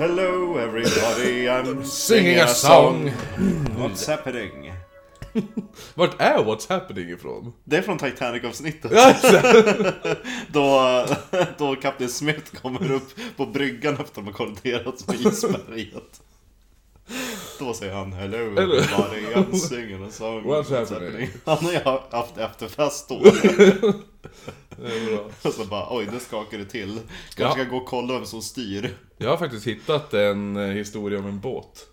Hello everybody, I'm Singing a song. What's happening? Vart är What's Happening ifrån? Det är från Titanic-avsnittet. Då, då Kapten Smith kommer upp på bryggan efter att de har kolliderat med isberget. Då säger han Hello everybody, I'm singing a song. What's happening? Han har ju haft efterfest då. Det är bra. Och så bara oj, det skakar det till. Kanske Ja. ska gå och kolla vem som styr. Jag har faktiskt hittat en eh, historia om en båt.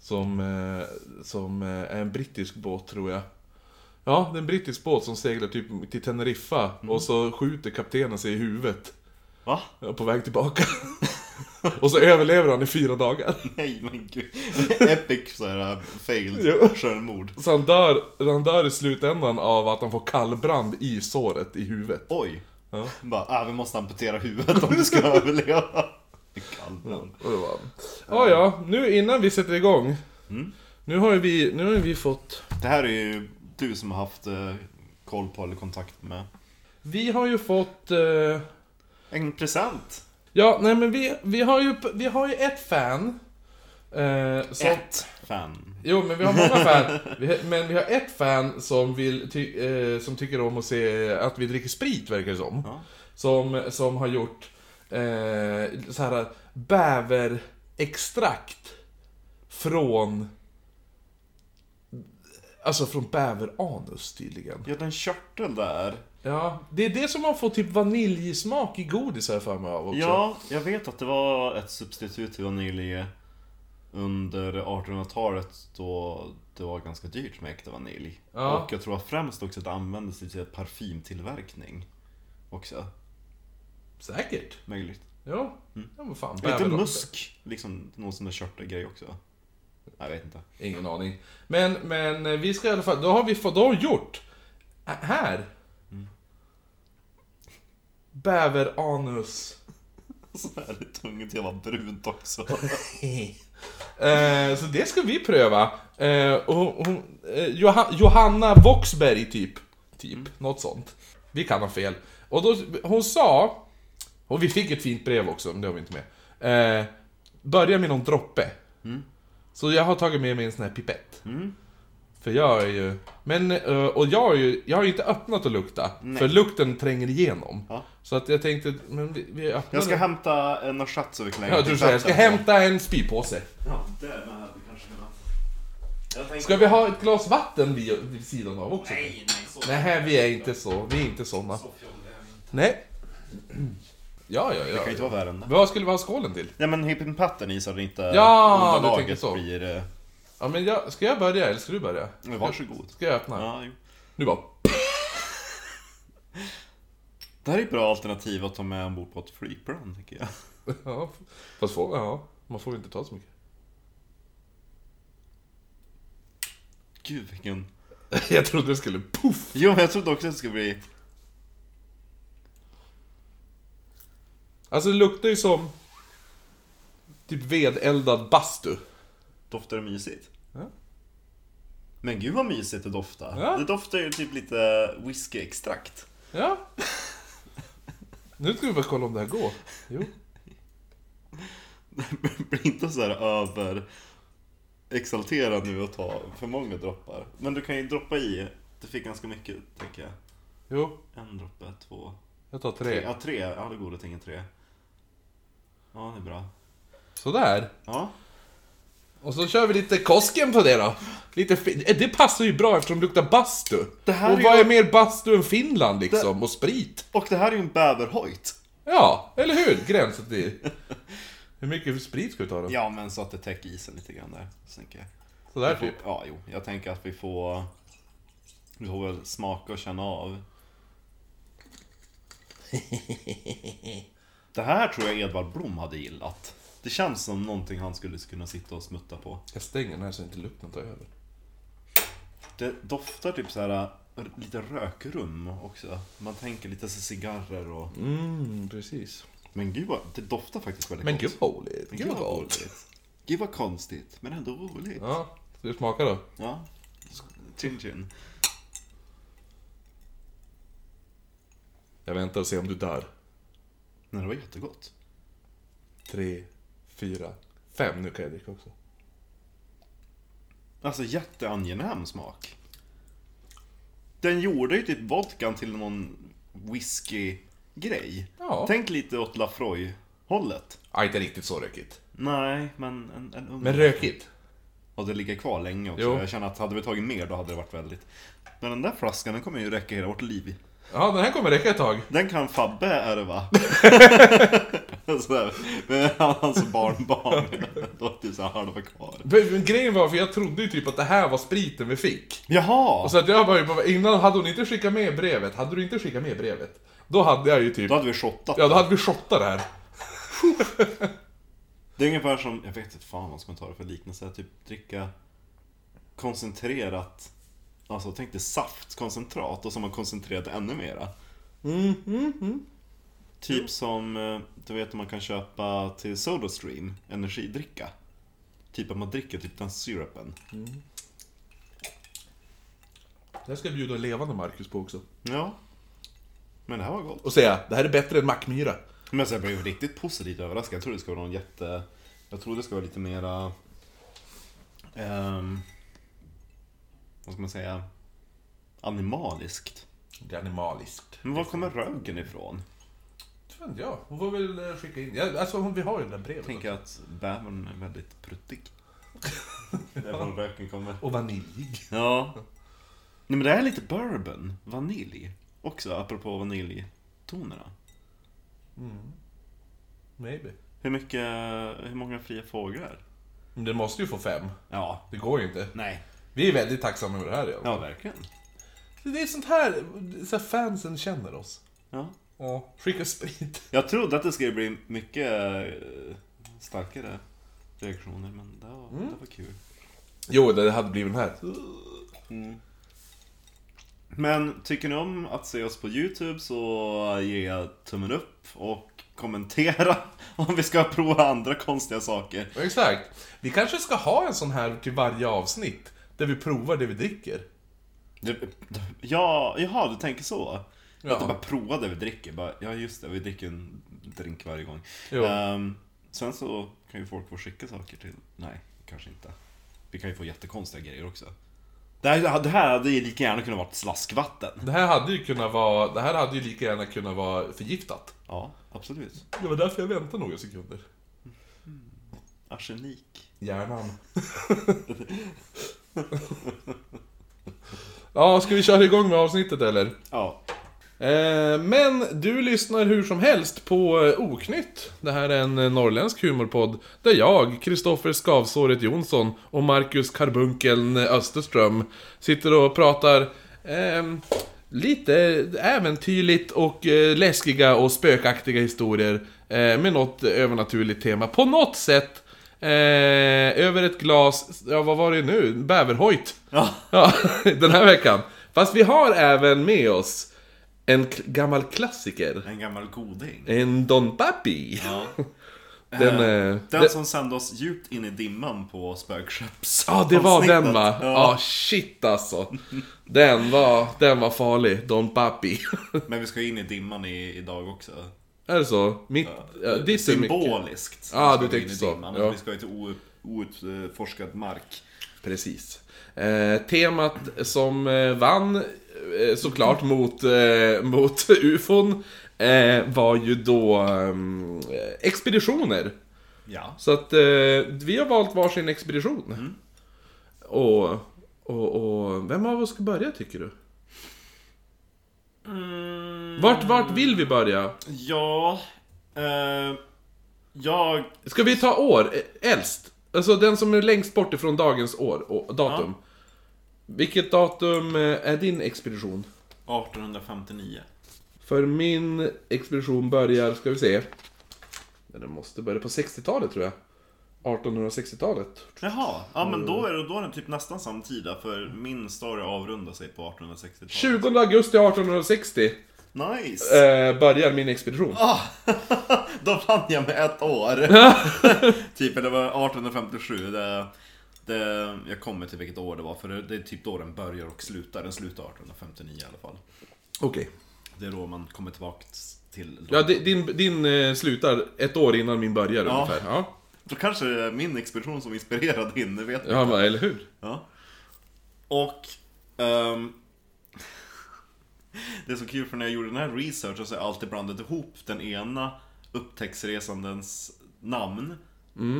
Som, eh, som eh, är en brittisk båt tror jag. Ja, det är en brittisk båt som seglar typ till Teneriffa och så skjuter kaptenen sig i huvudet Va? på väg tillbaka. och så överlever han i fyra dagar. Nej men gud. Epic såhär failed Jo. självmord. Så han dör, han dör i slutändan av att han får kallbrand i såret i huvudet. Oj. Ja. Bara, ah, vi måste amputera huvudet om du ska överleva. Kallbrand. Var Ja, ja, nu innan vi sätter igång. Nu har ju vi, nu har vi fått... Det här är ju du som har haft eh, koll på eller kontakt med. Vi har ju fått... Eh, En present. Ja, nej men vi, vi har ju, vi har ju ett fan. Eh, som, Ett fan. Jo, men vi har många fan. Vi, men vi har ett fan som, vill ty, eh, som tycker om att se att vi dricker sprit, verkar det som. Ja. Som, som har gjort eh, så här bäverextrakt från... Alltså från bäveranus tydligen. Ja, den körteln där. Ja, det är det som har fått typ vaniljsmak i godis här för mig av också. Ja, jag vet att det var ett substitut till vanilj under 1800-talet då det var ganska dyrt med äkta vanilj. Ja. Och jag tror att främst också att det användes till parfymtillverkning. Också. Säkert. Möjligt. Ja, ja vad fan. Bäver- musk liksom någon sån där körtelgrej också? Jag vet inte. Ingen aning. Men, men eh, vi ska i alla fall, då har vi fått, då har gjort. Ä- Här. Bäveranus. Så är det tungt vara brunt också. Eh, så det ska vi pröva. Eh, och, hon, eh, Joha, Johanna Voxberg typ. Typ, något sånt. Vi kan ha fel. Och då, hon sa, och vi fick ett fint brev också, men det har vi inte med. Eh, börja med någon droppe. Så jag har tagit med mig en sån här pipett. För jag är ju... Men, eh, och jag, är ju, jag har ju inte öppnat och lukta. För lukten tränger igenom. Ja. Så att jag tänkte, men vi, vi öppnar Jag ska den. hämta en chat så vi kan lägga Ja, du säger, jag ska hämta en spypåse. Ja, det med hade kanske kunnat. Jag tänkte... Ska vi ha ett glas vatten vid, vid sidan av också? Nej, nej, så... Nej, vi är inte så. Vi är inte såna. Så. Nej. Ja, ja, Det kan ju ja. inte vara värre än det. Vad skulle vi ha skålen till? Ja men hippen patten i så att det inte Ja, du tänker så. blir... Ja, men jag, ska jag börja eller ska du börja? Men varsågod. Ska jag öppna? Ja, jo. Nu bara... Det här är ett bra alternativ att ta med ombord på ett flygplan tycker jag. Ja, fast får, ja, man får ju inte ta så mycket. Gud vilken... Jag trodde det skulle poff! Jo men jag trodde också att det skulle bli... Alltså det luktar ju som... Typ vedeldad bastu. Doftar det mysigt? Ja. Men gud vad mysigt det doftar. Ja. Det doftar ju typ lite whiskyextrakt. Ja. Nu ska vi bara kolla om det här går. Jo. Bli inte så här över exalterad nu och ta för många droppar. Men du kan ju droppa i. Du fick ganska mycket, tänker jag. Jo, En droppe, två, jag tar tre. tre. Ja, tre. Ja, det att tänka tre. Ja, det är bra. Sådär. Ja. Och så kör vi lite Kosken på det då. Lite eh, det passar ju bra eftersom det luktar bastu. Det här och är vad ju- är mer bastu än Finland liksom? Och sprit. Och det här är ju en bäverhojt. Ja, eller hur? Gränsen till... Hur mycket sprit ska vi ta då? Ja, men så att det täcker isen lite grann där. Tänker jag. Sådär typ. Ja, jo. Jag tänker att vi får... Vi får väl smaka och känna av. Det här tror jag Edvard Blom hade gillat. Det känns som någonting han skulle kunna sitta och smutta på. Jag stänger den här så inte lukten tar över. Det doftar typ så här lite rökrum också. Man tänker lite så cigarrer och... Mm, precis. Men gud vad, det doftar faktiskt väldigt Men gott. gud vad roligt. Gud vad roligt. Gud vad konstigt, men ändå roligt. Ja, ska vi smaka då? Ja. Chin chin. Jag väntar och ser om du dör. Nej, det var jättegott. Tre, fyra, fem. Nu kan jag dricka också. Alltså jätteangenäm smak. Den gjorde ju typ vodkan till någon whisky-grej. Ja. Tänk lite åt Lafroy-hållet. Ja, inte riktigt så rökigt. Nej, men en, en ung- Men rökigt. Och det ligger kvar länge också. Jo. Jag känner att hade vi tagit mer då hade det varit väldigt... Men den där flaskan den kommer ju räcka hela vårt liv. Ja, den här kommer räcka ett tag. Den kan Fabbe ärva. Sådär. Med hans barnbarn. Då så här halva kvar. Men grejen var, för jag trodde ju typ att det här var spriten vi fick. Jaha! Och så att jag var ju bara, innan hade hon inte skickat med brevet, hade du inte skickat med brevet? Då hade jag ju typ, Då hade vi shottat. ja då hade vi shottat det här. Det är ungefär som, jag vet inte fan vad ska man ta det för liknelse, typ dricka koncentrerat Alltså tänk dig saftkoncentrat och så har man koncentrerat ännu mera. Typ som, eh, du vet man kan köpa till Sodastream, energidricka. Typ att man dricker typ den syrupen. Det här ska jag bjuda levande Marcus på också. Ja. Men det här var gott. Och säga, det här är bättre än Mackmyra. Men jag blev riktigt positivt överraskad. Jag trodde det skulle vara någon jätte... Jag trodde det skulle vara lite mera... ehm, vad ska man säga? Animaliskt. Det är animaliskt. Men var kommer röken ifrån? Vet inte jag. Hon får väl eh, skicka in. Ja, alltså hon, vi har ju där brevet. Jag tänker att bävern är väldigt pruttig. Därifrån röken kommer. Och vaniljig. Ja. Nej men det är lite bourbon, vanilj. Också, apropå vaniljtonerna. Maybe. Hur mycket, hur många fria fåglar? Men den måste ju få fem. Ja. Det går ju inte. Nej. Vi är väldigt tacksamma över det här igen. Ja, verkligen. Det är sånt här, så här fansen känner oss. Ja. Ja. Skicka sprit. Jag trodde att det skulle bli mycket eh, starkare reaktioner, men det var, det var kul. Jo, det hade blivit den här. Men tycker ni om att se oss på YouTube så ge tummen upp och kommentera om vi ska prova andra konstiga saker. Exakt. Vi kanske ska ha en sån här till varje avsnitt. Där vi provar det vi dricker. Ja, jaha, du tänker så? Ja. Att du bara prova det vi dricker, bara, ja just det, vi dricker en drink varje gång. Ehm, sen så kan ju folk få skicka saker till, nej, kanske inte. Vi kan ju få jättekonstiga grejer också. Det här, det här hade ju lika gärna kunnat vara slaskvatten. Det här hade ju kunnat vara, det här hade ju lika gärna kunnat vara förgiftat. Ja, absolut. Det var därför jag väntade några sekunder. Arsenik. Hjärnan. ja, ska vi köra igång med avsnittet eller? Ja. Eh, men du lyssnar hur som helst på eh, Oknytt. Det här är en eh, norrländsk humorpodd där jag, Kristoffer Skavsåret Jonsson och Marcus Karbunkeln Österström sitter och pratar ehm, lite äventyrligt och eh, läskiga och spökaktiga historier eh, med något övernaturligt tema. På något sätt eh, över ett glas, ja vad var det nu? Bäverhojt. Ja. Ja, den här veckan. Fast vi har även med oss en gammal klassiker. En gammal goding. En Don Papi. Ja. Den, Eh, eh, den det- som sände oss djupt in i dimman på spökskepps Ja, det var den va? Ja, Ja. shit alltså. Den var, den var farlig, Don Papi. Men vi ska in i dimman i, idag också. är det så? Mitt, ja, ditt är. Symboliskt. Ja, ska du tänkte så. dimman. Ja. Vi ska ju till ou- outforskad mark. Precis. Eh, temat som eh, vann såklart mot, eh, mot ufon eh, var ju då expeditioner. Ja. Så att eh, vi har valt varsin expedition. Och, och, och vem av oss ska börja tycker du? Vart, vart vill vi börja? Ja. Eh, jag... Ska vi ta år? eh, Äldst? Alltså den som är längst bort ifrån dagens år och datum. Vilket datum eh, är din expedition? 1859. För min expedition börjar, ska vi se. Den måste börja på 60-talet tror jag. 1860-talet. Jaha, ja men då är det, då är det typ nästan samtida för min story avrundar sig på 1860-talet. 20 augusti 1860 Nice! eh, börjar min expedition. Ah, då vann jag med ett år! typ, eller det var 1857. Det, det, jag kommer till vilket år det var, för det, det är typ då den börjar och slutar. Den slutar 1859 i alla fall. Okej. Det är då man kommer tillbaka till... Ja, di- din, din eh, slutar ett år innan min börjar Ja. ungefär. Ja. Då kanske det är min expedition som inspirerade din, det vet Ja, men, eller hur? Ja. Och... ehm, det är så kul för när jag gjorde den här researchen så har jag alltid blandat ihop den ena upptäcktsresandens namn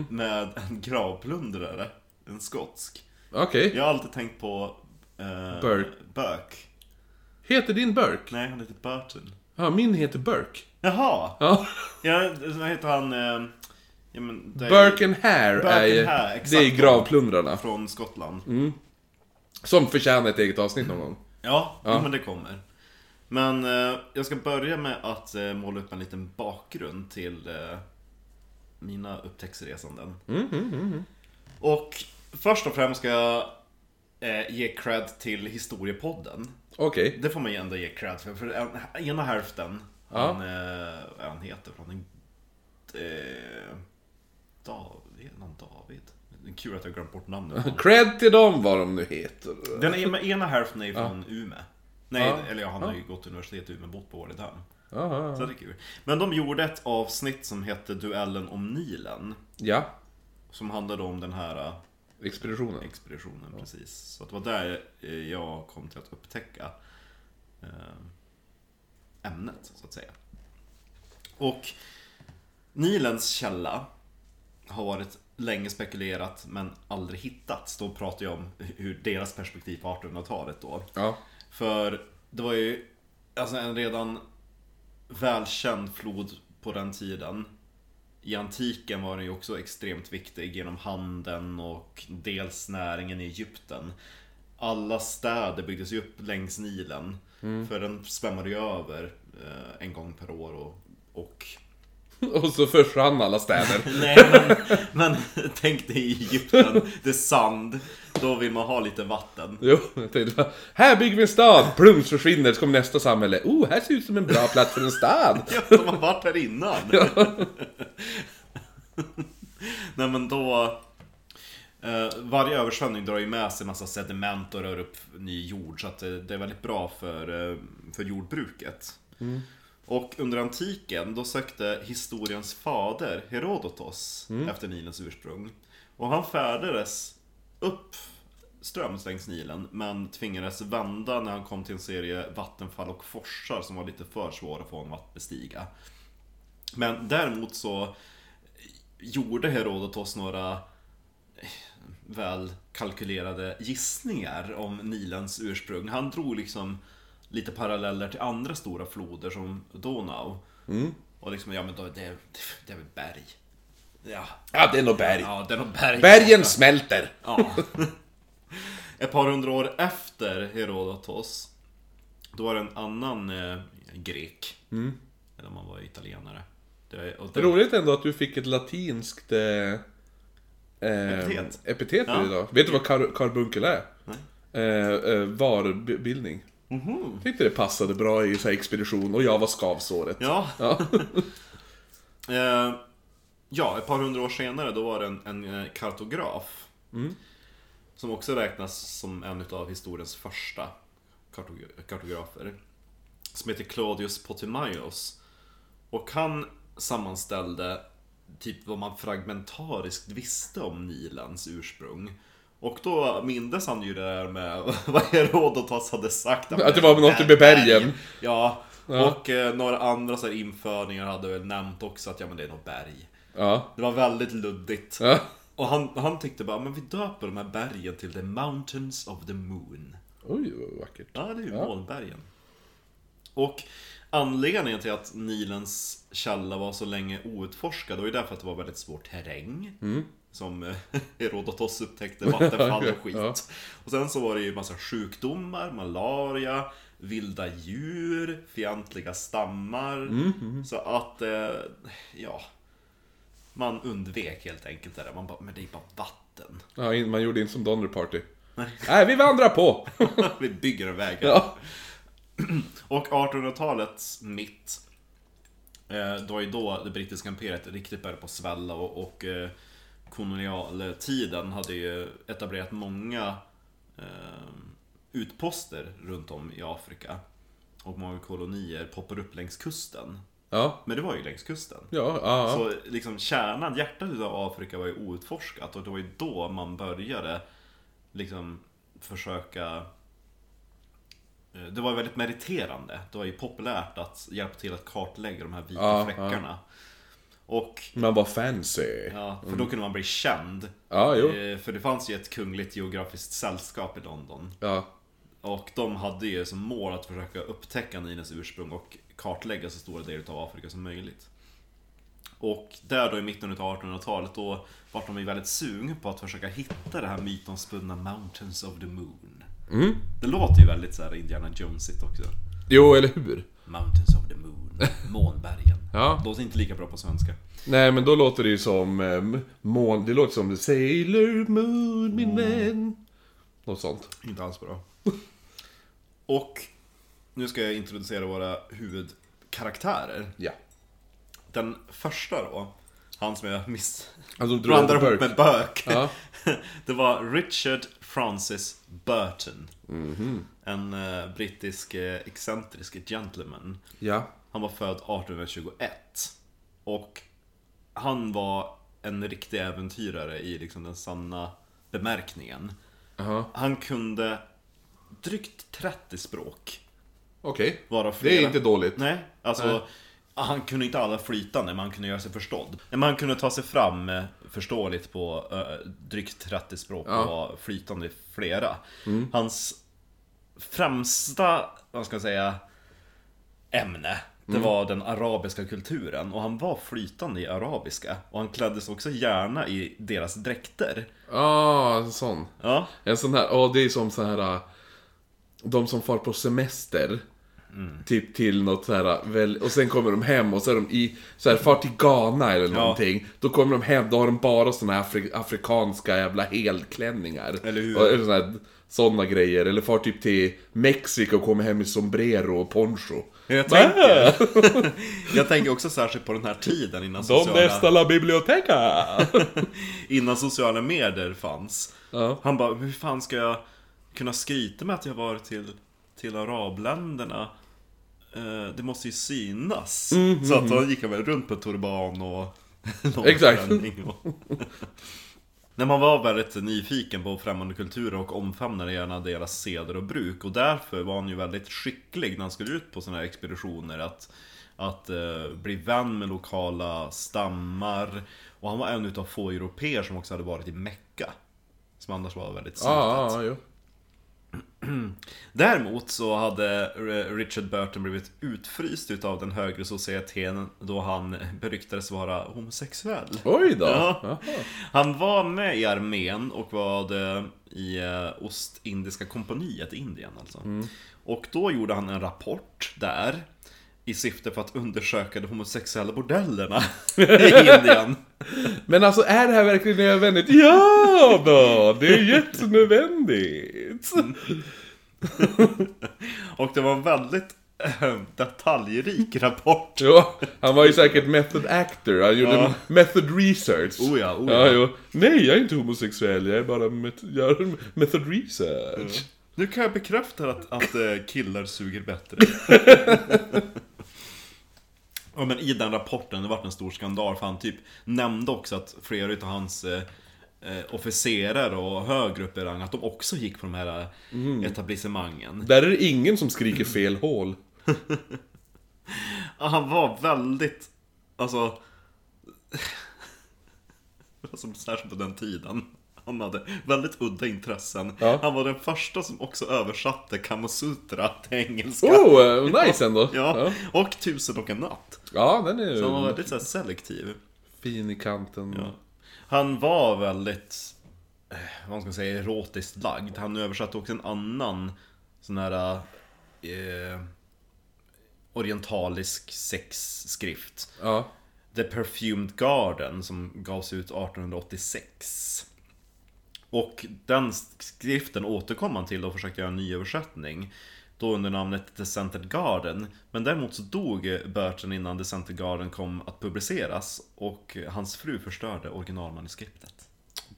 med en gravplundrare, en skotsk. Okej. Jag har alltid tänkt på... Uh, Burke. Burke. Heter din Burke? Nej, han heter Burton. Ja, min heter Burke. Jaha! Ja. Ja, vad heter han? eh, ja, men det är Burke and Hare Burke är, and Hare, exakt. det är gravplundrarna. Från Skottland. Som förtjänar ett eget avsnitt någon gång. Ja, Jo, men det kommer. Men eh, jag ska börja med att eh, måla upp en liten bakgrund till eh, mina upptäcktsresanden. Och först och främst ska jag eh, ge cred till historiepodden. Okej. Det får man ju ändå ge cred för. För en, ena hälften, Ja. han, eh, vad han heter från en... Eh, David? Någon David? Det är kul att jag glömt bort namnet. Cred till dem vad de nu heter. Den ena, ena hälften är ju från Umeå. Nej, Ja. eller ja, han har ju gått till universitetet i Umeå, bott på Ålidhem. Ja, Så det är kul. Men de gjorde ett avsnitt som hette Duellen om Nilen. ja. Som handlade om den här Expeditionen. expeditionen, precis. Så det var där eh, jag kom till att upptäcka eh, ämnet, så att säga. Och Nilens källa har varit länge spekulerat men aldrig hittats. Då pratar jag om hur deras perspektiv på 1800-talet då. Ja. För det var ju alltså en redan välkänd flod på den tiden. I antiken var den ju också extremt viktig genom handeln och dels näringen i Egypten. Alla städer byggdes ju upp längs Nilen. För den svämmade ju över eh, en gång per år och, och Och så försvann alla städer. Nej men, men tänk dig i Egypten, det är sand. Då vill man ha lite vatten. Jo, jag tänkte bara, här bygger vi en stad! Plums försvinner, så kommer nästa samhälle. Oh, här ser ut som en bra plats för en stad! Ja, de har varit här innan. Nej men då... Eh, varje översvämning drar ju med sig massa sediment och rör upp ny jord. Så att det, det är väldigt bra för, eh, för jordbruket. Och under antiken, då sökte historiens fader Herodotos efter Nilens ursprung. Och han färdades upp ströms längs Nilen, men tvingades vända när han kom till en serie vattenfall och forsar som var lite för svåra för honom att bestiga. Men däremot så gjorde Herodotos några eh, väl kalkylerade gissningar om Nilens ursprung. Han drog liksom lite paralleller till andra stora floder som Donau. Och liksom, ja men då, det, det är väl berg. Ja, Ja, det är nog berg. ja det är nog berg. Bergen smälter! Ja. Ett par hundra år efter Herodotos Då var det en annan eh, grek Eller om man var italienare det, och Det roligt ändå att du fick ett latinskt eh, eh, Epitet. epitet Ja. idag. Vet du vad kar karbunkel är? Eh, eh, varbildning. Mhm. Tyckte det passade bra i så här expedition och jag var skavsåret. Ja, Ja. ja, ett par hundra år senare då var det en, en eh, kartograf Som också räknas som en av historiens första kartog- kartografer Som heter Claudius Ptolemaios Och han sammanställde typ vad man fragmentariskt visste om Nilens ursprung Och då mindes han ju det där med vad Herodotos hade sagt Att det var något med bergen. Ja, Ja. och eh, några andra så införningar hade väl nämnt också att ja men det är nog berg. Ja. Det var väldigt luddigt. ja. Och han, han tyckte bara, men vi döper de här bergen till the mountains of the moon. Oj, vad vackert. Ja, det är ju Ja. molnbergen. Och anledningen till att Nilens källa var så länge outforskad var ju därför att det var väldigt svår terräng. Som eh, Herodotos upptäckte, vattenfall och skit. Ja. Och sen så var det ju massa sjukdomar, malaria, vilda djur, fientliga stammar. Så att, eh, ja. Man undvek helt enkelt det där. Man bara, men det är bara vatten. Ja, man gjorde inte som Donner Party. Nej. Nej, vi vandrar på! Vi bygger en väg. ja. Och 1800-talets mitt eh, Det var ju då det brittiska imperiet riktigt började på att svälla och, och eh, kolonialtiden hade ju etablerat många eh, utposter runt om i Afrika. Och många kolonier poppar upp längs kusten. Ja, Men det var ju längs kusten. ja, ja. Så liksom kärnan, hjärtat utav Afrika var ju outforskat och det var ju då man började liksom försöka eh, det var väldigt meriterande. Det var ju populärt att hjälpa till att kartlägga de här vita Ja, fläckarna. Och Man var fancy. ja, för då kunde man bli känd. Ja, jo. Eh, För det fanns ju ett kungligt geografiskt sällskap i London. Ja. Och de hade ju som mål att försöka upptäcka Nilens ursprung och kartlägga så stora delar av Afrika som möjligt. Och där då i mitten av 1800-talet då var de väldigt sugna på att försöka hitta det här mytomspunna Mountains of the Moon. Mm. Det låter ju väldigt så här Indiana Jonesigt också. Jo, eller hur? Mountains of the Moon, månbergen. Ja. Låter inte lika bra på svenska. Nej, men då låter det ju som eh, mån... Det låter som Sailor Moon, min vän. Något sånt. Inte alls bra. Och nu ska jag introducera våra huvudkaraktärer. Ja. Den första då, han som jag miss... Alltså, du blandar ihop med Burke. Ja. Det var Richard Francis Burton. Mhm. En eh, brittisk eh, excentrisk gentleman. Ja. Han var född 1821. Och han var en riktig äventyrare i liksom den sanna bemärkningen. Aha. Han kunde drygt 30 språk. Okej. Varav Det är inte dåligt. Nej, alltså Nej. Han kunde inte alla flytande, men han kunde göra sig förstådd. Men han kunde ta sig fram eh, förståeligt på eh, drygt 30 språk och Ja. vara flytande i flera. Mm. Hans främsta, vad ska jag säga, ämne det Mm. var den arabiska kulturen och han var flytande i arabiska. Och han kläddes också gärna i deras dräkter. Ah, en sån. Ja, En sån här, ja det är som så här. äh, De som far på semester. Typ till något så här, väl, och sen kommer de hem och så är de i, så här, far till Ghana eller någonting. Då kommer de hem, då har de bara såna här afri, afrikanska jävla helklänningar. Eller hur? Och, eller såna, här, såna grejer. Eller far typ till Mexiko och kommer hem i sombrero och poncho. jag tänker, jag tänker också särskilt på den här tiden innan sociala, la biblioteca! innan sociala medier fanns. ja. Han bara, hur fan ska jag kunna skryta med att jag varit till, till arabländerna? Eh, det måste ju synas. Så att då gick han väl runt på turban och Exakt. och... När man var väldigt nyfiken på främmande kulturer och omfamnade gärna deras seder och bruk och därför var han ju väldigt skicklig när han skulle ut på sådana här expeditioner att, att eh, bli vän med lokala stammar och han var en utav få europeer som också hade varit i Mecka Som annars var väldigt slutet Ja, ja, jo. Däremot så hade Richard Burton blivit utfryst utav den högre societeten då han beryktades vara homosexuell Oj då! Ja. Han var med i armén och var i eh, Ostindiska kompaniet i Indien alltså. Och då gjorde han en rapport där i syfte för att undersöka de homosexuella bordellerna i Indien. Men alltså, är det här verkligen nödvändigt? Ja då! Det är jättenödvändigt! Och det var en väldigt eh, detaljrik rapport. Ja, han var ju säkert method actor, han gjorde Ja. method research. Oh ja, oh ja. ja. jo. Nej, jag är inte homosexuell, jag är bara met gör method research. Nu kan jag bekräfta att, att eh, killar suger bättre. ja, men i den rapporten, det var en stor skandal för han typ nämnde också att flera utav hans eh, eh, officerare och högre upp i rang, att de också gick på de här eh, etablissemangen. Där är det ingen som skriker fel hål. Ja, Han var väldigt, alltså... alltså särskilt på den tiden. Han hade väldigt udda intressen. Ja. Han var den första som också översatte Kamasutra till engelska. Oh, eh, nice ändå! Ja, ja. och Tusen och en natt. Ja, den är Så han var ju väldigt så här, selektiv. fin i kanten. Ja. Han var väldigt, eh, vad ska man säga, erotiskt lagd. Han översatte också en annan sån här eh, orientalisk sexskrift. Ja. The Perfumed Garden som gavs ut 1886. Och den skriften återkom han till och försökte göra en ny översättning. Då under namnet The Scented Garden. Men däremot så dog Burton innan The Scented Garden kom att publiceras. Och hans fru förstörde originalmanuskriptet.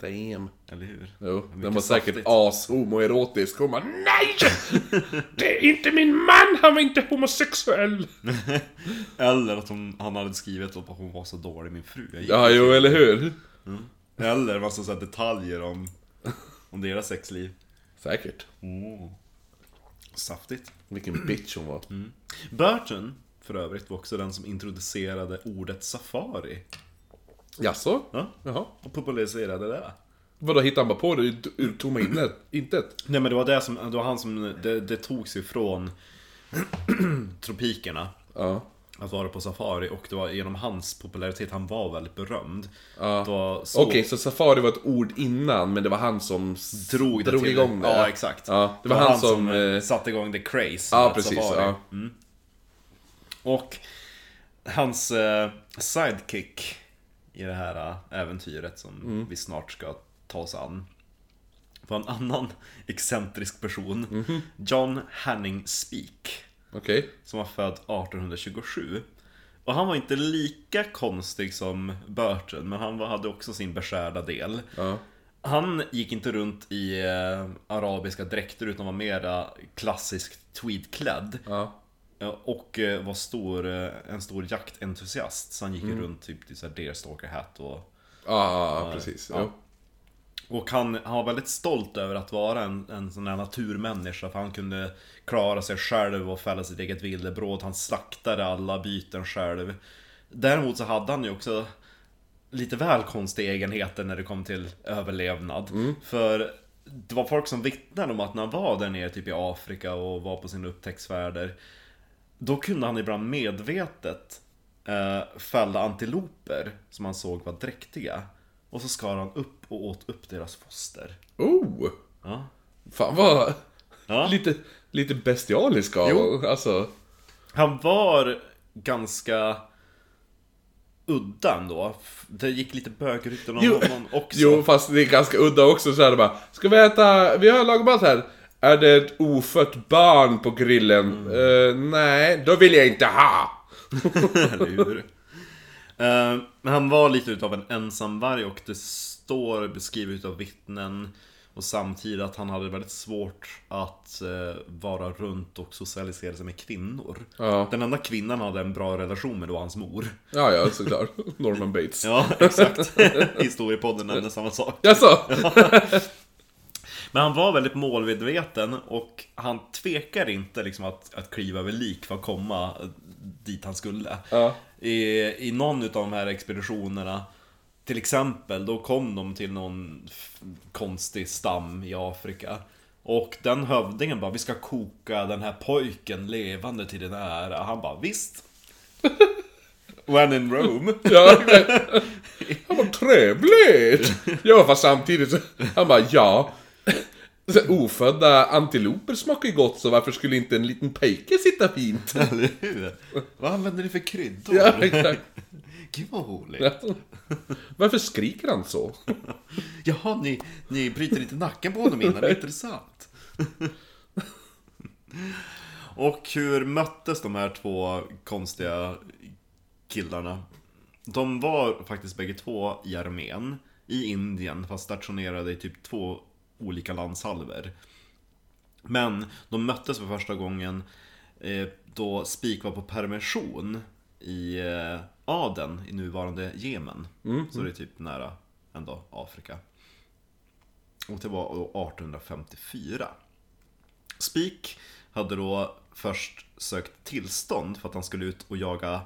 Damn. Eller hur? Jo, den var säkert as-homoerotisk. Hon bara NEJ! Det är inte min man, han var inte homosexuell! Eller att hon, han hade skrivit att hon var så dålig, min fru. Jag Ja, jo, eller hur? Eller massa så här detaljer om, om deras sexliv. Säkert. Oh. Saftigt. Vilken bitch hon var. Burton, för övrigt, var också den som introducerade ordet safari. Jaså? Ja, Jaha. och populariserade det. Vadå, hittade han bara på det ur tomma intet? intet? Nej men det var det som, det var han som, det, det togs ifrån tropikerna. Ja. Att vara på safari och det var genom hans popularitet, han var väldigt berömd. Ja. Det var så Okej, så safari var ett ord innan, men det var han som drog, det drog till igång det? Ja, exakt. Ja, det var han som, eh, eh, satte igång the craze. Ja, precis. safari. Ja. Och hans eh, sidekick i det här eh, äventyret som Mm. vi snart ska ta oss an. Var en annan excentrisk person. Mhm. John Hanning Speak. Okej. Som var född 1827. Och han var inte lika konstig som Burton, men han hade också sin beskärda del. Ja. Han gick inte runt i eh, arabiska dräkter utan var mera klassiskt tweedklädd. Ja. Ja, Och eh, var stor, eh, en stor jaktentusiast. Så han gick ju runt typ i så här deerstalker hat och... Ja, ja, precis. Ja. Och han, han var väldigt stolt över att vara en, en sån här naturmänniska för han kunde klara sig själv och fälla sitt eget villebråd. Han slaktade alla byten själv. Däremot så hade han ju också lite väl konstiga egenheter när det kom till överlevnad. För det var folk som vittnade om att när han var där nere typ i Afrika och var på sina upptäcktsfärder Då kunde han ibland medvetet eh, fälla antiloper som han såg var dräktiga. Och så skar han upp och åt upp deras foster. Oh! Ja. Fan vad... Ja. Lite, lite bestialisk av Jo. Alltså... Han var ganska udda ändå. Det gick lite bögrykten om Jo, honom också. jo, fast det är ganska udda också så här bara Ska vi äta... Vi har lagat mat här. Är det ett ofött barn på grillen? Eh, nej, då vill jag inte ha! Eller hur? Eh, Men han var lite utav en ensamvarg och det står beskrivet utav vittnen och samtidigt att han hade väldigt svårt att eh, vara runt och socialisera sig med kvinnor. Ja. Den enda kvinnan han hade en bra relation med då var hans mor. Ja, ja, såklart. Norman Bates. Ja, exakt. Historiepodden nämnde samma sak. Jaså? Men han var väldigt målmedveten och han tvekar inte liksom att, att kliva över lik för att komma dit han skulle. Ja. I, I någon utav de här expeditionerna Till exempel, då kom de till någon konstig stam i Afrika Och den hövdingen bara, vi ska koka den här pojken levande till din ära Han bara, visst When in Rome Ja, han var trevligt! Ja, fast samtidigt så, han bara ja. Ofödda antiloper smakar ju gott, så varför skulle inte en liten pejke sitta fint? Eller hur? Vad använder ni för kryddor? Ja, exakt. Gud vad roligt. Varför skriker han så? Jaha, ni, ni bryter inte nacken på honom innan, det är intressant. Och hur möttes de här två konstiga killarna? De var faktiskt bägge två i armén i Indien, fast stationerade i typ två olika landshalvor. Men de möttes för första gången eh, då Spik var på permission i eh, Aden i nuvarande Jemen. Så det är typ nära ändå Afrika. Och det var år 1854. Spik hade då först sökt tillstånd för att han skulle ut och jaga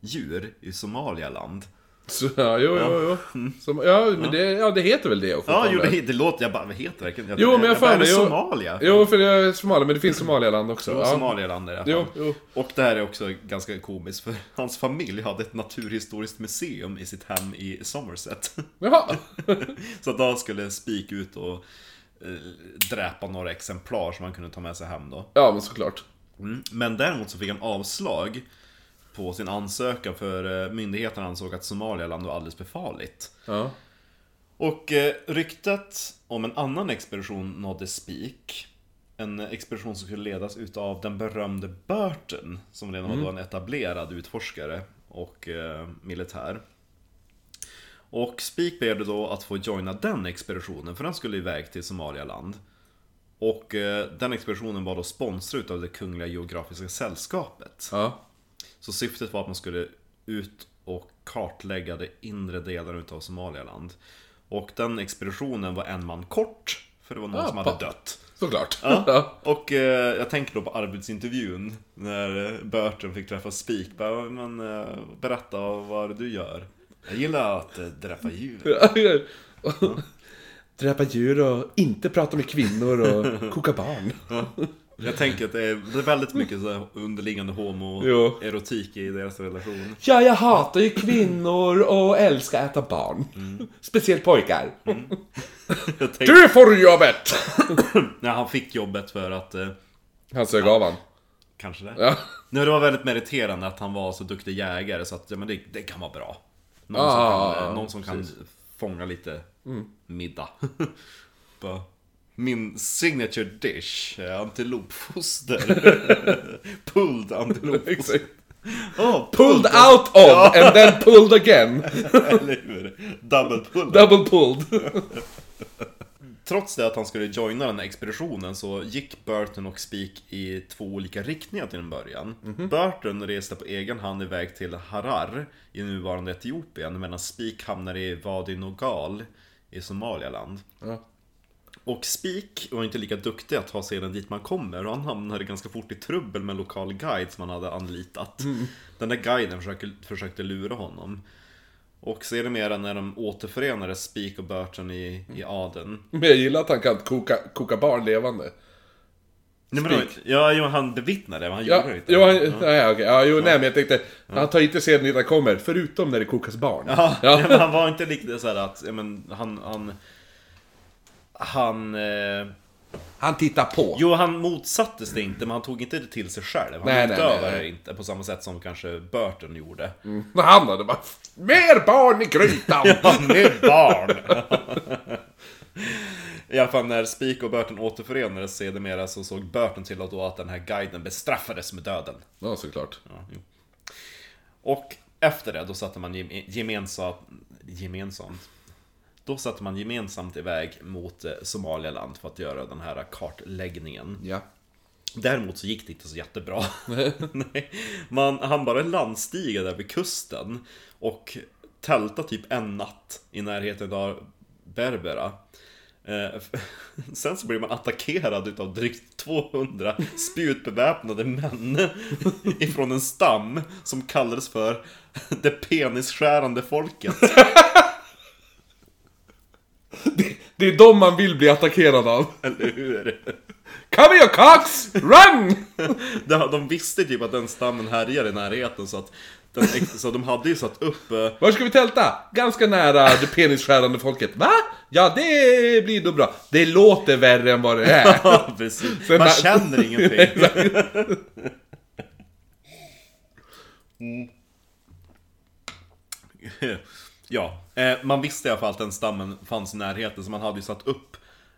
djur i Somalialand. Så, ja, jo, jo, jo. Som, ja, men det, ja, det heter väl det Ja, jo, det, det låter, jag bara, vad heter det verkligen? Jo, men jag är det jo. Somalia? Jo, för det är Somalia, men det finns Somalialand också. Jo, Ja. Somalialand är det Jo, jo. Och det här är också ganska komiskt för hans familj hade ett naturhistoriskt museum i sitt hem i Somerset. Jaha. Så att då skulle Spik ut och eh, dräpa några exemplar som han kunde ta med sig hem då. Ja, men såklart. Mm. Men däremot så fick han avslag på sin ansökan för eh, myndigheterna ansåg att Somalialand var alldeles för farligt. Ja. Och eh, ryktet om en annan expedition nådde Spik. En expedition som skulle ledas utav den berömde Burton, som redan var då en etablerad utforskare och eh, militär. Och Spik begärde då att få joina den expeditionen, för den skulle iväg till Somalialand. Och eh, den expeditionen var då sponsrad av det Kungliga Geografiska Sällskapet. Ja. Så syftet var att man skulle ut och kartlägga de inre delarna utav Somalialand. Och den expeditionen var en man kort, för det var någon Ja, som hade dött. Såklart. Ja. Och eh, jag tänker då på arbetsintervjun när eh, Burton fick träffa Spik. Bara, men, eh, berätta vad du gör. Jag gillar att eh, dräpa djur. Dräpa djur och inte prata med kvinnor och koka barn. Jag tänker att det är, det är väldigt mycket så underliggande homoerotik i deras relation. Ja, jag hatar ju kvinnor och älskar att äta barn. Speciellt pojkar. Jag tänkte, Du får jobbet! när han fick jobbet för att... Eh, Han sög av han. kanske det. Ja. Nu det var väldigt meriterande att han var så duktig jägare så att ja, men det, det kan vara bra. Någon Ah, som kan, eh, någon som kan fånga lite middag. Bara, Min signature dish är antilopfoster. Pulled antilopfoster. Oh, Pulled out of and then pulled again. Eller hur? Double pulled. Double pulled. Trots det att han skulle joina den här expeditionen så gick Burton och Spik i två olika riktningar till en början. Burton reste på egen hand iväg till Harar i nuvarande Etiopien medan Spik hamnade i Wadi Nogal i Somalialand. Ja. Och Spik var inte lika duktig att ta sig dit man kommer och han hamnade ganska fort i trubbel med en lokal guide som han hade anlitat. Den där guiden försökte, försökte lura honom. Och sedermera när de återförenades, Spik och Burton i, i Aden, Men jag gillar att han kan koka, koka barn levande. Nej, men, ja, jo, han bevittnade det, han Ja, gjorde det inte. jo, han, ja. Ja, okej. ja, jo, nej men jag tänkte, han tar inte seden dit han kommer, förutom när det kokas barn. Ja, Ja. men han var inte riktigt såhär att, men han, han... Han... Eh, Han tittar på. jo, han motsattes det inte, men han tog inte det till sig själv. Han Nej, nej, utövade det inte på samma sätt som kanske Burton gjorde. Men han hade bara, mer barn i grytan! Ja, med barn! I alla fall när Spik och Burton återförenades sedermera så såg Burton till att, då att den här guiden bestraffades med döden. ja, såklart. Ja, jo. Och efter det, då satte man gem- gemensamt, gemensamt Då satte man gemensamt iväg mot eh, Somalialand för att göra den här kartläggningen. Ja. Däremot så gick det inte så jättebra. Nej. Man han bara landstiga där vid kusten och tälta typ en natt i närheten av Berbera. Eh, Sen så blir man attackerad utav drygt 200 spjutbeväpnade män ifrån en stam som kallades för det penisskärande folket. Det, det är de man vill bli attackerad av. Eller hur? Come here Cox! Run! De, visste typ att den stammen härjade i närheten så att den, så de hade ju satt upp eh, Var ska vi tälta? Ganska nära det penisskärande folket. Va? Ja, det blir nog bra. Det låter värre än vad det är. Ja, precis. Sen Man känner ingenting. Ja, eh, man visste i alla fall att den stammen fanns i närheten så man hade ju satt upp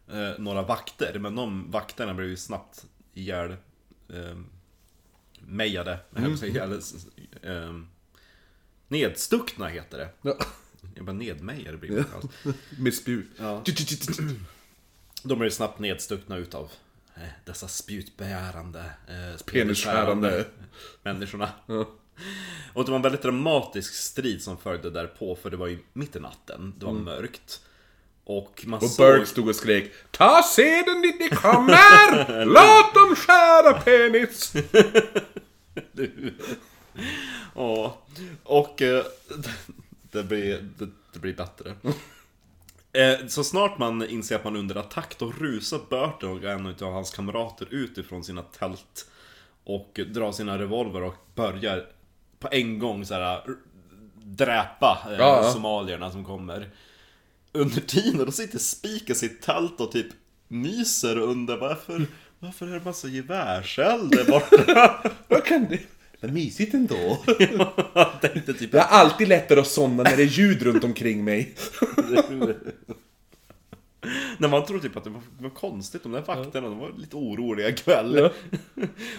eh, några vakter men de vakterna blev ju snabbt ihjäl eh, mejade, mm. eller eh, nedstuckna heter det. Ja. Jag bara nedmejade blir det kallat. Med spjut. Ja. De blev snabbt nedstuckna utav eh, dessa spjutbärande, eh, Penisskärande. människorna. Ja. Och det var en väldigt dramatisk strid som följde därpå, för det var ju mitt i natten, det var mörkt. Och man Mm. Och såg... Burke stod och skrek Ta seden dit ni kommer! Låt dem skära penis! Ja, och eh, det, blir, det, det blir bättre. Eh, Så snart man inser att man är under attack, då rusar Burton och en av hans kamrater ut ifrån sina tält och drar sina revolver och börjar på en gång så här dräpa eh, Ja, ja. somalierna som kommer. Under tiden, då sitter Spik i sitt tält och typ myser och undrar varför, varför är det massa gevärseld där borta? Vad kan det... Vad mysigt ändå. Jag tänkte typ Det är alltid lättare att somna när det är ljud runt omkring mig. När man tror typ att det var, var konstigt, de där vakterna, de var lite oroliga ikväll.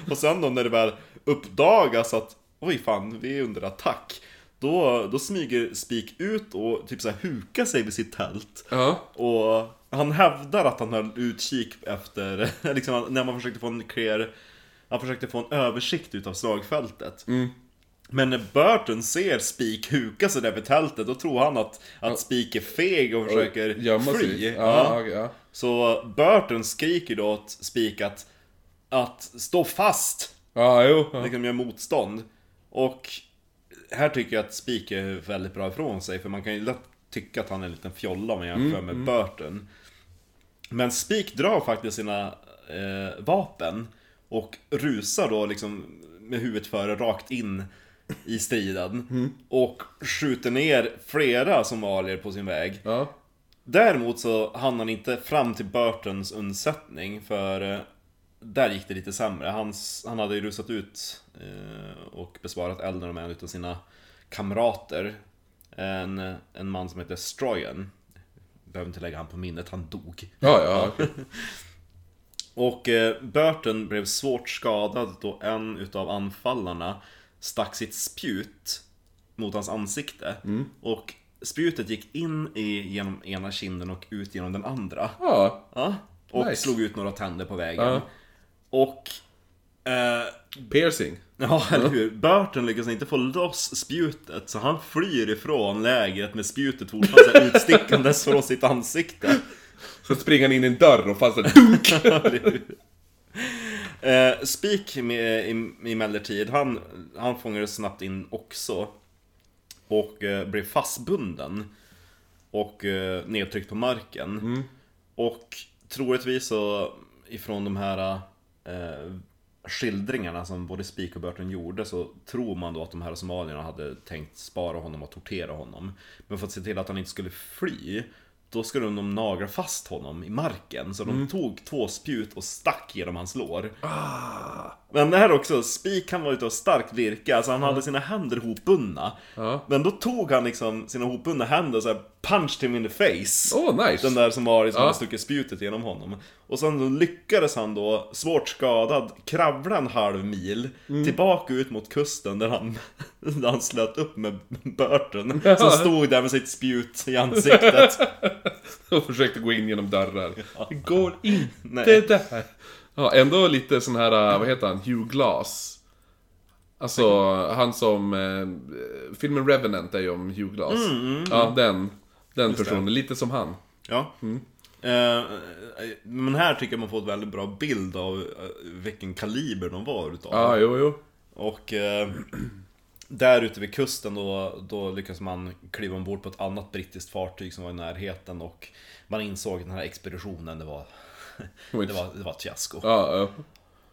och sen då när det väl uppdagas att oj fan, vi är under attack. Då, då smyger Spik ut och typ så här hukar sig vid sitt tält. Ja. Och han hävdar att han höll utkik efter, liksom när man försökte få en clear, han försökte få en översikt utav slagfältet. Men när Burton ser Spik huka sig där vid tältet, då tror han att, att Spik är feg och försöker Gömma fly. Ja. Ja, ja. Så Burton skriker då åt Spik att, att stå fast, Ja, jo. Ja. liksom gör motstånd. Och här tycker jag att Spik är väldigt bra ifrån sig, för man kan ju lätt tycka att han är en liten fjolla om man jämför med Burton. Men Spik drar faktiskt sina eh, vapen och rusar då liksom med huvudet före rakt in i striden. Och skjuter ner flera somalier på sin väg. Ja. Däremot så hann han inte fram till Burtons undsättning för eh, där gick det lite sämre. Hans, han hade ju rusat ut eh, och besvarat elden med en utav sina kamrater. En, en man som heter Stroyan. Behöver inte lägga han på minnet, han dog. Ja, ja. okej. Och eh, Burton blev svårt skadad då en utav anfallarna stack sitt spjut mot hans ansikte. Och spjutet gick in i, genom ena kinden och ut genom den andra. Ja. Ja. Och Nice. slog ut några tänder på vägen. Ja. Och... Eh, Piercing. ja, eller hur? Burton lyckas inte få loss spjutet, så han flyr ifrån lägret med spjutet fortfarande utstickandes från sitt ansikte. Så springer han in i en dörr och fast dunk. Eh, Spik emellertid, han, han fångades snabbt in också. Och eh, blev fastbunden. Och eh, nedtryckt på marken. Och troligtvis så ifrån de här eh, skildringarna som både Spik och Burton gjorde så tror man då att de här somalierna hade tänkt spara honom och tortera honom. Men för att se till att han inte skulle fly då skulle de nagra fast honom i marken. Så de tog två spjut och stack genom hans lår. Men det här också, Spik han var ute och starkt virke, alltså han hade sina händer hopbundna. Ja. Men då tog han liksom sina hopbundna händer och så punched him in the face. Åh, nice. Den där som var som Ja. hade stuckit spjutet genom honom. Och sen lyckades han då, svårt skadad, kravla en halv mil Mm. tillbaka ut mot kusten där han, där han slöt upp med Burton. Ja. Som stod där med sitt spjut i ansiktet. Och försökte gå in genom dörrar. Det går inte Nej. där. Ja, ändå lite sån här, vad heter han, Hugh Glass. Alltså, han som... Eh, filmen Revenant är ju om Hugh Glass. Ja, den. Den personen, lite som han. Ja. Mm. Eh, men här tycker jag man får ett väldigt bra bild av eh, vilken kaliber de var utav. Ja, jo, jo. Och eh, där ute vid kusten då, då lyckas man kliva ombord på ett annat brittiskt fartyg som var i närheten och man insåg att den här expeditionen, det var, det var, det var ett fiasko. Ja, ja.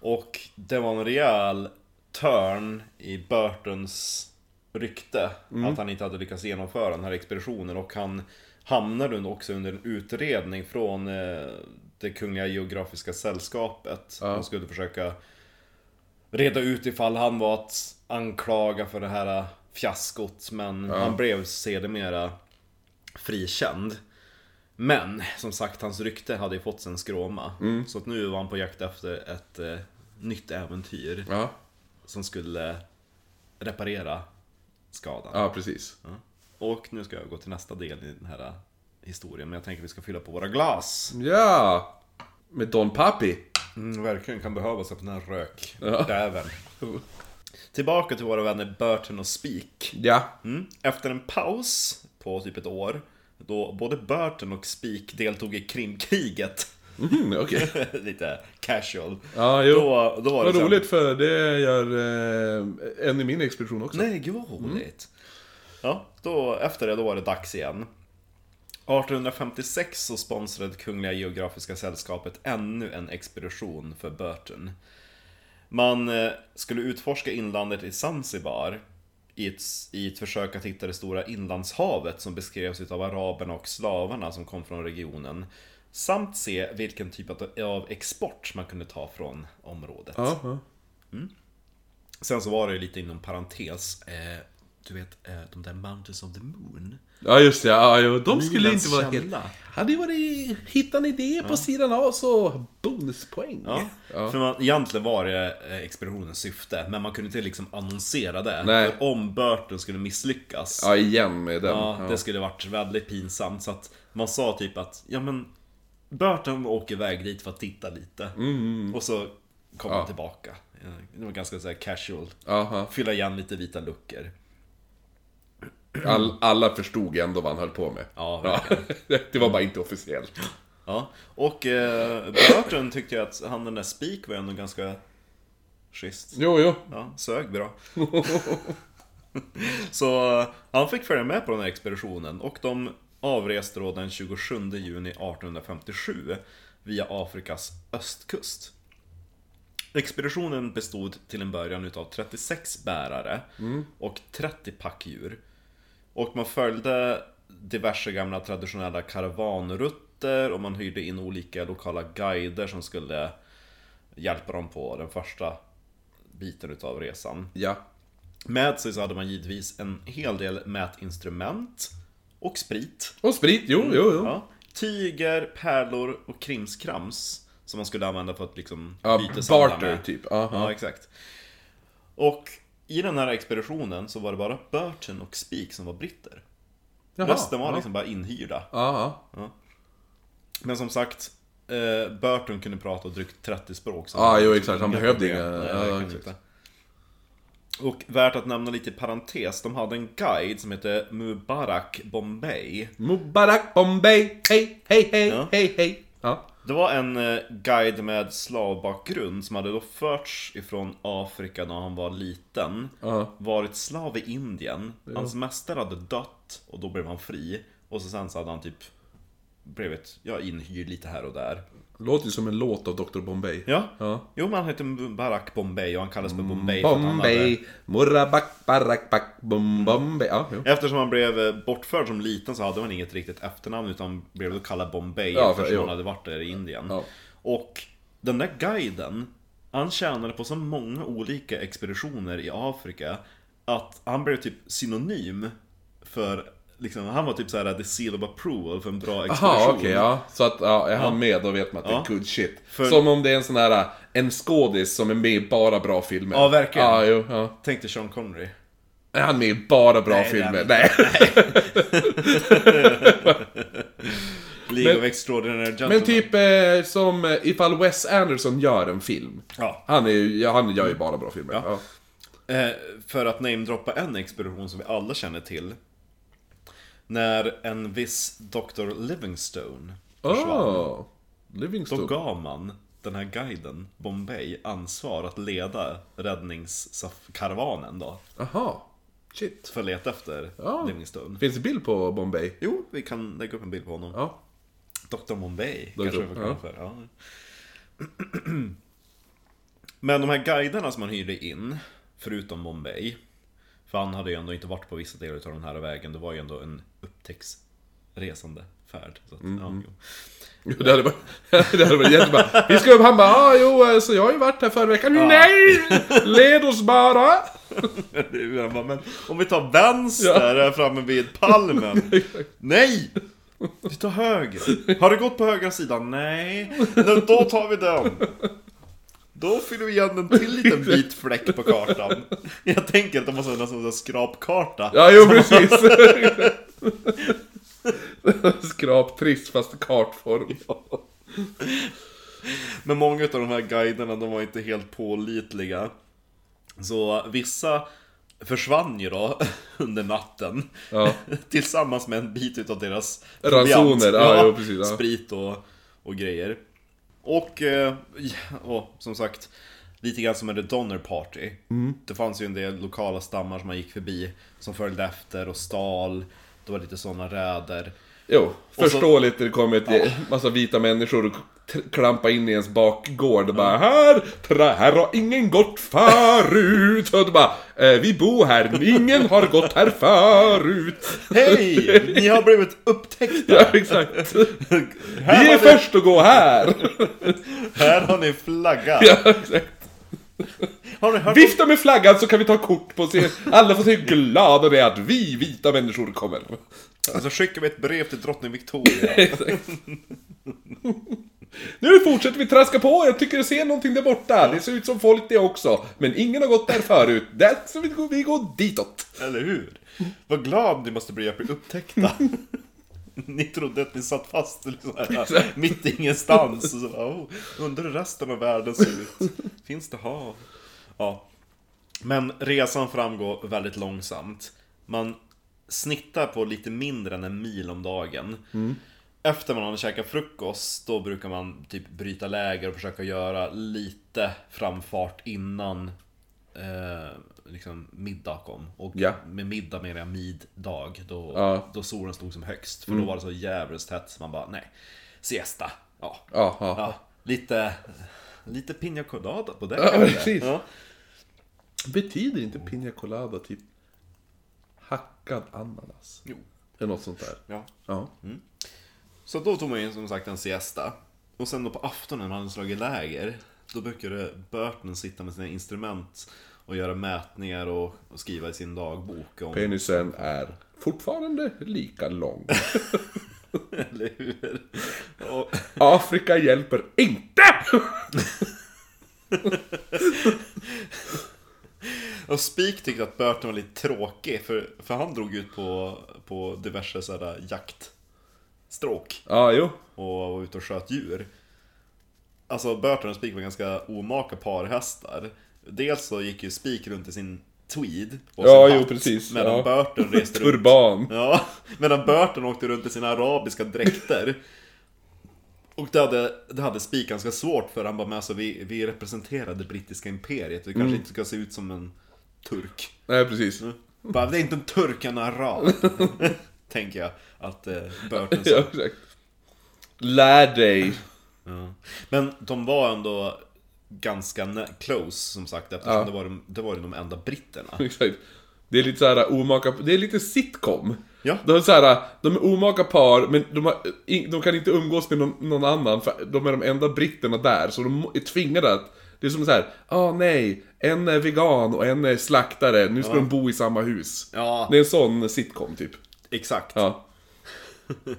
Och det var en rejäl turn i Burtons rykte att han inte hade lyckats genomföra den här expeditionen och han hamnade också under en utredning från eh, det Kungliga Geografiska Sällskapet. Ja. De skulle försöka reda ut ifall han var att anklaga för det här eh, fiaskot men han blev sedermera frikänd. Men som sagt, hans rykte hade ju fått sig en skråma. Så att nu var han på jakt efter ett eh, nytt äventyr Ja, som skulle reparera skadan. ja precis. Ja. Och nu ska jag gå till nästa del i den här historien, men jag tänker att vi ska fylla på våra glas. Ja! Med Don Papi. Mm, verkligen kan behövas efter den här rök. Ja. Tillbaka till våra vänner Burton och Spik. Ja. Mm. Efter en paus på typ ett år, då både Burton och Spik deltog i Krimkriget. Mm, okej. Lite casual. Ja, jo. Då, då var Vad roligt för det gör eh, en i min expedition också. Nej, gud vad roligt. Ja, då, efter det då var det dags igen. 1856 så sponsrade Kungliga Geografiska Sällskapet ännu en expedition för Burton. Man eh, skulle utforska inlandet i Zanzibar i ett, i ett försök att hitta det stora inlandshavet som beskrevs av araberna och slavarna som kom från regionen. Samt se vilken typ av- export man kunde ta från området. Ja, ja. Sen så var det lite inom parentes. Eh, du vet, eh, de där Mountains of the Moon. Ja just det, ja, jo, de skulle Milans inte vara helt... källa. Hade ju varit... Hitta en idé på sidan av så bonuspoäng. Ja, Ja. för man, egentligen var det eh, expeditionens syfte, men man kunde inte liksom annonsera det. Nej. För om Burton skulle misslyckas, Ja, igen med den. ja, Ja, det skulle varit väldigt pinsamt. Så att man sa typ att, ja men, Burton åker iväg dit för att titta lite. Och så kommer han tillbaka. Eh, Det var ganska så här casual. Aha. Fylla igen lite vita luckor. All, alla förstod ändå vad han höll på med. Ja, Ja, det var bara inte officiellt. Ja, och eh, Burton tyckte jag att han den där Spik var ändå ganska schysst. Jo, jo. Ja, sög bra. Så eh, han fick följa med på den här expeditionen och de avreste då den 27 juni 1857 via Afrikas östkust. Expeditionen bestod till en början utav 36 bärare och 30 packdjur. Och man följde diverse gamla traditionella karavanrutter och man hyrde in olika lokala guider som skulle hjälpa dem på den första biten utav resan. Ja. Med sig så hade man givetvis en hel del mätinstrument och sprit. Och sprit, jo, jo, jo. Ja. Tyger, pärlor och krimskrams som man skulle använda för att liksom Ja, byteshandla barter med. typ. Aha. Ja, exakt. Och i den här expeditionen så var det bara Burton och Spik som var britter. Jaha, Resten var ja. liksom bara inhyrda. Aha. Men som sagt, eh, Burton kunde prata drygt 30 språk. Ja, var jo, exakt. Han behövde inga- ja. Och värt att nämna lite parentes, de hade en guide som hette Mubarak Bombay. Mubarak Bombay, hej, hej, hej, Ja. hej, hej. Ja. Det var en eh, guide med slavbakgrund som hade då förts ifrån Afrika när han var liten. Ja. Varit slav i Indien. Hans mästare hade dött och då blev han fri. Och så sen så hade han typ blivit ja, inhyrd lite här och där. Låter ju som en låt av Dr Bombay. Ja, Ja. jo men han hette Barack Bombay och han kallas för Bombay att han hade... Bombay, Murabak, Barak, Bak, Bom, Bombay. Ja, jo. Eftersom han blev eh, bortförd som liten så hade han inget riktigt efternamn utan blev då kallad Bombay Ja, för- eftersom jo. han hade varit där i Indien. Ja. Och den där guiden, han tjänade på så många olika expeditioner i Afrika att han blev typ synonym för Liksom, han var typ såhär the seal of approval för en bra expedition. Jaha, okej, ja. Så att, ja, är han med då vet man att det är Ja. good shit. För- Som om det är en sån här, en skådis som är med i bara bra filmer. Ja, verkligen. Ja, jo, ja. Tänk dig Sean Connery. Är han med i bara bra Nej, filmer? han Nej. League Men- of Extraordinary Gentlemen. Men typ eh, som eh, ifall Wes Anderson gör en film. Ja. Han, är, ja, han gör ju bara bra filmer. Ja. Ja. Eh, för att namedroppa en expedition som vi alla känner till. När en viss Dr. Livingstone försvann. Oh, Då Livingstone. gav man den här guiden, Bombay, ansvar att leda räddningskaravanen då. Aha. Shit. För att leta efter Ja. Livingstone. Finns det bild på Bombay? Jo, vi kan lägga upp en bild på honom. Ja. Dr. Bombay, Dr. kanske vi får kalla för. Ja. Men de här guiderna som man hyrde in, förutom Bombay, för han hade ju ändå inte varit på vissa delar av den här vägen, det var ju ändå en upptäcktsresande färd. Så att, Mm, ja, jo. Jo, Det hade varit, det hade varit jättebra. Vi ska upp, han bara ah, jo, så jag har ju varit här förra veckan. Nej! Led oss bara! Bara, men om vi tar vänster här framme vid palmen. Nej! Vi tar höger. Har du gått på högra sidan? Nej. Då tar vi den. Då fyller vi igen en till liten vit fläck på kartan. Jag tänker att de måste ha en sån skrapkarta. Ja, jo precis. Skraptrist fast kartform. Men många av de här guiderna, de var inte helt pålitliga. Så vissa försvann ju då under natten. Ja. Tillsammans med en bit utav deras Ransoner, ja, jo, precis, ja. Sprit och, och grejer. Och, eh, ja, och som sagt, lite grann som en Donner Party. Mm. Det fanns ju en del lokala stammar som man gick förbi, som följde efter och stal. Det var lite sådana räder. Jo, förståeligt när det kommer ett massa vita människor och klampa in i ens bakgård och bara här, tra, här har ingen gått förut. Och då bara, eh, vi bor här, ingen har gått här förut. Hej! Ni har blivit upptäckta! Ja, exakt. Här, Vi är ni, först att gå här. här har ni flagga! Ja, exakt. Vifta med flaggan så kan vi ta kort på se. Alla får se hur glada det är att vi vita människor kommer. Alltså skickar vi ett brev till drottning Victoria. Nu fortsätter vi traska på, jag tycker jag ser någonting där borta. Det ser ut som folk det också. Men ingen har gått där förut. Där så vi går, vi går ditåt. Eller hur? Vad glad ni måste bli att bli upptäckta. Ni trodde att ni satt fast liksom här, mitt i ingenstans. Och så, oh, undrar hur resten av världen ser ut. Finns det hav? Ja. Men resan framgår väldigt långsamt. Man snittar på lite mindre än en mil om dagen. Efter man har käkat frukost, då brukar man typ bryta läger och försöka göra lite framfart innan eh, liksom middag kom. Och Ja. med middag menar jag middag, då, Ja. då solen stod som högst. För då var det så jävligt tätt, så man bara nej, siesta. Ja, Ja, ja. lite, lite piña colada på det. Ja. Betyder inte piña colada typ hackad ananas? Jo. Eller något sånt där. Ja. Ja. Så då tog man in som sagt en siesta. Och sen då på aftonen när man hade slagit läger, då brukade Burton sitta med sina instrument och göra mätningar och, och skriva i sin dagbok om... Penisen är fortfarande lika lång. Eller hur? Och, Afrika hjälper inte! och Spik tyckte att Burton var lite tråkig, för, för han drog ut på, på diverse sådana jaktstråk. Ja, jo. och var ute och sköt djur. Alltså Burton och Spik var ganska omaka parhästar. Dels så gick ju Spik runt i sin tweed och Ja, sin jo, hatt, precis, Medan ja. Burton reste runt. Turban. Ja, medan Burton åkte runt i sina arabiska dräkter. Och det hade, det hade Spik ganska svårt för han bara med alltså, vi, vi representerar det brittiska imperiet, vi kanske Mm. inte ska se ut som en turk. Nej, precis. Bara, det är inte en turk, en arab. Tänker jag att eh, Burton sa. Ja, exakt. Lär dig. Ja. Men de var ändå ganska close som sagt eftersom Ja. det, var de, det var de enda britterna. Exakt. Det är lite såhär omaka, det är lite sitcom. Ja. De är såhär, de är omaka par, men de, har, in- de kan inte umgås med någon, någon annan, för de är de enda britterna där, så de är tvingade att det är som så här, ah nej, en är vegan och en är slaktare, nu ska de bo i samma hus. Ja, Det är en sån sitcom typ. Exakt. Ja.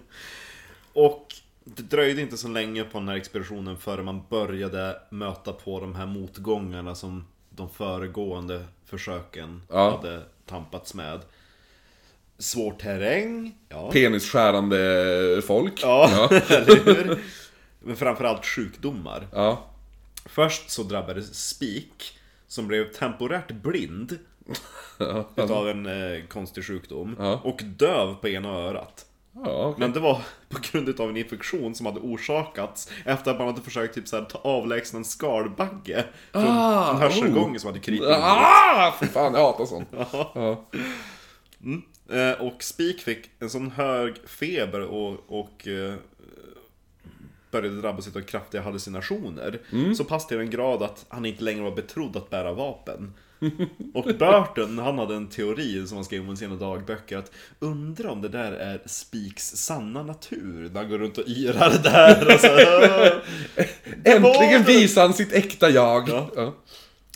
Och det dröjde inte så länge på den här expeditionen förrän man började möta på de här motgångarna som de föregående försöken Ja. hade tampats med. Svår terräng, ja. Penisskärande folk. Ja, eller hur? Men framförallt sjukdomar. Ja. Först så drabbades Spik, som blev temporärt blind Ja, utav en eh, konstig sjukdom. Ja. Och döv på ena örat. ja okej. Men det var på grund av en infektion som hade orsakats efter att man hade försökt typ så här, ta avlägsna en skalbagge från Ah, en hörselgång som hade krypit. Ah, för fan, jag hatar sånt. Ja. Eh, Och Spik fick en sån hög feber och, och eh, började drabbas av kraftiga hallucinationer. Mm. Så pass till en grad att han inte längre var betrodd att bära vapen. Och Burton, han hade en teori som han skrev om i sina dagböcker att undra om det där är Spiks sanna natur när han går runt och yrar där och så, Äntligen visar han sitt äkta jag. Ja. Ja.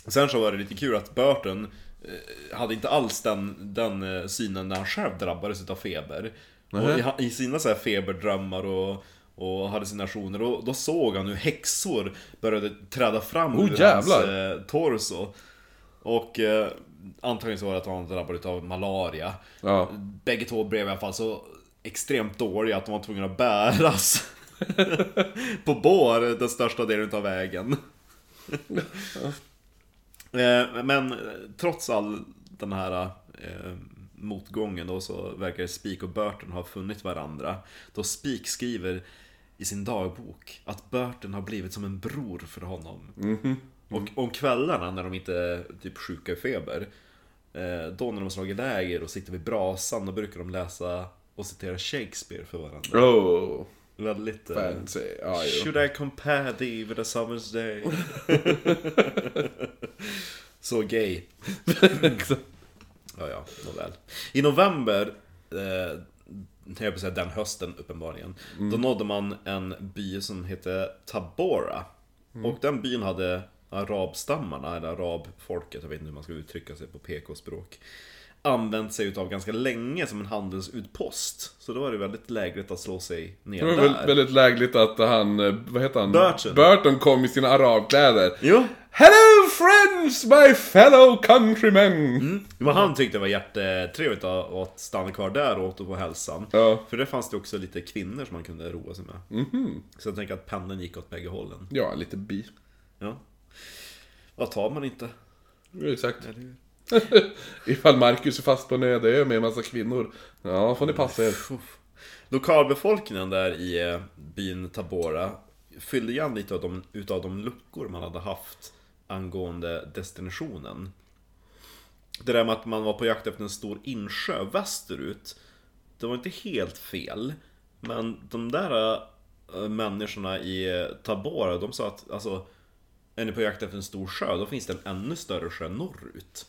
Sen så var det lite kul att Burton eh, hade inte alls den, den eh, synen när han själv drabbades utav feber. Och i, sina så här feberdrömmar och, och hallucinationer, då, då såg han hur häxor började träda fram Oh, ur jävlar. hans eh, torso. Och eh, antagligen så var det att han drabbades av malaria. Ja. Bägge två blev i alla fall så extremt dåliga att de var tvungna att bäras på bår den största delen av vägen. Eh, Men trots all den här eh, motgången då så verkar Spik och Burton ha funnit varandra. Då Spik skriver i sin dagbok att Burton har blivit som en bror för honom. Och om kvällarna när de inte är typ sjuka i feber, eh, då när de slagit läger och sitter vid brasan, då brukar de läsa och citera Shakespeare för varandra. Oh, Väldigt... eh, fancy. Jo. Should I compare thee with a summer's day? Så gay. Ja, ja, nåväl. I november, eh, jag på säga den hösten uppenbarligen, då nådde man en by som hette Tabora. Och den byn hade arabstammarna, eller arabfolket, jag vet inte hur man ska uttrycka sig på PK-språk, använt sig utav ganska länge som en handelsutpost. Så då var det väldigt lägligt att slå sig ner Det var där. väldigt, lägligt att han, eh, vad heter han? Burton. Burton kom i sina arabkläder. Jo, Hello friends, my fellow countrymen! men han tyckte det var jättetrevligt att stanna kvar där och åt på hälsan. Ja. För det fanns det också lite kvinnor som man kunde roa sig med. Mhm. Så jag tänker att pendeln gick åt bägge hållen. Ja, lite bi. Ja. Vad tar man inte? Exakt. Eller? Ifall Marcus är fast på en öde ö med en massa kvinnor. Ja, får ni passa er. Lokalbefolkningen där i eh, byn Tabora fyllde igen lite av de, utav de luckor man hade haft angående destinationen. Det där med att man var på jakt efter en stor insjö västerut, det var inte helt fel. Men de där äh, människorna i eh, Tabora, de sa att alltså, är ni på jakt efter en stor sjö, då finns det en ännu större sjö norrut.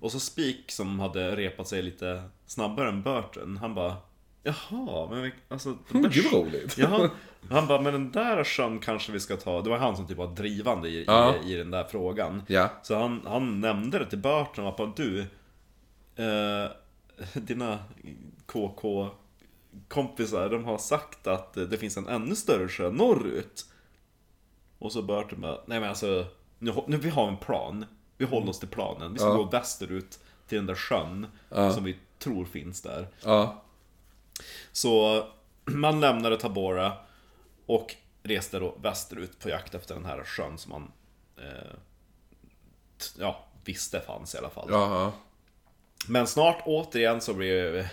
Och så Spik som hade repat sig lite snabbare än Burton, han bara Jaha, men vi- alltså... den där Gud vad roligt. Jaha, han bara, men den där sjön kanske vi ska ta. Det var han som typ var drivande i, Ja. i, i den där frågan. Ja. Så han, han nämnde det till Burton och bara, du, eh, dina KK-kompisar, de har sagt att det finns en ännu större sjö norrut. Och så Burton bara, nej men alltså, nu, nu vi har en plan. Vi håller oss till planen. Vi ska Ja. gå västerut till den där sjön som vi tror finns där. Ja. Så man lämnade Tabora och reste då västerut på jakt efter den här sjön som man eh, ja, visste fanns i alla fall. Ja, Men snart återigen så blev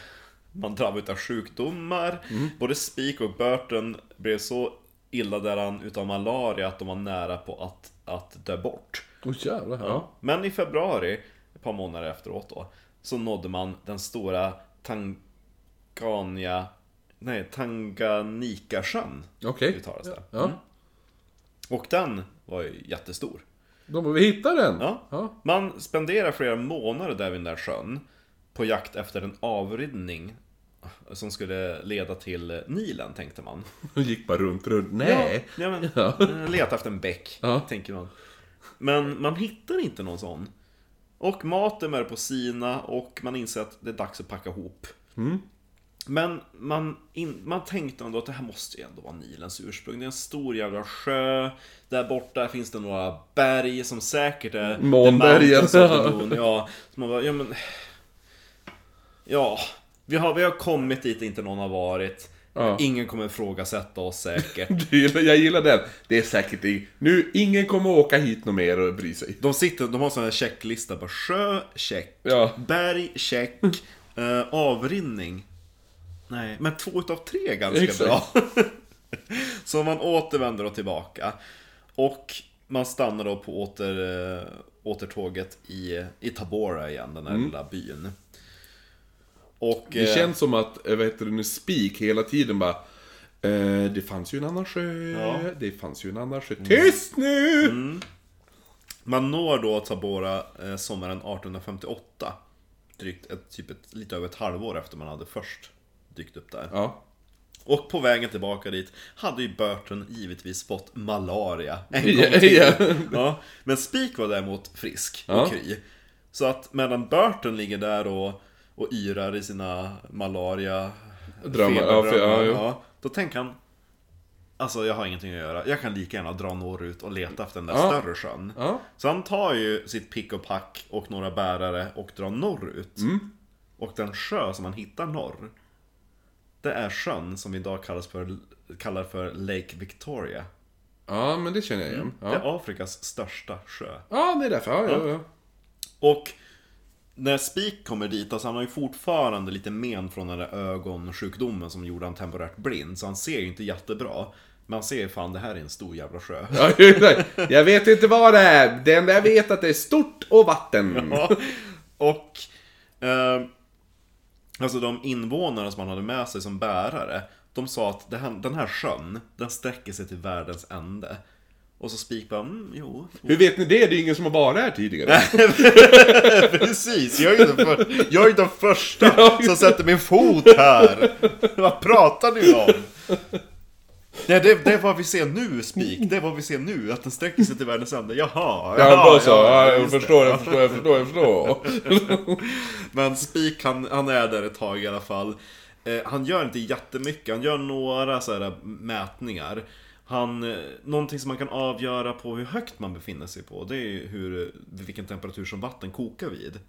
man drabbad av sjukdomar. Både Spik och Burton blev så illa däran utav malaria att de var nära på att, att dö bort. Åh jävlar. Ja. Men i februari, ett par månader efteråt då, så nådde man den stora Tangania... Nej, Tanganyika-sjön Okej. uttalas det. Ja. Mm. Och den var ju jättestor. Då må vi hitta den. Ja. Ja. Man spenderar flera månader där vid den där sjön på jakt efter en avridning som skulle leda till Nilen, tänkte man. Hon gick bara runt, runt. Nej. Ja, men, Ja. Leta efter en bäck, Ja. tänker man. Men man hittar inte någon sån. Och maten är på sina och man inser att det är dags att packa ihop. Mm. Men man, in, man tänkte ändå att det här måste ju ändå vara Nilens ursprung. Det är en stor jävla sjö. Där borta finns det några berg som säkert är... Månbergen. Ja, så man bara, ja men... Ja, vi har, vi har kommit dit inte någon har varit. Ja. Ingen kommer ifrågasätta oss säkert. Gillar- Jag gillar den. Det är säkert det. Nu, ingen kommer åka hit något mer och bry sig. De sitter, de har en sån här checklista på sjö, check. Ja. Berg, check. Eh, avrinning. Nej, men två utav tre är ganska Exakt. bra. Så man återvänder då tillbaka. Och man stannar då på åter, eh, återtåget i, i Tabora igen, den här lilla byn. Och... Mm. Det eh, känns som att, eh, vad heter det nu, Spik hela tiden bara eh, Det fanns ju en annan sjö, Ja. Mm. det fanns ju en annan sjö. Tyst nu! Man når då Tabora eh, sommaren 1858. Drygt ett, typ ett, lite över ett halvår efter man hade först dykt upp där. Ja. Och på vägen tillbaka dit hade ju Burton givetvis fått malaria en Ja, gång till. ja. Ja, men Spik var däremot frisk Ja. och kry. Så att medan Burton ligger där och, och yrar i sina malaria Drömmar, ja, för- ja, ja, Då tänker han Alltså jag har ingenting att göra, jag kan lika gärna dra norrut och leta efter den där Ja. större sjön. Ja. Så han tar ju sitt pick och pack och några bärare och drar norrut. Mm. Och den sjö som han hittar norr, det är sjön som idag kallas för, kallar för Lake Victoria. ja, men det känner jag igen. Det Ja, är Afrikas största sjö. ja det är därför. Ja, ja, ja. Och när Spik kommer dit, alltså han har ju fortfarande lite men från den där ögonsjukdomen som gjorde han temporärt blind. Så han ser ju inte jättebra. Men han ser ju fan, det här är en stor jävla sjö. Jag vet inte vad det är. Det enda jag vet att det är stort och vatten. Ja, och eh, Alltså de invånare som han hade med sig som bärare De sa att här, den här sjön Den sträcker sig till världens ände Och så Spik bara, mm, jo Hur vet ni det? Det är ingen som har varit här tidigare. Precis, jag är ju den, för, jag är ju den första som sätter min fot här Vad pratar ni om? Nej, det, det är vad vi ser nu, Spik. Det är vad vi ser nu, att den sträcker sig till världens ände. Jaha, Ja, jaha, då så. Ja, jag förstår, jag förstår, jag förstår, jag förstår. Men Spik, han, han är där ett tag i alla fall. Eh, han gör inte jättemycket, han gör några så här mätningar. Han, eh, någonting som man kan avgöra på hur högt man befinner sig på, det är ju hur, vilken temperatur som vatten kokar vid.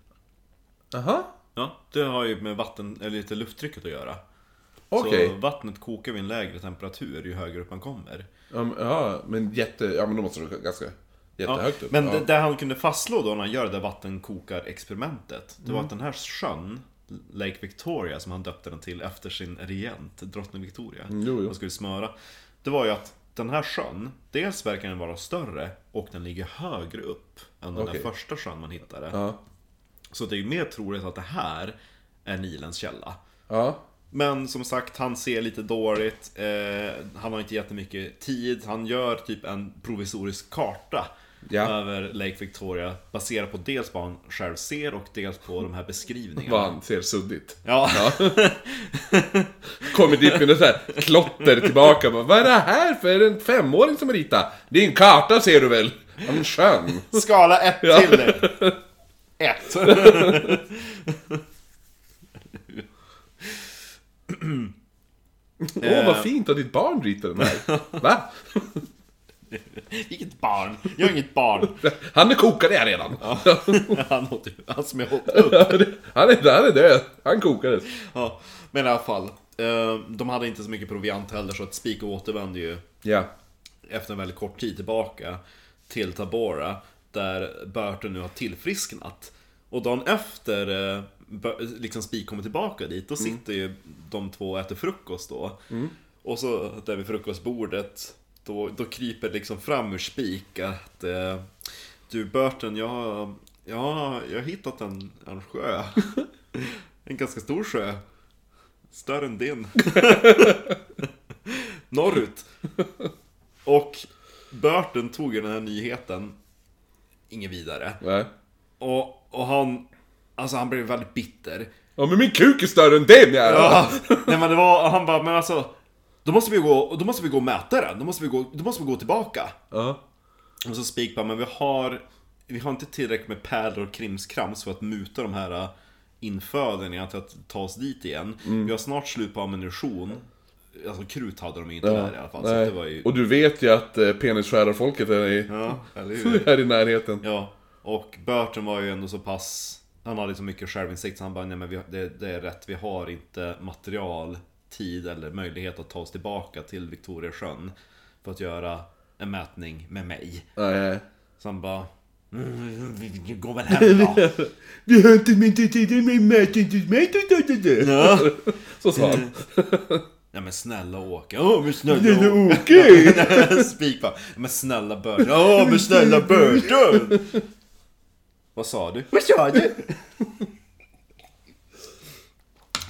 Jaha, Ja, det har ju med vatten, eller lite lufttrycket att göra. okej. Så vattnet kokar vid en lägre temperatur ju högre upp man kommer. Ja, men- Ja, men jätte... Ja, men då måste det vara ganska jättehögt upp. Men ja. det, det han kunde fastslå då när han gör det där vattenkokar-experimentet Det var att den här sjön, Lake Victoria, som han döpte den till efter sin regent, drottning Victoria Mm, jo, jo. Och skulle smöra Det var ju att den här sjön, dels verkar den vara större och den ligger högre upp än den Okej. där första sjön man hittade Ja. Så det är ju mer troligt att det här är Nilens källa Ja. men som sagt, han ser lite dåligt. Eh, han har inte jättemycket tid. Han gör typ en provisorisk karta Ja. över Lake Victoria. Baserat på dels vad han själv ser och dels på de här beskrivningarna. Vad han ser suddigt. Ja, Kommer dit med något här klotter tillbaka. Bara, Vad är det här för en femåring som ritar? Det är en karta ser du väl? Av en sjön. skala ett Ja. till dig. Ett. Åh, vad fint att ditt barn ritar den här. Va? Vilket barn. Jag är inget barn. Han är kokad, är redan. Han, åt, han som jag åt upp. Han är, han är död. Han kokades. Ja, men i alla fall. Eh, de hade inte så mycket proviant heller så att Spik återvände ju Ja. efter en väldigt kort tid tillbaka till Tabora där Burton nu har tillfrisknat. Och dagen efter eh, liksom Spik kommer tillbaka dit, då sitter ju de två och äter frukost då. Och så där vid frukostbordet, då, då kryper liksom fram ur Spik att eh, Du Burton, jag, jag, jag har hittat en, en sjö. En ganska stor sjö. Större än din. Norrut. Och Burton tog ju den här nyheten Inget vidare. Nej. Och, och han... Alltså han blev väldigt bitter. Ja, men min kuk är större än din jävel! Ja, nej men det var, han bara, men alltså... Då måste vi gå, då måste vi gå och mäta den. Då måste vi gå, då måste vi gå tillbaka. Ja. Och så Spik bara, men vi har... Vi har inte tillräckligt med pärlor och krimskrams för att muta de här äh, infödingarna till att ta oss dit igen. Vi har snart slut på ammunition. Alltså krut hade de inte där i alla fall. Så det var ju... Och du vet ju att eh, penisskärarfolket är i, Ja, här i närheten. Ja, och Burton var ju ändå så pass... Han hade så mycket självinsikt så han bara, nej men vi, det, det är rätt, vi har inte material, tid eller möjlighet att ta oss tillbaka till Victoriasjön för att göra en mätning med mig. Nej. Så han bara, mm, vi går väl hem då. Vi har inte min tid med ja. Så sa han. ja men snälla Åke, ja men snälla Åke. Spik bara, men snälla Burton, ja men snälla Burton. Vad sa du? Vad sa du?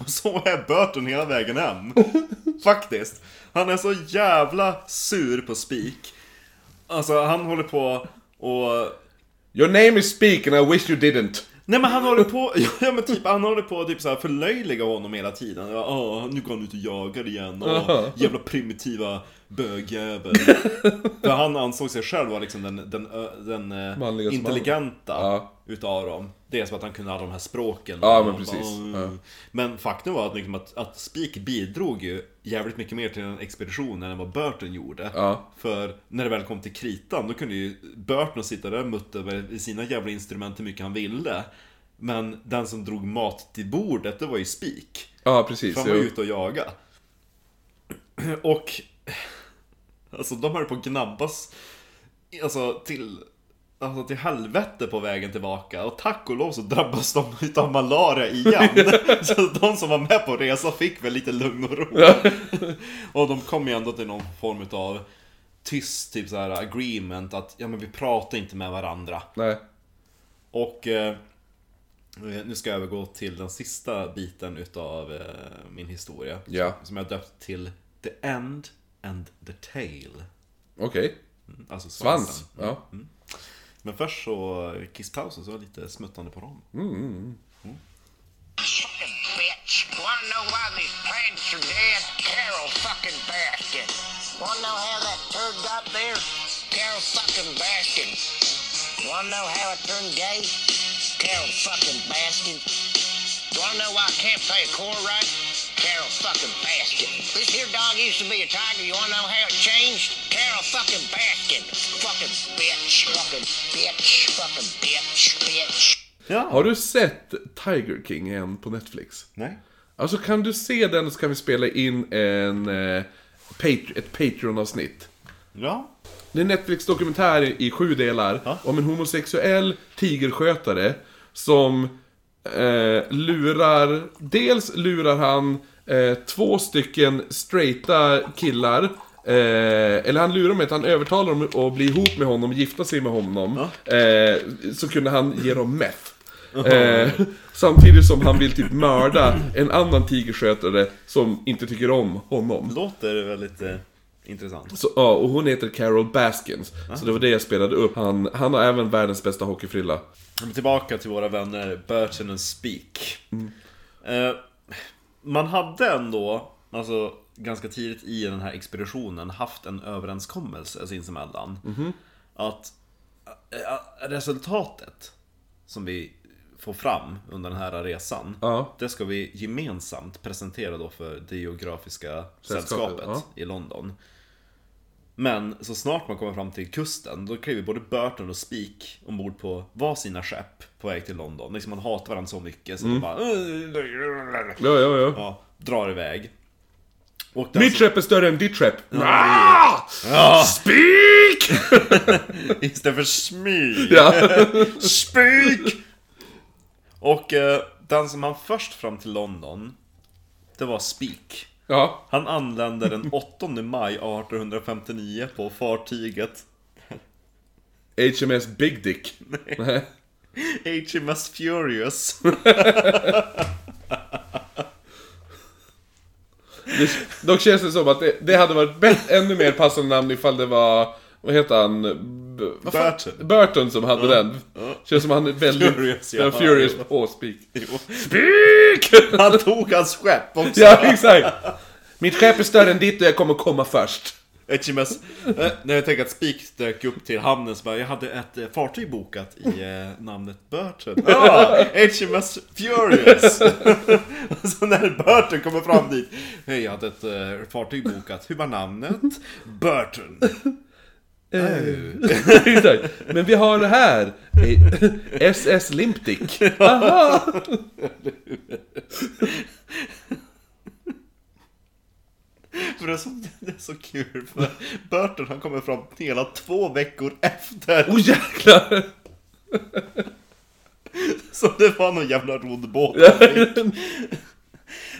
Och så är Burton hela vägen hem. Faktiskt. Han är så jävla sur på Spik. Alltså han håller på och... Your name is Speak and I wish you didn't. Nej men han håller på, ja men typ han håller på att typ så här förlöjliga honom hela tiden. Ja, nu går han ut och jagar igen. Åh, jävla primitiva bögjävel. För han ansåg sig själv vara liksom den, den, den eh, Manligaste intelligenta Ja. utav dem. Dels för att han kunde alla de här språken. Ja, men precis. "Åh." Ja. Men faktum var att, liksom att, att Spik bidrog ju jävligt mycket mer till den expeditionen än vad Burton gjorde. Ja. För när det väl kom till kritan, då kunde ju Burton sitta där och mutta över sina jävla instrument hur mycket han ville. Men den som drog mat till bordet, det var ju Spik. Ja, precis. För han var ju jo. ute och jaga. Och... Alltså de höll på att gnabbas Alltså till Alltså till helvete på vägen tillbaka och tack och lov så drabbas de utav malaria igen. så de som var med på resan fick väl lite lugn och ro. och de kom ju ändå till någon form utav tyst typ så här agreement att ja men vi pratar inte med varandra. Nej. Och eh, nu ska jag övergå till den sista biten utav eh, min historia. Ja. Som jag döpt till The End and the Tail. Okej. Alltså svansen. Svans. Ja. Men först så kisspaus och så lite smuttande på dem. Wanna know? Carol fucking bastard. Wanna know how it turned gay? Carol fucking Baskin. Wanna know why I can't play a chord right? Carol fucking Baskin. This here dog used to be a tiger. You wanna know how it changed? Carol fucking Baskin. Fucking bitch. Fucking bitch. Fucking bitch. Bitch. Ja. Har du sett Tiger King än på Netflix? Nej. Alltså kan du se den så kan vi spela in en, eh, Pat- ett Patreon-avsnitt. Ja. Det är en Netflix-dokumentär i- i sju delar Ja. om en homosexuell tigerskötare som eh, lurar... Dels lurar han eh, två stycken straighta killar. Eh, eller han lurar dem med att han övertalar dem att bli ihop med honom, gifta sig med honom. Eh, så kunde han ge dem meth. Eh, samtidigt som han vill typ mörda en annan tigerskötare som inte tycker om honom. Låter väldigt eh, intressant. Så, ja, och hon heter Carol Baskins. Så det var det jag spelade upp. Han, han har även världens bästa hockeyfrilla. Tillbaka till våra vänner Burton och Speak. Eh, man hade ändå, alltså ganska tidigt i den här expeditionen, haft en överenskommelse sinsemellan. Att eh, resultatet som vi får fram under den här resan, Ja. det ska vi gemensamt presentera då för det geografiska Sällskapet, sällskapet ja. i London. Men så snart man kommer fram till kusten, då kliver både Burton och Speak ombord på varsina skepp på väg till London. Liksom man hatar varandra så mycket så Mm. de bara... Ja, ja, ja. Ja, drar iväg. Och Mitt skepp är större än ditt skepp. Ah! Speak! Istället för smyg. ja. Speak! Och eh, den som han först fram till London, det var Speak. Ja. Han anlände den 8 maj 1859 på fartyget HMS Big Dick. Nej. HMS Furious. Det, dock känns det som att det, det hade varit ännu mer passande namn ifall det var... Vad heter han? Burton. Burton som hade den. Känns som han är väldigt... Furious, ja. Furious på Speak. Jo. Speak! Han tog hans skepp också. ja, exakt! Mitt skepp är större än ditt och jag kommer komma först. HMS, eh, när jag tänker att Speak dök upp till hamnen så bara, jag hade ett eh, fartyg bokat i eh, namnet Burton. Ja, HMS Furious! och så när Burton kommer fram dit, hej jag hade ett fartyg bokat, hur var namnet? Burton. Exakt. Men vi har det här. Eh, SS Limpdick. Aha! För det är, så, det är så kul, för Burton han kommer fram hela två veckor efter. Åh oh, jäklar! Så det var någon jävla roddbåt.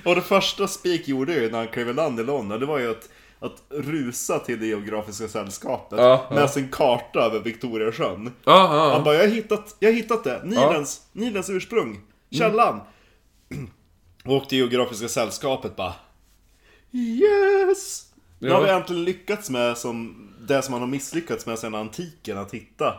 Och det första Speak gjorde ju när han klev i land i London, det var ju att, att rusa till det geografiska sällskapet Ja, med ja. sin karta över Victoriasjön. Ja, Han bara, jag har hittat, jag har hittat det, Nilens, Nilens ursprung, källan. Och det geografiska sällskapet bara Yes! Nu har vi äntligen lyckats med som, det som man har misslyckats med sedan antiken, att hitta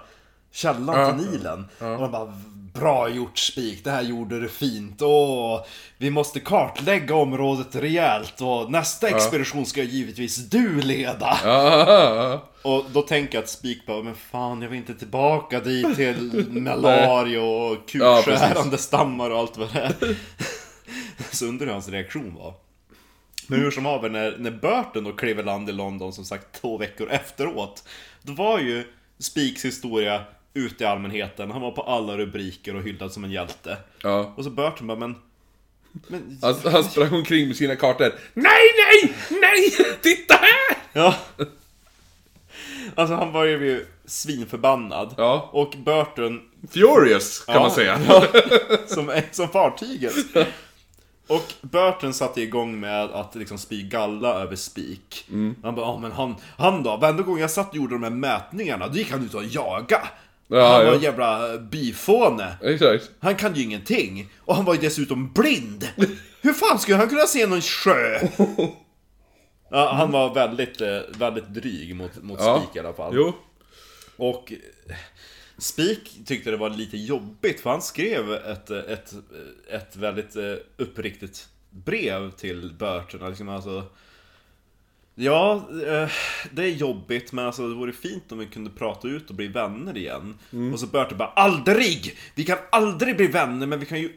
källan Ja. till Nilen. Och man bara, bra gjort Spik, det här gjorde du fint. Åh, vi måste kartlägga området rejält och nästa expedition ska givetvis du leda. Ja, ja. Och då tänker jag att Spik bara, men fan jag vill inte tillbaka dit till malaria och Ja, kukskärande stammar och allt vad det är. Så undrar hur hans reaktion var. Men hur som haver, när, när Burton då klev land i London som sagt två veckor efteråt. Då var ju Spiks historia ute i allmänheten. Han var på alla rubriker och hyllad som en hjälte. ja. Och så Burton bara, men... men Han, han sprang omkring med sina kartor. Nej, nej, nej! Titta här! Ja. Alltså han var ju svinförbannad. Ja. Och Burton Furious, kan Ja. man säga. som, som fartyget. Och Burton satte igång med att liksom spy galla över spik. Mm. Han bara, ja men han, han då? Varenda gång jag satt och gjorde de här mätningarna, då gick han ut och jaga. Ja, han var en jävla byfåne. Exakt. Han kan ju ingenting. Och han var ju dessutom blind. Hur fan skulle han kunna se någon sjö? Ja, han var väldigt, eh, väldigt dryg mot, mot Ja. Spik i alla fall. Jo. Och eh, Spik tyckte det var lite jobbigt för han skrev ett, eh, ett, ett väldigt uppriktigt brev till Burton. Liksom alltså, Ja, eh, det är jobbigt men alltså det vore fint om vi kunde prata ut och bli vänner igen. Mm. Och så Bertil bara ALDRIG! Vi kan aldrig bli vänner men vi kan ju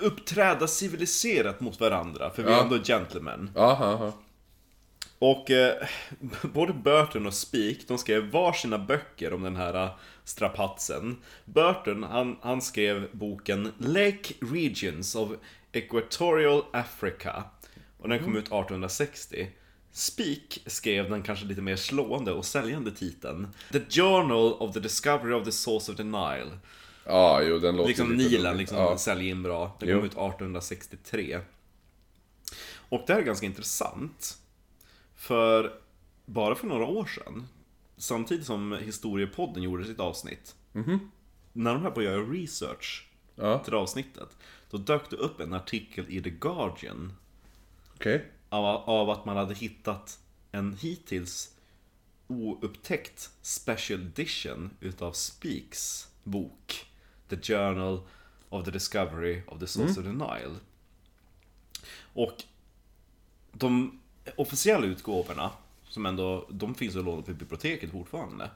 uppträda civiliserat mot varandra för vi är Ja. ändå gentlemen. Aha, aha. Och eh, både Burton och Speak, de skrev varsina böcker om den här eh, strapatsen. Burton, han, han skrev boken Lake Regions of Equatorial Africa. Och den kom ut 1860. Speak skrev den kanske lite mer slående och säljande titeln The Journal of the Discovery of the Source of the Nile. Ja, jo den låter Liksom lite Nilen liksom Ja. säljer in bra. Den Jo. kom ut 1863. Och det här är ganska intressant. För bara för några år sedan, samtidigt som Historiepodden gjorde sitt avsnitt, när de här på att göra research. Ja, till avsnittet, då dök det upp en artikel i The Guardian okej. Av, av att man hade hittat en hittills oupptäckt special edition utav Speaks bok The Journal of the Discovery of the Source of the Nile. Och de officiella utgåvorna, som ändå, de finns att låna på biblioteket fortfarande.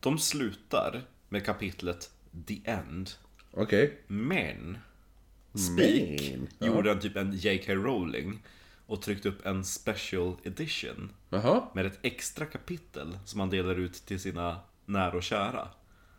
De slutar med kapitlet The End. Okej. Men Speak Men, ja. gjorde en typ en J.K. Rowling och tryckte upp en special edition Jaha, med ett extra kapitel som han delar ut till sina nära och kära.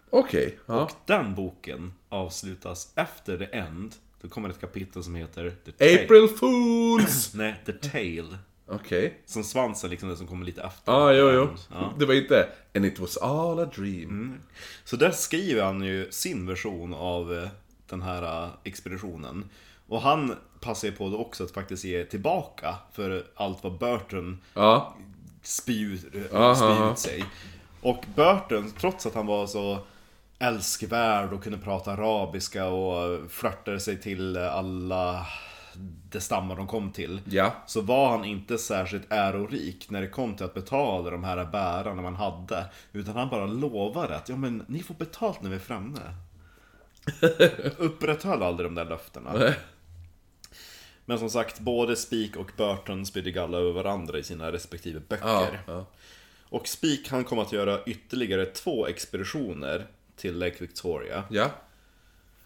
okej. Ja. Och den boken avslutas efter The End. Då kommer ett kapitel som heter The Tale. April Fools! Nej, The Tale. Okej. Som svansen liksom, det som kommer lite efter. Ah, jo, jo. Ja. Det var inte And it was all a dream. Så där skriver han ju sin version av eh, den här eh, expeditionen. Och han passar ju på då också att faktiskt ge tillbaka för allt vad Burton Ja. spy, Aha, spy aha. ut sig. Och Burton, trots att han var så älskvärd och kunde prata arabiska och flörtade sig till alla de stammar de kom till. Ja. Så var han inte särskilt ärorik när det kom till att betala de här bärarna man hade. Utan han bara lovade att ja men ni får betalt när vi är framme. Upprätthöll aldrig de där löftena. Men som sagt, både Speak och Burton spydde galla över varandra i sina respektive Ja. böcker. ja. Och Speak han kom att göra ytterligare två expeditioner till Lake Victoria. Ja.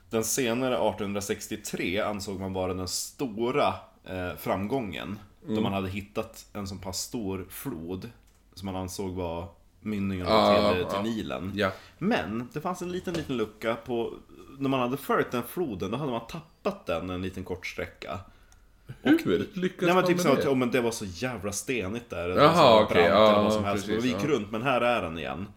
Den senare 1863 ansåg man vara den stora eh, framgången. Mm. Då man hade hittat en så pass stor flod som man ansåg var mynningen Ja, till, ja. till Nilen. Ja. Men det fanns en liten, liten lucka på... När man hade följt den floden, då hade man tappat den en liten kort sträcka. Hur lyckas Nej men man typ så att det? oh, men det var så jävla stenigt där. Jaha, okej, brant ja, som helst. precis, och vi gick ja. runt, men här är den igen.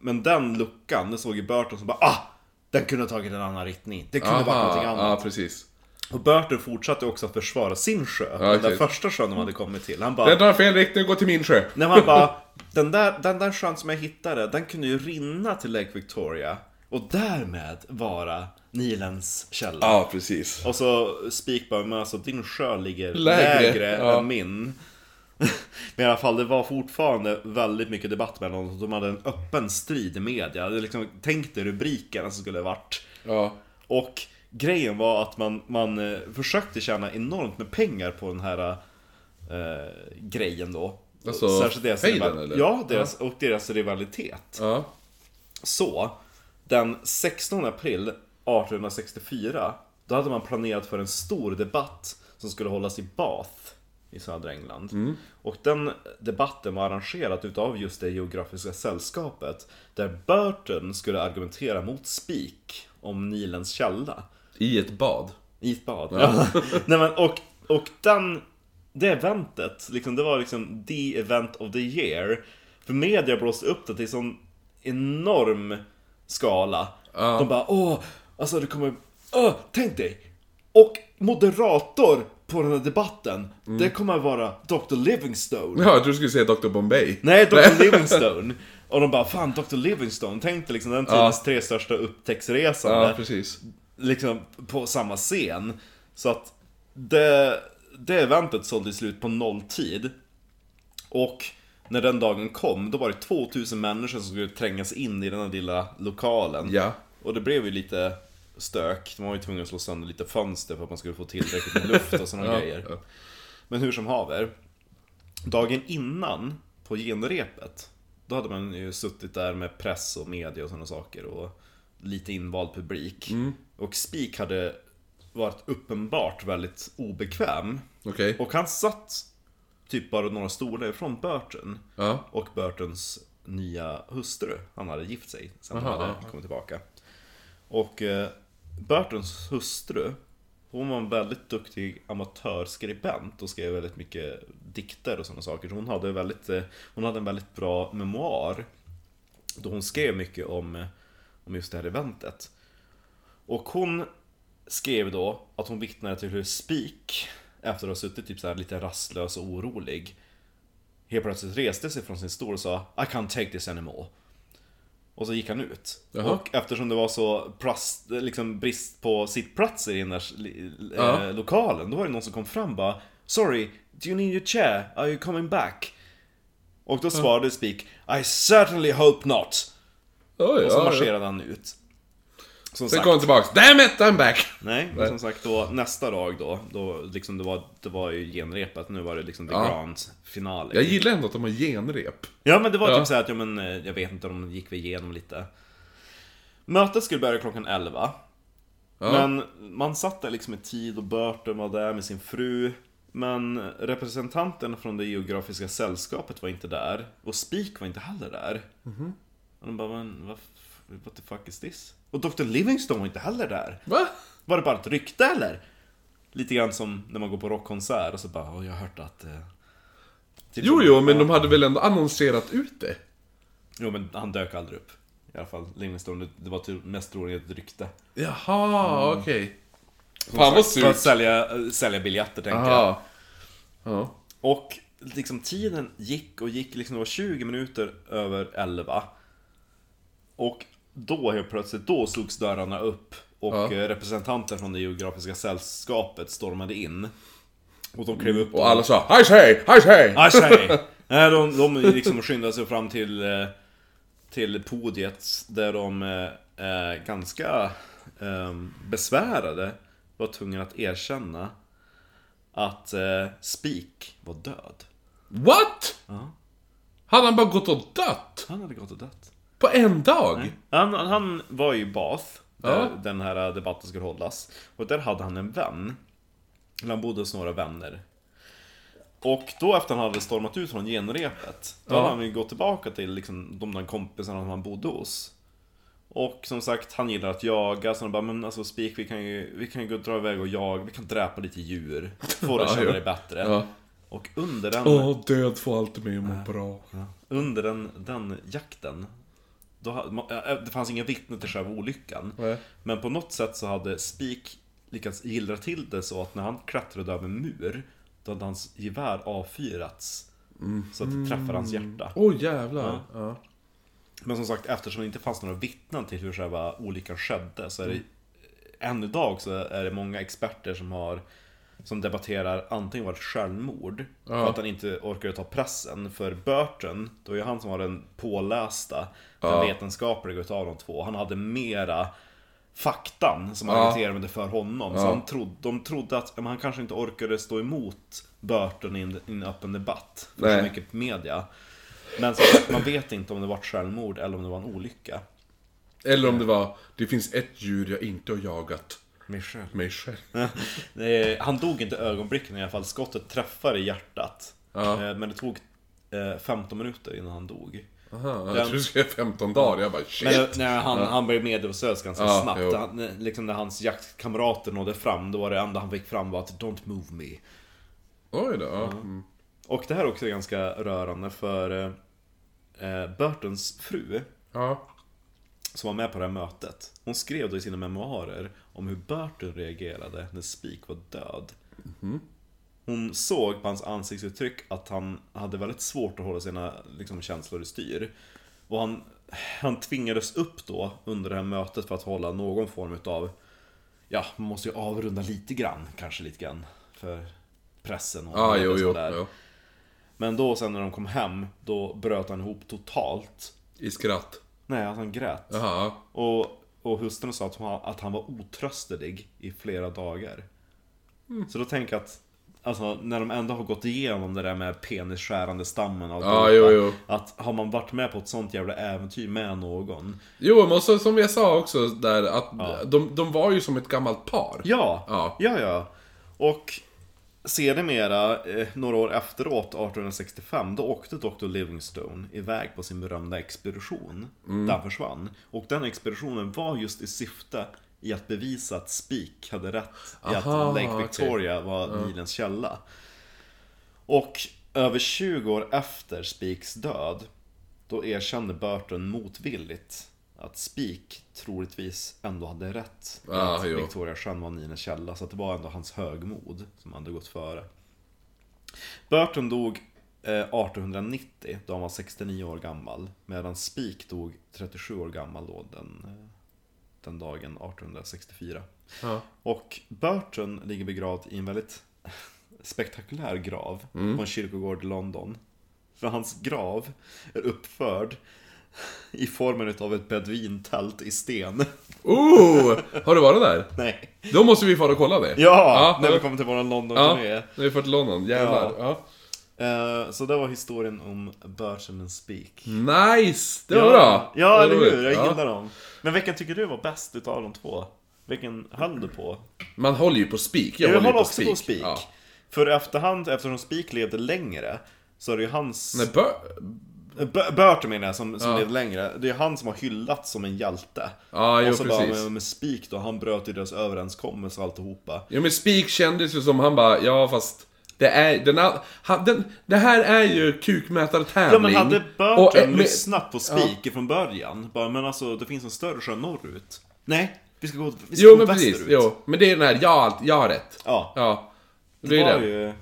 Men den luckan, det såg i Burton som bara ah! Den kunde ha tagit en annan riktning. Det kunde varit någonting Aha, annat. ja precis. Och Burton fortsatte också att försvara sin sjö. Ja, den där första sjön de hade kommit till. Han bara... Den tar fel riktning och gå till min sjö. När man bara, den där, den där sjön som jag hittade, den kunde ju rinna till Lake Victoria. Och därmed vara Nilens källa. Ja, precis. Och så bara, men alltså din sjö ligger Lägre, lägre, ja. än min. Men i alla fall, det var fortfarande väldigt mycket debatt mellan dem. De hade en öppen strid i media. Det liksom, tänk dig rubrikerna som skulle varit. Ja. Och grejen var att man, man eh, försökte tjäna enormt med pengar på den här eh, grejen då. Alltså, deras, fejden, eller? Ja, deras, och deras rivalitet. Ja. Så, den 16 april 1864, då hade man planerat för en stor debatt som skulle hållas i Bath i södra England. Och den debatten var arrangerad utav just det geografiska sällskapet, där Burton skulle argumentera mot Speak om Nilens källa. I ett bad. I ett bad. Ja. Nej, men, och, och den, det eventet, liksom, det var liksom the event of the year. För media blåste upp det till sån enorm skala. De bara åh, alltså det kommer, åh, tänk dig! Och moderator på den här debatten, det kommer vara Dr. Livingstone. Ja, jag tror du skulle säga Dr. Bombay. Nej, Dr. Livingstone. Och de bara, fan Dr. Livingstone, tänk dig liksom den tidens tre största upptäcktsresande Ja, precis. liksom på samma scen. Så att det, det eventet sålde slut på nolltid. Och när den dagen kom, då var det 2000 människor som skulle trängas in i den här lilla lokalen. Ja. Och det blev ju lite stök. De var ju tvungna att slå sönder lite fönster för att man skulle få tillräckligt med luft och sådana Ja, grejer. ja. Men hur som haver. dagen innan, på genrepet, då hade man ju suttit där med press och media och sådana saker och lite invald publik. Och Spik hade varit uppenbart väldigt obekväm. Okej. Och han satt typ bara några stolar ifrån Burton. Ja. Och Burtons nya hustru. Han hade gift sig sen han hade aha. kommit tillbaka. Och eh, Burtons hustru, hon var en väldigt duktig amatörskribent och skrev väldigt mycket dikter och sådana saker. Så hon hade, väldigt, eh, hon hade en väldigt bra memoar. Då hon skrev mycket om, om just det här eventet. Och hon skrev då att hon vittnade till hur Spik, efter att ha suttit typ så här lite rastlös och orolig, helt plötsligt reste sig från sin stol och sa I can't take this anymore. Och så gick han ut. Jaha. Och eftersom det var så prast, liksom brist på sittplatser i den där eh, lokalen, då var det någon som kom fram och bara Sorry, do you need your chair? Are you coming back? Och då svarade Spik I certainly hope not. Oj, Och så ja, ja. marscherade han ut. Som Sen sagt, kom han tillbaks. Damn it, I'm back! Nej, men som sagt då nästa dag då, då liksom det var, det var ju genrepet, nu var det liksom the Ja. grand finale. Jag gillar ändå att de har genrep. Ja men det var Ja. typ så här att, ja men eh, jag vet inte om de gick vi igenom lite. Mötet skulle börja klockan 11. Ja. Men man satt där liksom i tid och Burton var där med sin fru. Men representanten från det geografiska sällskapet var inte där. Och Spik var inte heller där. Mhm. Och de bara, men vad, what the fuck is this? Och Dr. Livingstone var inte heller där. Va? Var det bara ett rykte eller? Lite grann som när man går på rockkonsert och så bara, "Åh, jag har hört att... Eh... typ Jo, jo, men de hade väl ändå annonserat ut det? Jo men han dök aldrig upp. I alla fall Livingstone, det- var typ mest troligen ett rykte. Jaha, Mm. okej. Fan vad För att surt. sälja, sälja biljetter tänker jag. Jaha. Ja. Och liksom tiden gick och gick, liksom det var 20 minuter över 11. Och då helt plötsligt, då slogs dörrarna upp. Och Ja. eh, representanter från det geografiska sällskapet stormade in. Och de klev upp Och alla sa Hej say, hej say! I say! Nej, de, de liksom skyndade sig fram till, eh, till podiet där de eh, är ganska eh, besvärade var tvungna att erkänna att eh, Spik var död. What? Ja. Hade han bara gått och dött? Han hade gått och dött. På en dag? Han, han var i Bath, där Ja. den här debatten skulle hållas. Och där hade han en vän. Eller han bodde hos några vänner. Och då efter han hade stormat ut från genrepet, då Ja. hade han ju gått tillbaka till liksom, de där kompisarna som han bodde hos. Och som sagt, han gillar att jaga, så han bara, men alltså Spik, vi kan ju, vi kan ju gå dra iväg och jaga, vi kan dräpa lite djur. Få dig att Ja, känna dig bättre. Ja. Och under den... Åh, död får alltid mig att må bra. Under den, den jakten, då, det fanns inga vittnen till själva olyckan. Nej. Men på något sätt så hade Spik lyckats gillra till det så att när han klättrade över en mur, då hade hans gevär avfyrats. Så att det träffade hans hjärta. Åh jävlar. Ja. Men som sagt, eftersom det inte fanns några vittnen till hur själva olyckan skedde så är det än idag så är det många experter som har som debatterar antingen var det självmord för att han inte orkade ta pressen. För Burton, då är han som har den pålästa, den Ja. vetenskapliga utav de två. Han hade mera faktan som Ja. argumenterade för honom. Så Ja. han trodde, de trodde att ja, men han kanske inte orkade stå emot Burton i en, öppen debatt. För Nej. så mycket media. Men som sagt, man vet inte om det var ett självmord eller om det var en olycka. Eller om det var, det finns ett djur jag inte har jagat. Michel. Eh, Han dog inte ögonblicken i alla fall. Skottet träffade hjärtat. Ja. Eh, Men det tog eh, 15 minuter innan han dog. Aha, jag Den- trodde du skulle säga 15 dagar. Jag bara shit. Men när han, han blev medvetslös ganska Ja, snabbt. Han, liksom när hans jaktkamrater nådde fram, då var det enda han fick fram var att Don't move me. Oj då. ja. Mm. Och det här är också ganska rörande för eh, eh, Burtons fru, Ja. som var med på det här mötet. Hon skrev då i sina memoarer om hur Burton reagerade när Spik var död. Hon såg på hans ansiktsuttryck att han hade väldigt svårt att hålla sina liksom, känslor i styr. Och han, han tvingades upp då under det här mötet för att hålla någon form utav Ja, man måste ju avrunda lite grann, kanske lite grann. För pressen och Ja, och jo, sådär. jo. Men då sen när de kom hem, då bröt han ihop totalt. I skratt. Nej, att han grät. Jaha. Och, och hustrun sa att, hon, att han var otröstlig i flera dagar. Så då tänker jag att Alltså när de ändå har gått igenom det där med penisskärande stammen och Ja, alltihopa, jo, jo. Att har man varit med på ett sånt jävla äventyr med någon Jo, men så, som jag sa också där, att de, de var ju som ett gammalt par. Ja, Ja. ja, ja. Och sedermera, eh, några år efteråt, 1865, då åkte Dr. Livingstone iväg på sin berömda expedition. Där han försvann. Och den expeditionen var just i syfte i att bevisa att Speke hade rätt i att Aha, Lake. Victoria var Nilens källa. Och över 20 år efter Speaks död, då erkände Burton motvilligt att Speke troligtvis ändå hade rätt. i Ah, att jo. Victoria sjön var Nilens källa, så det var ändå hans högmod som hade gått före. Burton dog eh, 1890, då han var 69 år gammal. Medan Speke dog 37 år gammal då, den, eh, den dagen 1864. Ja. Och Burton ligger begravd i en väldigt spektakulär grav på en kyrkogård i London. För hans grav är uppförd i formen av ett beduintält i sten. Oh! Har du varit där? Nej. Då måste vi fara och kolla det. Ja! när då- vi kommer till vår Ja, London-turné. när vi får till London. Jävlar. Ja. Eh, Så det var historien om Burton and Speak. Nice! Det var ja, bra. Ja, Det eller hur? Jag Ja. gillar dem. Men vilken tycker du var bäst utav de två? Vilken höll du på? Man håller ju på Speak. Jag, Jag håller på också Speak. på Speak. Ja. För efterhand, eftersom Speak levde längre, så är det ju hans... Nej, Bur... B- Burton menar jag, som, som Ja. levde längre. Det är han som har hyllats som en hjälte. Ja, jo, och så bara precis. med, med Speak då, han bröt ju deras överenskommelse och alltihopa. Ja men Speak kändes ju som han bara, ja fast det är, den, den, det här är ju kukmätartävling. Ja men hade Och, Burton eh, med- lyssnat på Speak från början, bara men alltså det finns en större sjö norrut. Nej, vi ska gå, vi ska Jo gå men precis, västerut. jo. Men det är den här, jag jag har rätt. Ja. Ja. Det Det är var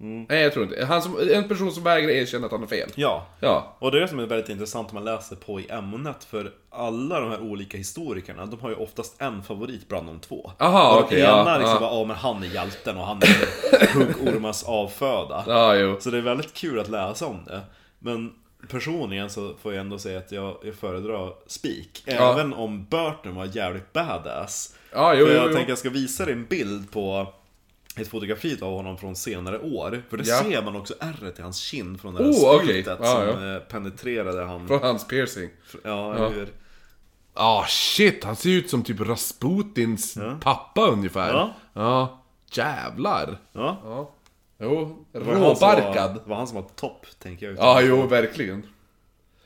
ju... Nej jag tror inte. Han som, en person som vägrar erkänna att han har fel. Ja. Ja. Och det är det som är väldigt intressant om man läser på i ämnet, för alla de här olika historikerna, de har ju oftast en favorit bland de två. Aha, och den ena ja, liksom ja. bara, ja men han är hjälten och han är huggormars avföda. Ja, jo. Så det är väldigt kul att läsa om det. Men personligen så får jag ändå säga att jag, jag föredrar. Ja. Även om Burton var jävligt badass. Ja, jo, För jo, jag jo. tänker jag ska visa dig en bild på ett fotografi av honom från senare år. För det Ja. ser man också ärret i hans kind från det här Oh, sprutet Ja, som ja. eh, penetrerade han. Från hans piercing. Ja, eller hur? Ah shit, han ser ut som typ Rasputins pappa ungefär. Ja. Ja. Jävlar. Ja. Ja. Jo, råbarkad. Det var han som var topp, tänker jag. Ja, jo, verkligen.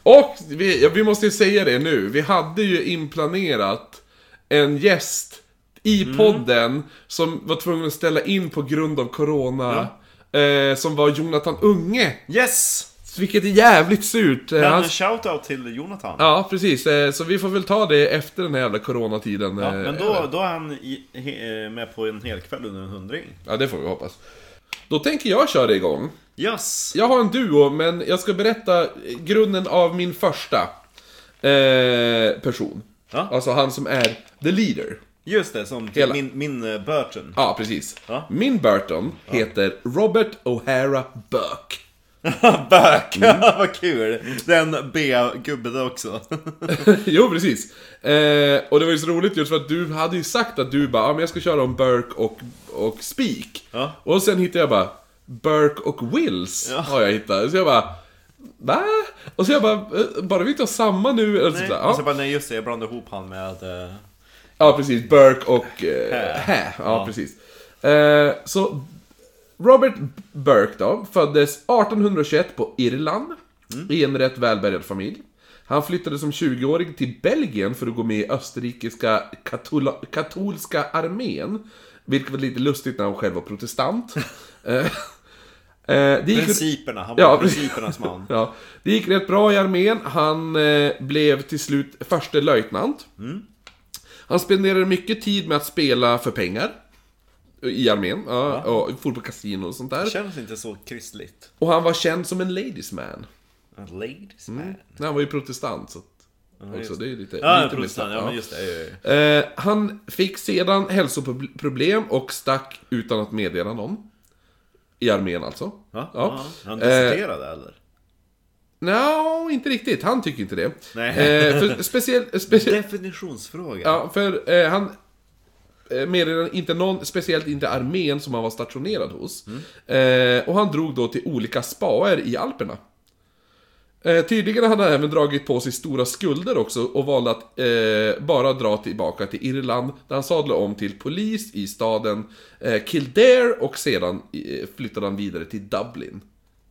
Och vi, ja, vi måste ju säga det nu. Vi hade ju inplanerat en gäst i Mm. podden som var tvungen att ställa in på grund av Corona. Eh, som var Jonathan Unge. Yes! Vilket är jävligt surt. Eh, Men en shoutout till Jonathan. Ja, precis. Eh, Så vi får väl ta det efter den här jävla coronatiden. Eh, men då, då är han i, he, eh, med på en hel kväll under en hundring. Ja, det får vi hoppas. Då tänker jag köra igång. Yes! Jag har en duo, men jag ska berätta grunden av min första eh, person. Ja. Alltså han som är the leader. Just det, som Hela. min, min uh, Burton. Ja, precis. Ja. Min Burton heter Robert O'Hara Burke. Bök! Mm. Vad kul! Den B-gubbe där också. jo, precis. Eh, och det var ju så roligt just för att du hade ju sagt att du bara, ja men jag ska köra om Burke och, och Speak. Ja. Och sen hittade jag bara, Burke och Wills Ja. har jag hittat. Så jag bara, va? Och så jag bara, eh, bara vi inte har samma nu? Eller Nej, så, och så ja. bara, nej just det, jag blandade ihop han med... eh, ja, precis. Burke och eh, Hä. Ja, Ja. precis. Eh, så Robert Burke då, föddes 1821 på Irland. Mm. I en rätt välbärgad familj. Han flyttade som 20-åring till Belgien för att gå med i österrikiska katola- katolska armén. Vilket var lite lustigt när han själv var protestant. Eh, eh, det gick, Principerna, han var Ja, principernas man. ja, det gick rätt bra i armén. Han eh, blev till slut förste löjtnant. Han spenderade mycket tid med att spela för pengar. I armén, ja, och for på kasino och sånt där. Det känns inte så kristligt. Och han var känd som en ladies man. A ladies man. Nej, Han var ju protestant, så att, också, det är lite... Ja, lite protestant, ja men just det. ja, ja. Eh, han fick sedan hälsoproblem och stack utan att meddela någon. I armén alltså. Ja, Ja. ja. Han Eh, deserterade eller? Nja, inte riktigt. Han tycker inte det. Nej. Eh, för speciellt... Specie Definitionsfråga. ja, för eh, han... eh, meddelade inte någon, speciellt inte armén som han var stationerad hos. Eh, och han drog då till olika spaer i Alperna. Eh, tydligen hade han även dragit på sig stora skulder också och valde att eh, bara dra tillbaka till Irland där han sadlade om till polis i staden eh, Kildare och sedan eh, flyttade han vidare till Dublin.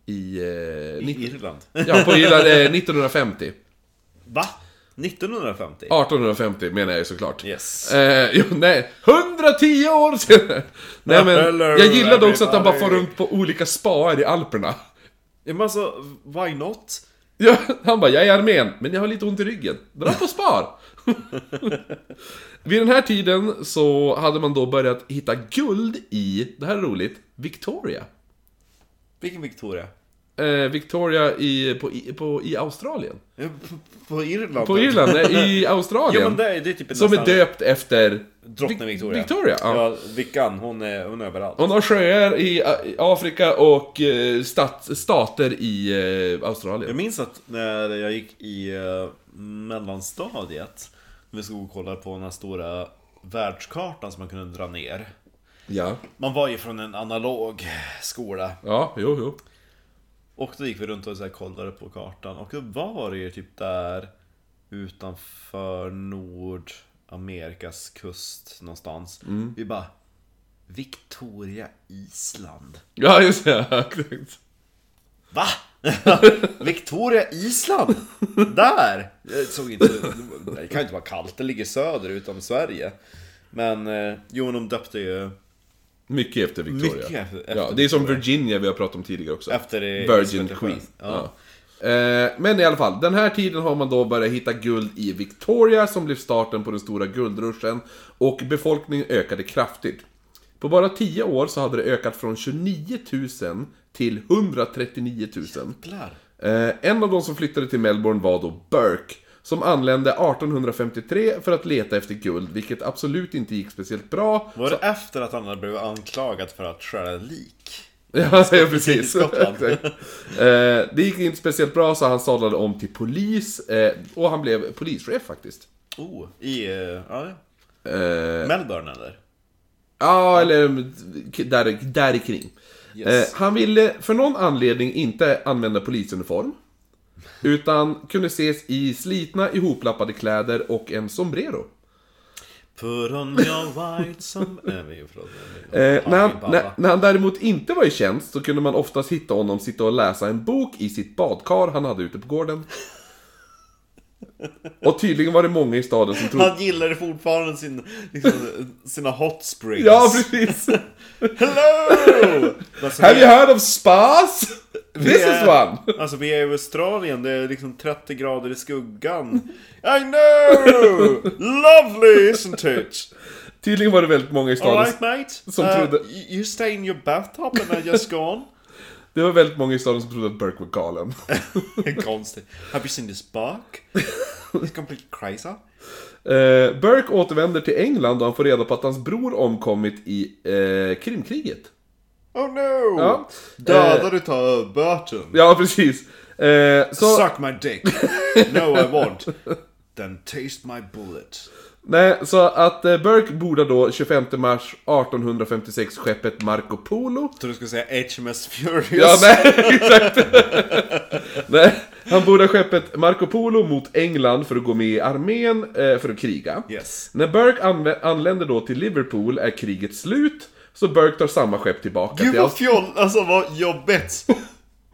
I... Eh, I Irland. ja, på Irland eh, 1950. Va? 1950? 1850 menar jag ju såklart. Yes. Eh, jo, nej, 110 år senare! Nej men, jag gillade också att han bara everybody. runt på olika spaer i Alperna. Ja, men alltså, why not? Ja, han bara, jag är i armén, men jag har lite ont i ryggen. Dra på spar! Vid den här tiden så hade man då börjat hitta guld i, det här är roligt, Victoria. Vilken Victoria? Eh, Victoria i, på, i, på, i Australien. Ja, På, på Irland? På Irland, nej, i Australien. Ja men det är, det är typ som är nästan- döpt efter... Drottning Vic- Victoria. Victoria, ja. ja. Vickan, hon är, hon är överallt. Hon har sjöar i i Afrika och eh, stat, stater i eh, Jag Australien. minns att när jag gick i mellanstadiet, när vi stod och kollade på den här stora världskartan som man kunde dra ner. Ja, Man var ju från en analog skola. ja, jo, jo. Och då gick vi runt och så här kollade på kartan och då var det ju typ där utanför Nordamerikas kust någonstans. Vi bara Victoria Island. Ja, just det. ja, exakt. Va? Victoria Island? Där? Jag såg inte... Det kan ju inte vara kallt, det ligger söderut om Sverige. Men, eh, jo de döpte ju Mycket efter Victoria. Mycket efter- efter ja, det är som. Virginia vi har pratat om tidigare också. efter Virgin Queen. Ja. Ja. Eh, men i alla fall, den här tiden har man då börjat hitta guld i Victoria som blev starten på den stora guldruschen och befolkningen ökade kraftigt. På bara 10 år så hade det ökat från 29 000 till 139 000. Jävlar. Eh, en av de som flyttade till Melbourne var då Burke, som anlände 1853 för att leta efter guld, vilket absolut inte gick speciellt bra. Var det efter att han hade blivit anklagad för att stjäla lik? Ja, ja precis. Eh, det gick inte speciellt bra så han sadlade om till polis, eh, och han blev polischef faktiskt. Oh, i... eh, Ja, Eh, Melbourne eller? ja, eller där, där kring. Yes. Han ville för någon anledning inte använda polisuniform. Utan kunde ses i slitna ihoplappade kläder och en sombrero. Put on your white. Nej, förlåt. Eh, när, han, när, när han däremot inte var i tjänst så kunde man oftast hitta honom sitta och läsa en bok i sitt badkar han hade ute på gården. Och tydligen var det många i staden som trodde... Han gillade fortfarande sin, liksom, sina hot springs. Ja, precis! Hello! Have you heard of spas? This is är- one! Alltså vi är i Australien, det är liksom 30 grader i skuggan. I know! Lovely isn't it? Tydligen var det väldigt många i staden... Alright mate? som Uh, trodde- you- stay in your bathtub and I just gone? Det var väldigt många i staden som trodde att Burke var galen. Konstigt. Have you seen this buck? It's completely crazy. Eh, Burke återvänder till England och han får reda på att hans bror omkommit i eh, Krimkriget. Oh no! Ja. Dödar du tar Burton? Ja, precis. Eh, så, Suck my dick. No I won't. Then taste my bullet. nej, så att eh, Burke bordar då 25 mars 1856 skeppet Marco Polo. Jag tror du skulle säga HMS Furious. Ja, nej, exakt. nej, han bordar skeppet Marco Polo mot England för att gå med i armén eh, för att kriga. Yes. När Burke anländer då till Liverpool är kriget slut, så Burke tar samma skepp tillbaka Gud till vad fjoll, alltså vad jobbigt.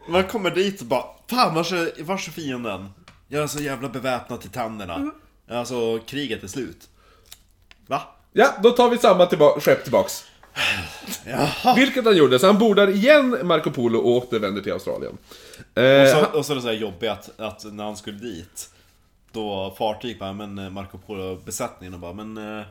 Man kommer dit och bara, fan vars är, vars är fienden? Jag är så jävla beväpnad till tänderna. Alltså kriget är slut. Va? Ja, då tar vi samma tillba- skepp tillbaks. Jaha. Vilket han gjorde, så han bordar igen Marco Polo och återvänder till Australien. Eh, Och så, och så är det så här jobbigt att, att när han skulle dit, då fartyg bara, men eh, Marco Polo besättningen och bara, men eh,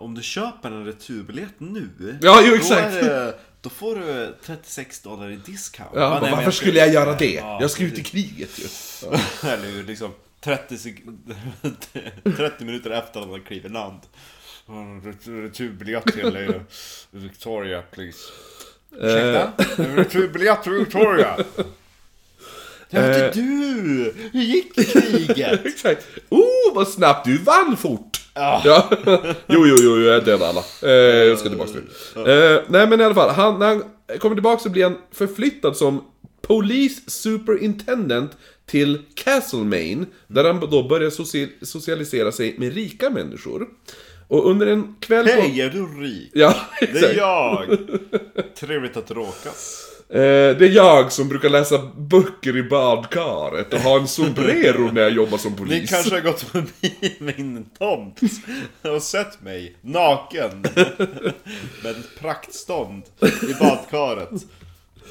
om du köper en returbiljett nu, Ja, jo, då, exakt. är det, då får du 36 dollar i discount. ja, bara, nej, varför jag skulle jag göra det? Ja, jag ska ut i kriget ju. Ja. Eller hur, liksom 30, sek- 30 minuter efter att han kliver land. Ret- Returbiljett till eh, Victoria please. Ursäkta? En Returbiljett till Victoria! Det var inte Eh. du! Hur gick kriget? Exakt. Oh, vad snabbt du vann fort! Ja. Jo, jo, jo, jag dödade alla. Eh, jag ska tillbaka nu. Eh, nej men i alla fall, han, när han kommer tillbaka så blir han förflyttad som Police Superintendent till Castlemaine, där han då börjar soci socialisera sig med rika människor. Och under en kväll... Hej, är du rik? Ja, Det är exakt. jag! Trevligt att råkas. Eh, det är jag som brukar läsa böcker i badkaret och ha en sombrero när jag jobbar som polis. Ni kanske har gått förbi min tomt och sett mig naken med ett praktstånd i badkaret.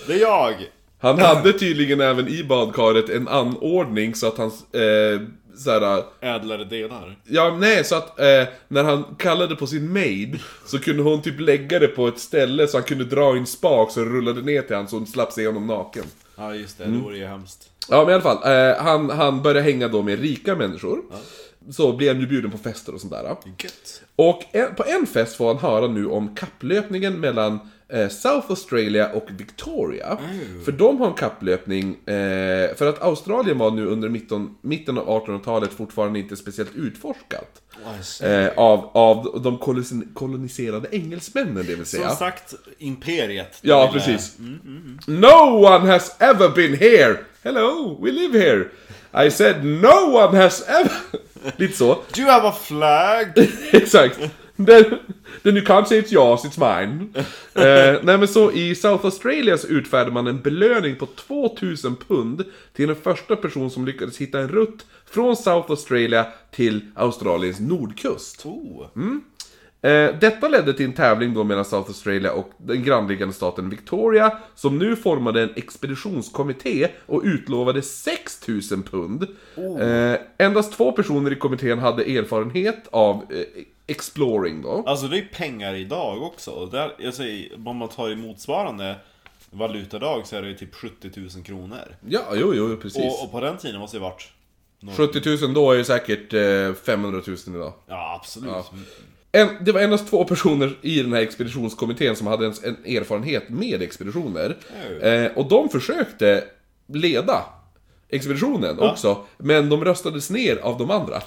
Det är jag! Han hade tydligen även i badkaret en anordning så att han... Eh, såhär, Ädlare delar. ja nej, så att eh, när han kallade på sin maid så kunde hon typ lägga det på ett ställe så han kunde dra en spak så det rullade ner till han så hon slapp se honom naken. Ja just det, Mm. det vore ju hemskt. Ja men i alla fall, eh, han, han började hänga då med rika människor. Så blev han ju bjuden på fester och sånt där. Gött. Och en, på en fest får han höra nu om kapplöpningen mellan South Australia och Victoria. För de har en kapplöpning, eh, för att Australien var nu under mitten, mitten av 1800-talet fortfarande inte speciellt utforskat. Eh, av, av de koloni- koloniserade engelsmännen, det vill säga. Som sagt, imperiet. Ja, De ville- precis. No one has ever been here! Hello, we live here! I said no one has ever... Lite så. Do you have a flag? Exakt. Then, then you can't say it's yours, it's mine. eh, nej men så i South Australia så utfärdar man en belöning på 2000 pund till den första person som lyckades hitta en rutt från South Australia till Australiens nordkust. Oh. Eh, detta ledde till en tävling då mellan South Australia och den grannliggande staten Victoria, som nu formade en expeditionskommitté och utlovade 6000 pund. Eh, endast två personer i kommittén hade erfarenhet av eh, exploring då. Alltså det är pengar idag också. Där, jag säger, om man tar i motsvarande valutadag så är det ju typ 70 000 kronor. Ja, jo, jo, precis. Och, och på den tiden måste det varit... några- 70 000 då är ju säkert eh, 500 000 idag. Ja, absolut. En, det var endast två personer i den här expeditionskommittén som hade en, en erfarenhet med expeditioner. Eh, och de försökte leda expeditionen också, men de röstades ner av de andra.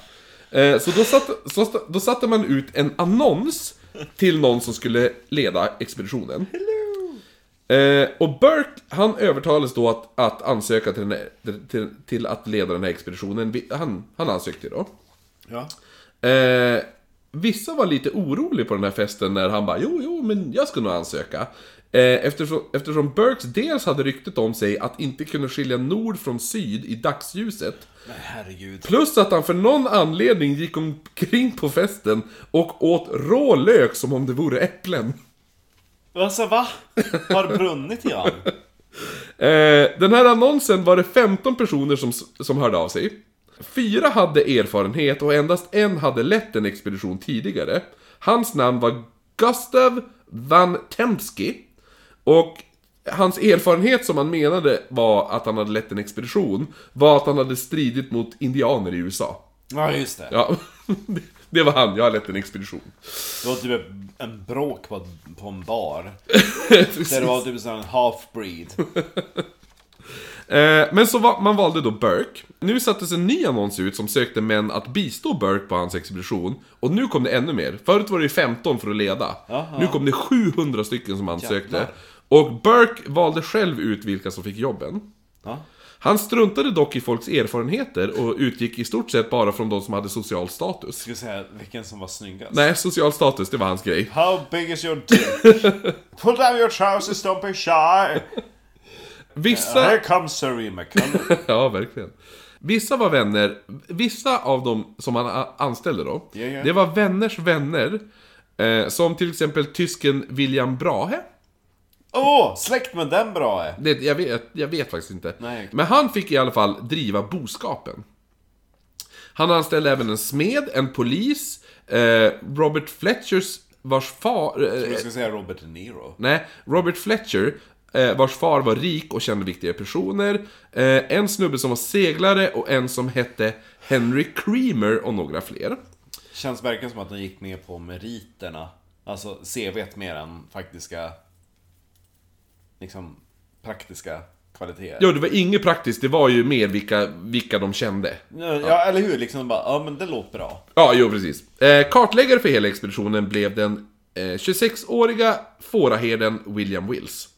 Eh, så då satte, så, då satte man ut en annons till någon som skulle leda expeditionen. Eh, och Burke, han övertalades då att, att ansöka till, här, till, till att leda den här expeditionen. Han, han ansökte då. Ja. Eh, vissa var lite oroliga på den här festen när han bara jo, jo, men jag ska nog ansöka. Eh, eftersom, eftersom Burks dels hade ryktet om sig att inte kunna skilja nord från syd i dagsljuset. Plus att han för någon anledning gick omkring på festen och åt rå lök som om det vore äpplen. Alltså va? Har brunnit i han? Eh, den här annonsen var det 15 personer som, som hörde av sig. Fyra hade erfarenhet och endast en hade lett en expedition tidigare. Hans namn var Gustav Van Temsky. Och hans erfarenhet som han menade var att han hade lett en expedition var att han hade stridit mot indianer i USA. Ja, just det. Ja, det var han, jag har lett en expedition. Det var typ en bråk på, på en bar. Där det var typ sån half-breed. Eh, men så va- man valde då Burke. Nu sattes en ny annons ut som sökte män att bistå Burke på hans expedition. Och nu kom det ännu mer. Förut var det ju 15 för att leda. Jaha. Nu kom det 700 stycken som ansökte. Jävlar. Och Burke valde själv ut vilka som fick jobben. Ja. Han struntade dock i folks erfarenheter och utgick i stort sett bara från de som hade social status. Ska säga vilken som var snyggast? Nej, social status, det var hans grej. How big is your dick? Pull down your trousers, don't be shy! Vissa... Here comes Sir McCullough. Ja, verkligen. Vissa var vänner, vissa av dem som han anställde då, Ja, ja. det var vänners vänner. Eh, som till exempel tysken William Brahe. Åh, oh, släkt med den bra är. Det, jag, vet, jag vet faktiskt inte. Nej. Men han fick i alla fall driva boskapen. Han anställde även en smed, en polis, eh, Robert Fletchers vars far... Eh, Jag ska säga Robert De Niro. Nej, Robert Fletcher, eh, vars far var rik och kände viktiga personer. Eh, en snubbe som var seglare och en som hette Henry Creamer och några fler. Känns verkligen som att den gick med på meriterna. Alltså CVt mer än faktiska... Liksom praktiska kvaliteter. Jo, det var inget praktiskt, det var ju mer vilka, vilka de kände. Ja, eller hur? Liksom bara, ja men det låter bra. Ja, jo precis. Eh, kartläggare för hela expeditionen blev den eh, 26-åriga fåraherden William Wills.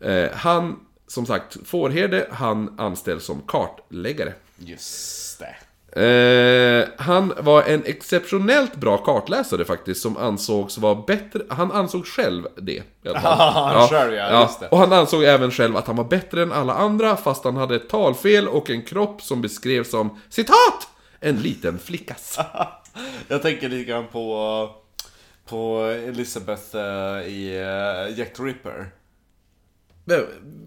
Eh, han, som sagt, fårherde, han anställs som kartläggare. Just det. Eh, han var en exceptionellt bra kartläsare faktiskt, som ansågs vara bättre, han ansåg själv det. fall. Han själv, ja, det. Och han ansåg även själv att han var bättre än alla andra, fast han hade ett talfel och en kropp som beskrevs som citat! En liten flickas. Jag tänker lite grann på, på Elizabeth eh, i uh, Jack the Ripper. Vem,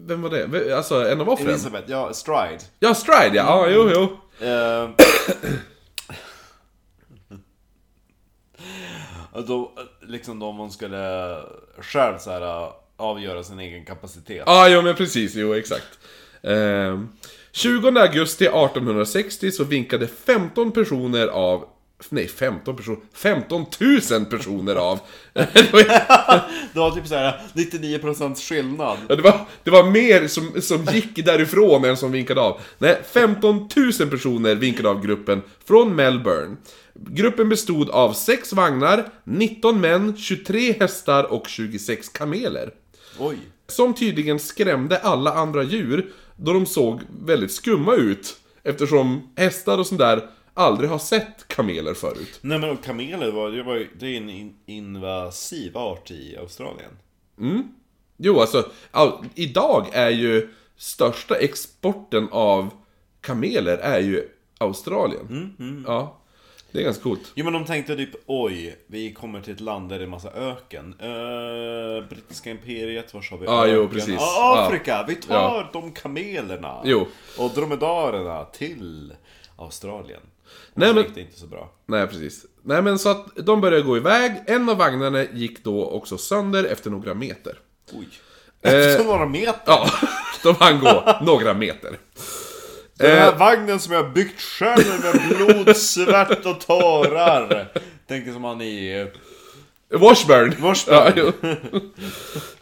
vem var det? Alltså, en av offren? Elizabeth, ja, Stride. Ja, Stride ja, ja, jo, jo. Eh, och då, liksom då man skulle själv så här, äh, avgöra sin egen kapacitet. Ah, ja, jo men precis, jo exakt. Eh, 20 augusti 1860 så vinkade 15 personer av Nej, 15 personer. 15 000 personer av. det, var, typ så här 99% skillnad. det, var, det var mer som, som gick därifrån än som vinkade av. Nej, 15 000 personer vinkade av gruppen från Melbourne. Gruppen bestod av 6 vagnar, 19 män, 23 hästar och 26 kameler. Oj. Som tydligen skrämde alla andra djur då de såg väldigt skumma ut. Eftersom hästar och sånt där aldrig har sett kameler förut. Nej men kameler var, det var det är en in, invasiv art i Australien. Jo, alltså, ja, idag är ju största exporten av kameler är ju Australien. Ja, det är ganska coolt. Jo men de tänkte typ oj, vi kommer till ett land där det är massa öken. Uh, Brittiska imperiet, var har vi Ja, jo, öken? precis. Ah, Afrika, vi tar Ja. de kamelerna. Jo. Och dromedarerna till Australien. Nej, Nej, men- gick det inte så bra. Nej, precis. Nej, men så att de började gå iväg. En av vagnarna gick då också sönder efter några meter. Oj. Eh, Efter några meter. Ja, de hann gå några meter. Den här eh. vagnen som jag har byggt själv med blod, svett och tårar. Tänker som han i... Washburn. Washburn. Ja, jo.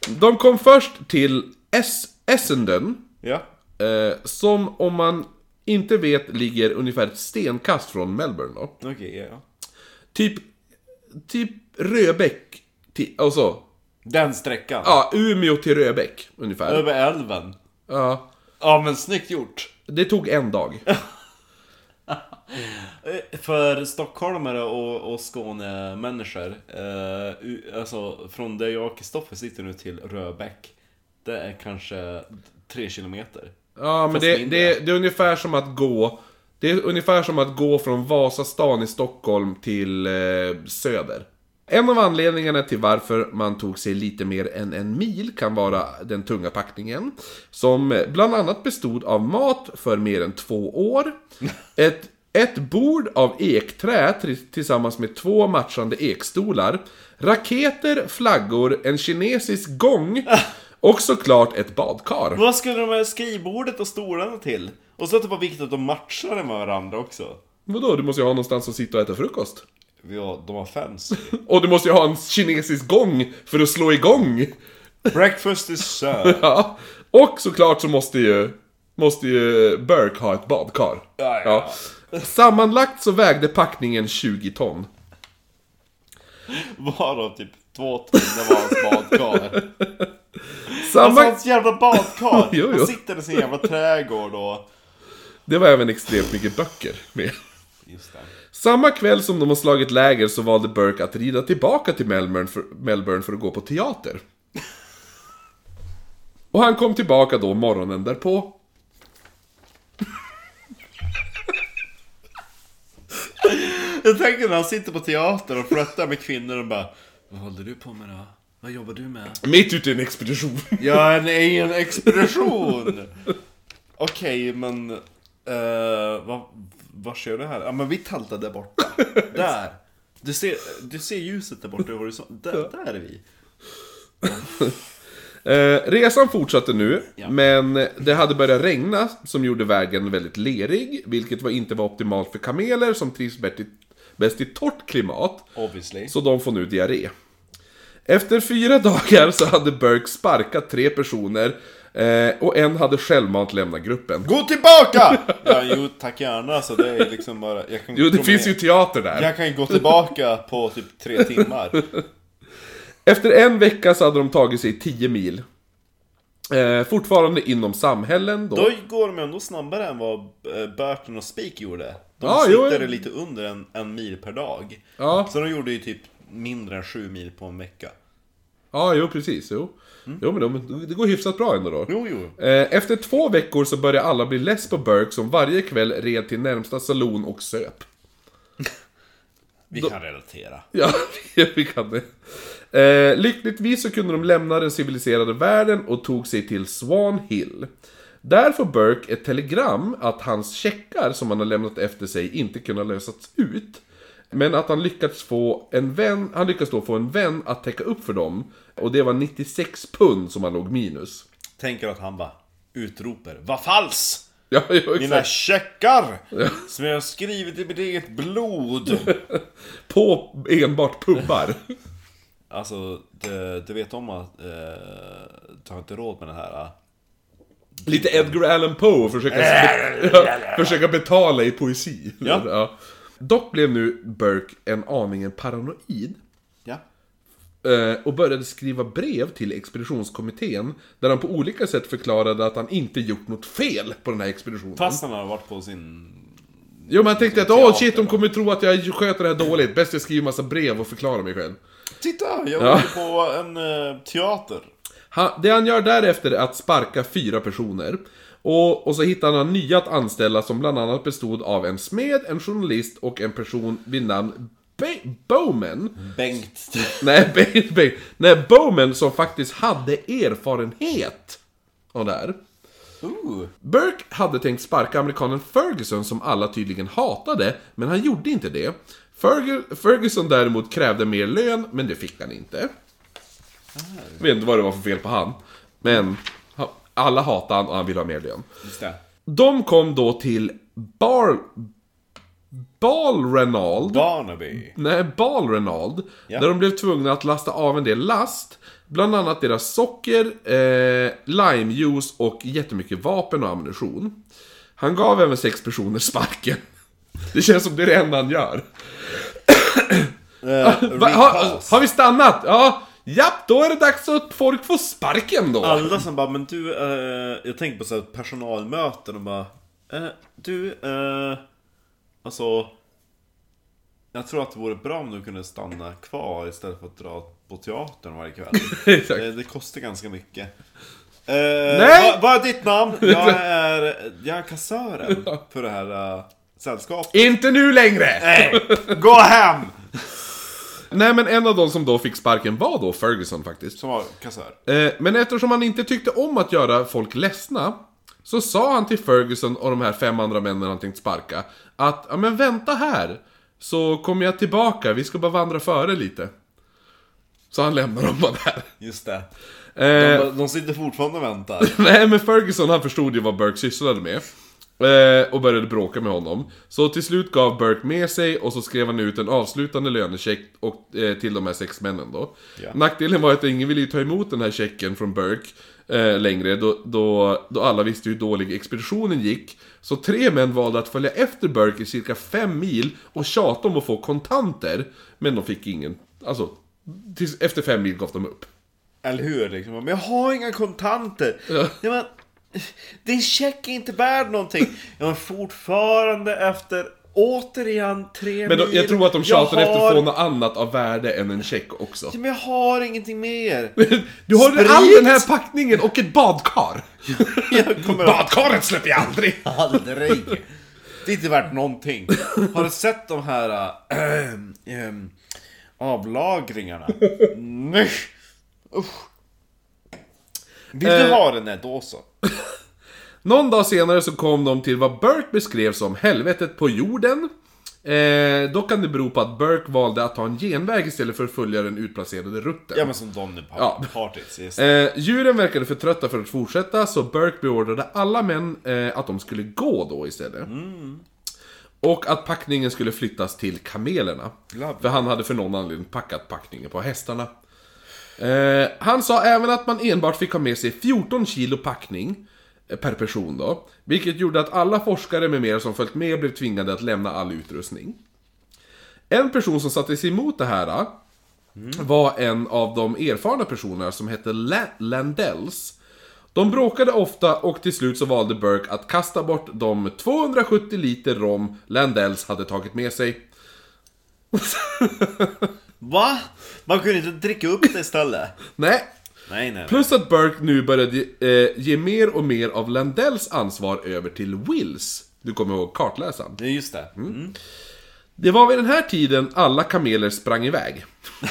De kom först till es Essendon. Ja. Eh, som om man inte vet ligger ungefär ett stenkast från Melbourne då. Okej, ja. Typ, typ Röbäck till, alltså, Den sträckan. ja, Umeå till Röbäck ungefär. Över älven. Ja, Ja men snyggt gjort. det tog en dag. För stockholmare och, och Skånemänniskor, eh, alltså från där jag och Kristoffer sitter nu till Röbäck, det är kanske tre kilometer. Ja, men det, det, det är ungefär som att gå Det är ungefär som att gå från Vasastan i Stockholm till eh, Söder. En av anledningarna till varför man tog sig lite mer än en mil kan vara den tunga packningen. Som bland annat bestod av mat för mer än två år. Ett, ett bord av ekträ till- tillsammans med två matchande ekstolar. Raketer, flaggor, en kinesisk gång och såklart ett badkar. Vad skulle de här skrivbordet och stolarna till? Och så att det var viktigt att de matchade med varandra också. Vadå, du måste ju ha någonstans att sitta och äta frukost. Ja, de har fans. Och du måste ju ha en kinesisk gång för att slå igång. Breakfast is served. Ja. Och såklart så måste ju, måste ju Burke ha ett badkar. Ja, ja. Sammanlagt så vägde packningen 20 ton. Varav typ två timmar var hans badkar. Samma... Alltså hans jävla badkar! Jo, jo. Han sitter i sin jävla trädgård och... Det var även extremt mycket böcker med. Samma kväll som de har slagit läger så valde Burke att rida tillbaka till Melbourne för, Melbourne för att gå på teater. Och han kom tillbaka då morgonen därpå. Jag tänker när han sitter på teater och flörtar med kvinnor och bara Vad håller du på med då? Vad jobbar du med? Mitt ute i en expedition. Jag är en, i en expedition! Okej, men... Uh, vad, vad kör du här? Ja men vi taltar där borta. Där! Du ser, du ser ljuset där borta i horisonten. Där, där är vi. Eh, resan fortsatte nu, Ja. men det hade börjat regna som gjorde vägen väldigt lerig, vilket var inte var optimalt för kameler som trivs bäst i, bäst i torrt klimat, Obviously. så de får nu diarré. Efter fyra dagar så hade Burke sparkat tre personer Eh, och en hade självmant lämnat gruppen. Gå tillbaka! Ja, jo tack gärna, så det är liksom bara... Jag kan Jo, det finns med- ju teater där. Jag kan ju gå tillbaka på typ tre timmar. Efter en vecka så hade de tagit sig 10 mil. Eh, fortfarande inom samhällen då. Då går de ändå snabbare än vad eh, Burton och Speak gjorde. De jo, sitter jo. lite under en, en mil per dag. Ja. Så de gjorde ju typ mindre än sju mil på en vecka. Ja, jo precis. Jo, jo men de, det går hyfsat bra ändå då. Jo, jo. Eh, Efter två veckor så började alla bli less på Burke som varje kväll red till närmsta saloon och söp. Vi kan relatera. Ja, vi kan det. Eh, lyckligtvis så kunde de lämna den civiliserade världen och tog sig till Swan Hill. Där får Burke ett telegram att hans checkar som han har lämnat efter sig inte kunnat lösas ut. Men att han lyckats få en vän, han lyckas då få en vän att täcka upp för dem. Och det var 96 pund som han låg minus. Tänker att han bara utroper Vad fals! Ja, jo, Mina checkar! Som jag har skrivit i mitt eget blod! På enbart pubbar. Alltså, det, du vet om att eh, du har inte råd med den här... eh, Lite Edgar Allan Poe försöka, ja, försöka betala i poesi. Ja. Dock blev nu Burke en aningen paranoid. Ja. eh, Och började skriva brev till expeditionskommittén Där han på olika sätt förklarade att han inte gjort något fel på den här expeditionen Fast han har varit på sin... Jo men han tänkte att åh shit, de kommer tro att jag sköter det här dåligt Bäst jag skriver massa brev och förklarar mig själv Titta! Jag Ja. var ju på en eh, teater. Han, det han gör därefter är att sparka fyra personer. Och, och så hittar han nya att anställa som bland annat bestod av en smed, en journalist och en person vid namn Be- Bowman. Bengt. Nej, Be- Be- nej, Bowman som faktiskt hade erfarenhet av det här. Ooh. Burke hade tänkt sparka amerikanen Ferguson som alla tydligen hatade, men han gjorde inte det. Ferg- Ferguson däremot krävde mer lön, men det fick han inte. Jag vet inte vad det var för fel på han. Men alla hatade han och han ville ha mer lön. Just det. De kom då till Bar... Balrenald. Barnaby. Nej, Balrenald. Ja. Där de blev tvungna att lasta av en del last. Bland annat deras socker, eh, limejuice och jättemycket vapen och ammunition. Han gav även sex personer sparken. Det känns som det är det enda han gör. Eh, Va, ha, recalls. har vi stannat? Ja, japp, då är det dags att folk får sparken då. Alla som bara, men du, eh, jag tänker på så här personalmöten och bara, eh, du, eh, alltså, jag tror att det vore bra om du kunde stanna kvar istället för att dra på teatern varje kväll. Exakt. det, det kostar ganska mycket. Eh, Nej! Vad vad är ditt namn? Jag är, jag är kassören för det här eh, sällskapet. Inte nu längre! Nej, gå hem! Nej men en av de som då fick sparken var då Ferguson faktiskt. Som var kassör. Eh, Men eftersom han inte tyckte om att göra folk ledsna Så sa han till Ferguson och de här fem andra männen han tänkt sparka Att, ja men vänta här Så kommer jag tillbaka, vi ska bara vandra före lite Så han lämnar dem bara där Just det. eh, De, de sitter fortfarande och väntar. Nej men Ferguson han förstod ju vad Burke sysslade med Och började bråka med honom Så till slut gav Burke med sig och så skrev han ut en avslutande lönecheck och, eh, till de här sex männen då Ja. Nackdelen var att ingen ville ta emot den här checken från Burke eh, längre då, då, då alla visste hur dålig expeditionen gick Så tre män valde att följa efter Burke i cirka fem mil och tjata om att få kontanter Men de fick ingen, alltså tills, efter fem mil gav de upp Eller hur? Liksom. Men jag har inga kontanter. Ja. Ja, men, din check är inte värd någonting. Jag har fortfarande efter, återigen, tre Men de, mil. jag tror att de tjatar Jag efter har- att få något annat av värde än en check också. Ja, Men jag har ingenting mer. Du har Sprit! all den här packningen och ett badkar! Att... Badkaret släpper jag aldrig! Aldrig. Det är inte värt någonting. Har du sett de här äh, ähm, avlagringarna? Nej. Usch. Vill du Eh. ha den? Nej, då så. Någon dag senare så kom de till vad Burke beskrev som helvetet på jorden. Eh, då kan det bero på att Burke valde att ta en genväg istället för att följa den utplacerade rutten. Ja men som Donny Par- Ja. Parties. Yes. Eh, djuren verkade för trötta för att fortsätta, så Burke beordrade alla män eh, att de skulle gå då istället. Och att packningen skulle flyttas till kamelerna. Lovely. För han hade för någon anledning packat packningen på hästarna. Eh, han sa även att man enbart fick ha med sig 14 kilo packning eh, per person då. Vilket gjorde att alla forskare med mer som följt med blev tvingade att lämna all utrustning. En person som satte sig emot det här eh, var en av de erfarna personerna som hette La- Landells. De bråkade ofta och till slut så valde Burke att kasta bort de 270 liter rom Landells hade tagit med sig. Va? Man kunde inte dricka upp det istället? Nej, Nej, nej. Plus att Burke nu började eh, ge mer och mer av Landells ansvar över till Wills. Du kommer ihåg kartläsaren? Ja, just det. Mm. Det var vid den här tiden alla kameler sprang iväg.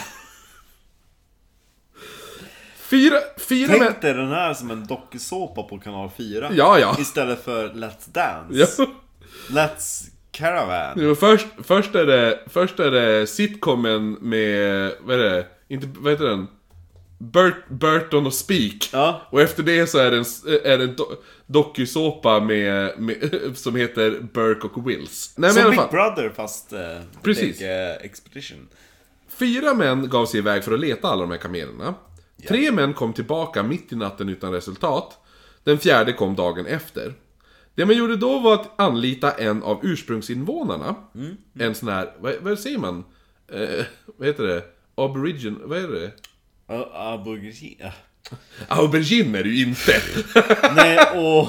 Fyra, fyra. Tänk dig den här som en dokusåpa på kanal 4. Ja, ja. Istället för Let's Dance. Ja. Let's Caravan. Jo, först, först, är det, först är det sitcomen med, vad är det? Inte, vad heter den? Burt, Burton och Speak. Ja. Och efter det så är det en, är det en do, dokusåpa med, med, som heter Burke och Wills. Nej, Som Big. Brother fast... Eh, Precis. Big, eh, Expedition. Fyra män gav sig iväg för att leta alla de här kamelerna. Tre män kom tillbaka mitt i natten utan resultat. Den fjärde kom dagen efter. Det man gjorde då var att anlita en av ursprungsinvånarna. En sån här, vad, vad säger man? Eh, vad heter det? Aborigin, vad är det? Uh, Aborigin. Aubergine är det ju inte! Nej, och...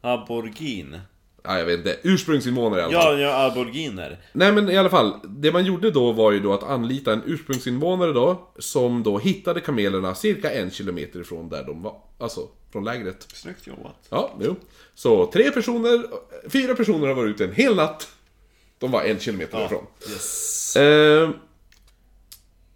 Aborigin. ja, jag vet inte. Ursprungsinvånare i alla fall. Ja, ja, aboriginer. Nej men i alla fall, det man gjorde då var ju då att anlita en ursprungsinvånare då, som då hittade kamelerna cirka en kilometer ifrån där de var. Alltså, från lägret. Snyggt jobbat. Ja, jo. Så tre personer, fyra personer har varit ute en hel natt. De var en kilometer ifrån. Yes. Eh,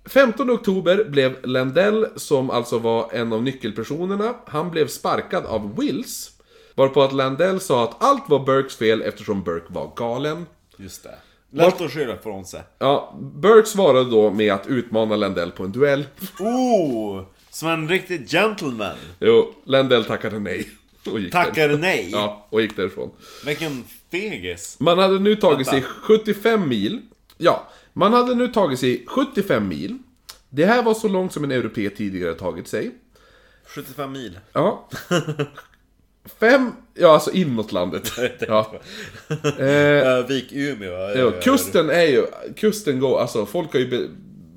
15 oktober blev Landell, som alltså var en av nyckelpersonerna, han blev sparkad av Wills. Varpå att Landell sa att allt var Burkes fel eftersom Burke var galen. Just det. Lätt att skylla ifrån sig. Ja, Burke svarade då med att utmana Landell på en duell. Oh! Som en riktig gentleman. Jo, Landell tackade nej. Och gick Tackar där. nej. Ja, och gick därifrån. Vilken fegis. Man hade nu tagit sig Vänta. 75 mil. Ja, man hade nu tagit sig 75 mil. Det här var så långt som en europé tidigare tagit sig. 75 mil. Ja. Fem, ja alltså inåt landet. Ja. Uh, Vik Umeå. Jo, kusten är ju, kusten går, alltså folk har ju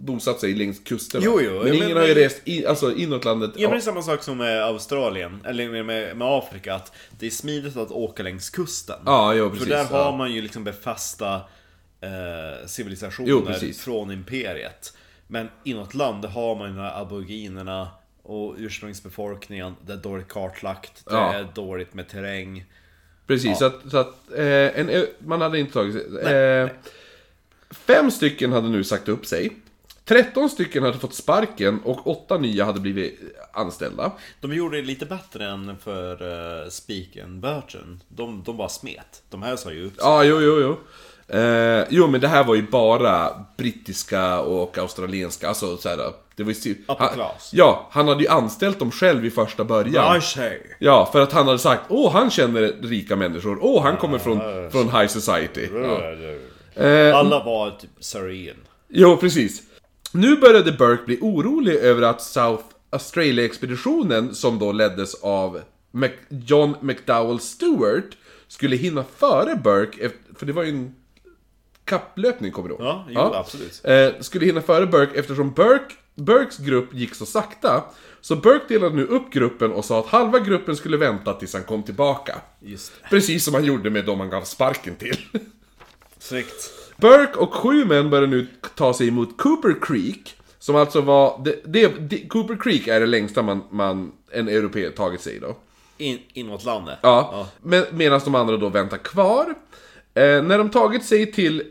bosatt sig längs kusterna. Jo, jo, men ja, ingen men- har ju rest i, alltså inåt landet. Ja men det är samma sak som med Australien, eller med, med Afrika, att det är smidigt att åka längs kusten. Ja, jo, precis, För där ja. har man ju liksom befasta eh, civilisationer Jo, från imperiet. Men inåt land, har man ju de här aboriginerna och ursprungsbefolkningen, det är dåligt kartlagt, det Ja. är dåligt med terräng. Precis, så att, så att eh, en, ö- man hade inte tagit. Eh, fem stycken hade nu sagt upp sig. 13 stycken hade fått sparken och åtta nya hade blivit anställda. De gjorde det lite bättre än för uh, Speak and Burton. De, de bara smet. De här sa ju upp sig. Ja, jo, jo, jo. Eh, jo, men det här var ju bara brittiska och australienska, alltså så här, det var ju... class. Ja, han hade ju anställt dem själv i första början. Ja, för att han hade sagt åh, han känner rika människor, åh, han kommer från, från high society. Ja. Eh, Alla var typ Sir Ian. Jo, precis. Nu började Burke bli orolig över att South Australia-expeditionen, som då leddes av Mac- John McDowell Stewart, skulle hinna före Burke, för det var ju en kapplöpning, kommer du ihåg? Ja, jo, absolut. Eh, skulle hinna före Burke eftersom Burke, Burkes grupp gick så sakta. Så Burke delade nu upp gruppen och sa att halva gruppen skulle vänta tills han kom tillbaka. Precis som han gjorde med de han gav sparken till. Snyggt. Burke och sju män började nu ta sig mot Cooper Creek. Som alltså var... Det, det, det, Cooper Creek är det längsta man, man en europé tagit sig då. In, inåt landet. Ja. Men, Medan de andra då väntar kvar. Eh, när de tagit sig till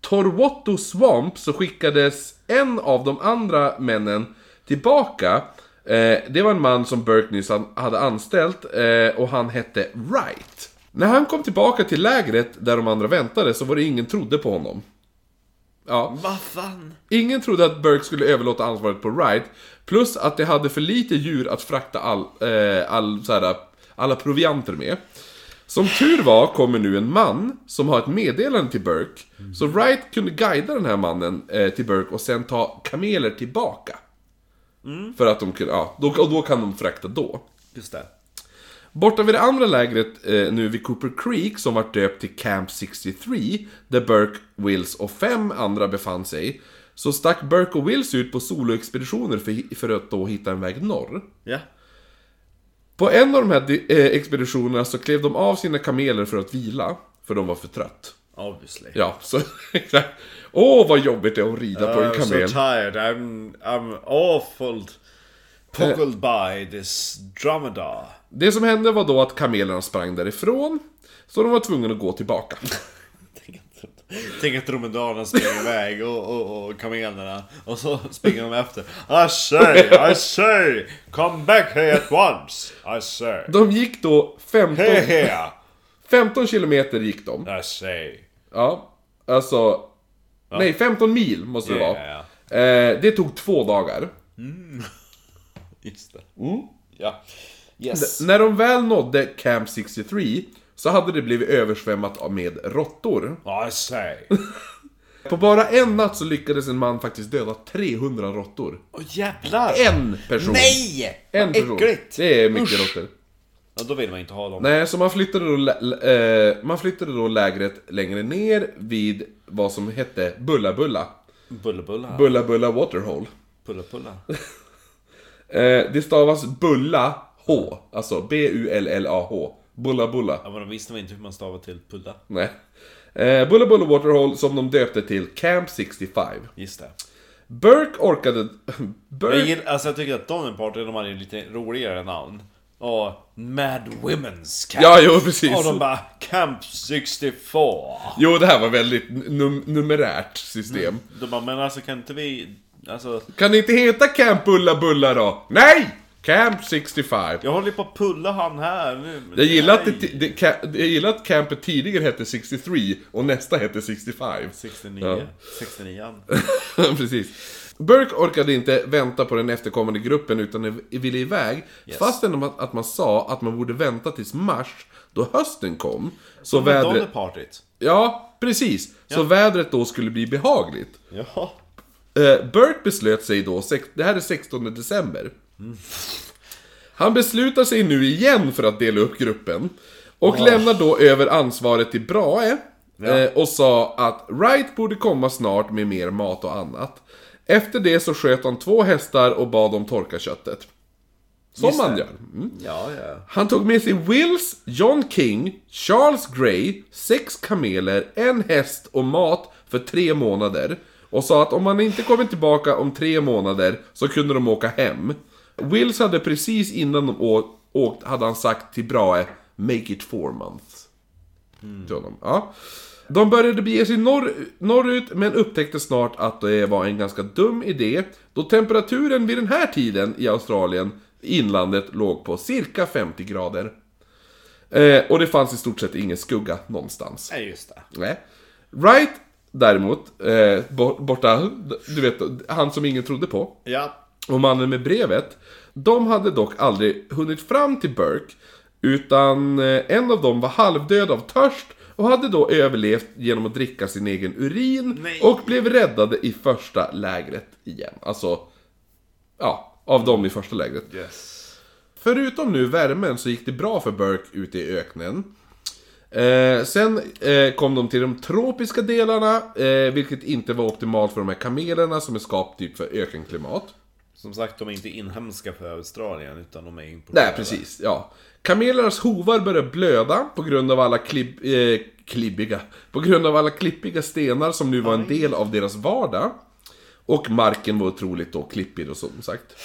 Torwotto Swamp så skickades en av de andra männen tillbaka. Eh, det var en man som Burke nyss hade anställt eh, och han hette Wright. När han kom tillbaka till lägret där de andra väntade så var det ingen trodde på honom. Ja. Vad fan? Ingen trodde att Burke skulle överlåta ansvaret på Wright. Plus att det hade för lite djur att frakta all, eh, all, här, alla provianter med. Som tur var kommer nu en man som har ett meddelande till Burke. Så Wright kunde guida den här mannen eh, till Burke och sen ta kameler tillbaka. För att de kunde, ja, då, och då kan de frakta då. Just det. Borta vid det andra lägret eh, nu vid Cooper Creek som var döpt till Camp 63 där Burke, Wills och fem andra befann sig så stack Burke och Wills ut på soloexpeditioner för, för att då hitta en väg norr. Ja. På en av de här eh, expeditionerna så klev de av sina kameler för att vila, för de var för trött. Obviously. Ja, så. Åh, vad jobbigt det är att rida på en I'm so kamel. tired. I'm, I'm awful pockled by this dromedar. Det som hände var då att kamelerna sprang därifrån, så de var tvungna att gå tillbaka. Tänk att dromedarerna springer iväg och, och, och kamelerna och så springer de efter. I say, I say, come back here at once. I say. De gick då 15, Here, here. 15 kilometer gick de. I say. Ja, alltså... Nej, 15 mil måste det Yeah. vara. Eh, det tog två dagar. Just det. Ja. Yes. När de väl nådde Camp 63 så hade det blivit översvämmat med råttor. I say. På bara en natt så lyckades en man faktiskt döda 300 råttor. Åh jävlar! En person! Nej! En Vad person. äckligt! Det är mycket Usch. råttor. Ja, då vill man inte ha dem. Nej, så man flyttade, då, lä- eh, man flyttade då lägret längre ner vid vad som hette Bulla Bulla. Bulla bulla. Bulla Bulla Waterhole. Pulla pulla. Eh, det stavas Bulla H, alltså B-U-L-L-A-H. Bulla Bulla. Ja men de visste väl inte hur man stavar till pulla. Nej. Eh, Bulla Bulla Waterhole som de döpte till Camp 65. Just det. Burke orkade... Jag, Burke... gillar, alltså jag tycker att Donner Party, de hade ju lite roligare namn. Och Mad Women's Camp. Ja, jo precis. Och de bara Camp 64. Jo, det här var väldigt num- numerärt system. De bara, men alltså kan inte vi... Alltså, Kan det inte heta Camp Bulla Bulla då? Nej! Camp 65. jag håller på att pulla han här nu. Jag gillar, att det, det, jag gillar att campet tidigare hette 63 och nästa hette 65. 69. Ja. 69. Precis. Burke orkade inte vänta på den efterkommande gruppen utan ville iväg. Yes. Fastän att att man sa att man borde vänta tills mars, då hösten kom. Så vädret... Ja, precis. Så vädret då skulle bli behagligt. Ja. Eh, Burke beslöt sig då, det här är 16 december. Han beslutar sig nu igen för att dela upp gruppen. Och lämnar då över ansvaret till Brahe. eh, Och sa att Wright borde komma snart med mer mat och annat. Efter det så sköt han två hästar och bad dem torka köttet. Som Just man gör. Mm. Ja, ja. Han tog med sig Wills, John King, Charles Gray, sex kameler, en häst och mat för tre månader. Och sa att om han inte kommer tillbaka om tre månader så kunde de åka hem. Wills hade precis innan de åkt, hade han sagt till Brahe Make it four months. Till honom. Ja. De började bege sig norr, norrut men upptäckte snart att det var en ganska dum idé då temperaturen vid den här tiden i Australien, inlandet, låg på cirka 50 grader. Eh, och det fanns i stort sett ingen skugga någonstans. Nej, just det. Nej. Wright däremot, eh, bo- borta, du vet, han som ingen trodde på, Ja. och mannen med brevet, de hade dock aldrig hunnit fram till Burke, utan eh, en av dem var halvdöd av törst och hade då överlevt genom att dricka sin egen urin Nej. och blev räddade i första lägret igen. Alltså, ja, av dem i första lägret. Yes. Förutom nu värmen så gick det bra för Burke ute i öknen. Eh, sen eh, kom de till de tropiska delarna, eh, vilket inte var optimalt för de här kamelerna som är skapt typ för ökenklimat. Som sagt, de är inte inhemska för Australien, utan de är importerade. Nej, precis. Ja. Kamelernas hovar började blöda på grund av alla klibb, eh, klibbiga, på grund av alla klippiga stenar som nu var en del av deras vardag. Och marken var otroligt då klippig och som sagt.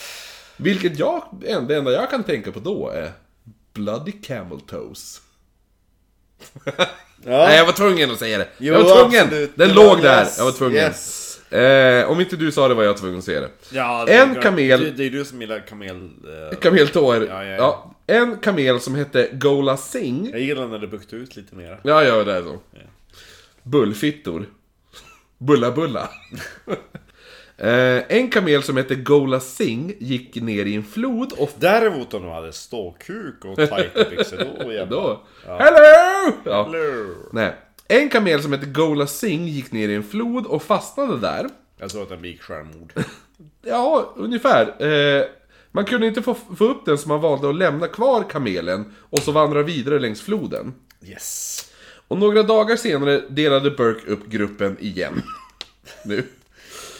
Vilket jag, det enda jag kan tänka på då är Bloody Camel Toes. Nej, jag var tvungen att säga det. Jo, jag var tvungen! absolut. Den Det låg var- där, yes, jag var tvungen. yes. Eh, om inte du sa det var jag tvungen att säga det. Ja, det En är- kamel- Det, det är du som gillar kamel... eh, Kameltår. Ja, ja, ja. Ja, en kamel som hette Gola Singh. jag gillar när det buktar ut lite mer. Ja, ja, det är så. Bullfittor. Bulla bulla. eh, en kamel som hette Gola Singh gick ner i en flod och... Däremot om de hade ståkuk och tajta byxor, då jävlar. Då... Hello! Ja. Hello. Nej. En kamel som hette Gola Singh gick ner i en flod och fastnade där. Jag tror att den begick självmord. Ja, ungefär. Eh, man kunde inte få, få upp den så man valde att lämna kvar kamelen och så vandra vidare längs floden. Yes. Och några dagar senare delade Burke upp gruppen igen. nu.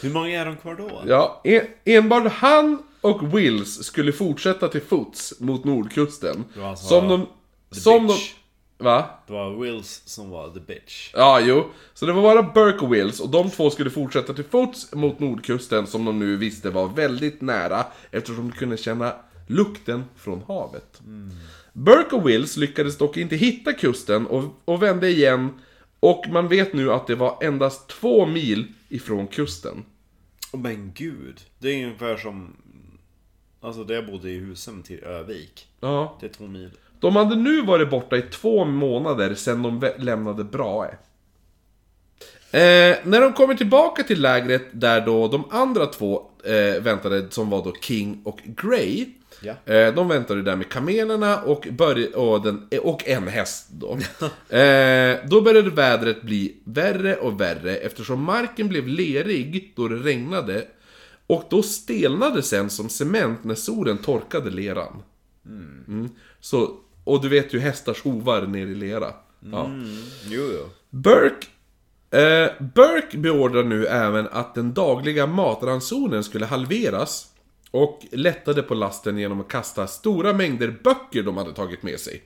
Hur många är de kvar då? Ja, en, enbart han och Wills skulle fortsätta till fots mot nordkusten. var alltså som de... Som de... bitch. Va? Det var Wills som var the bitch. Ja, jo. Så det var bara Burke och Wills och de två skulle fortsätta till fots mot nordkusten som de nu visste var väldigt nära eftersom de kunde känna lukten från havet. Burke och Wills lyckades dock inte hitta kusten och, och vände igen och man vet nu att det var endast två mil ifrån kusten. Oh, men gud. Det är ungefär som... Alltså där jag bodde i Husum till Övik. Ja. Det är två mil. De hade nu varit borta i två månader sedan de lämnade Brahe. Eh, när de kommer tillbaka till lägret där då de andra två eh, väntade, som var då King och Grey. Ja. Eh, de väntade där med kamelerna och, börj- och, den, och en häst då. eh, då började vädret bli värre och värre eftersom marken blev lerig då det regnade. Och då stelnade sen som cement när solen torkade leran. Mm. Så, och du vet ju hästars hovar ner i lera. Ja. Jo, jo. Burke, eh, Burke beordrar nu även att den dagliga matransonen skulle halveras och lättade på lasten genom att kasta stora mängder böcker de hade tagit med sig.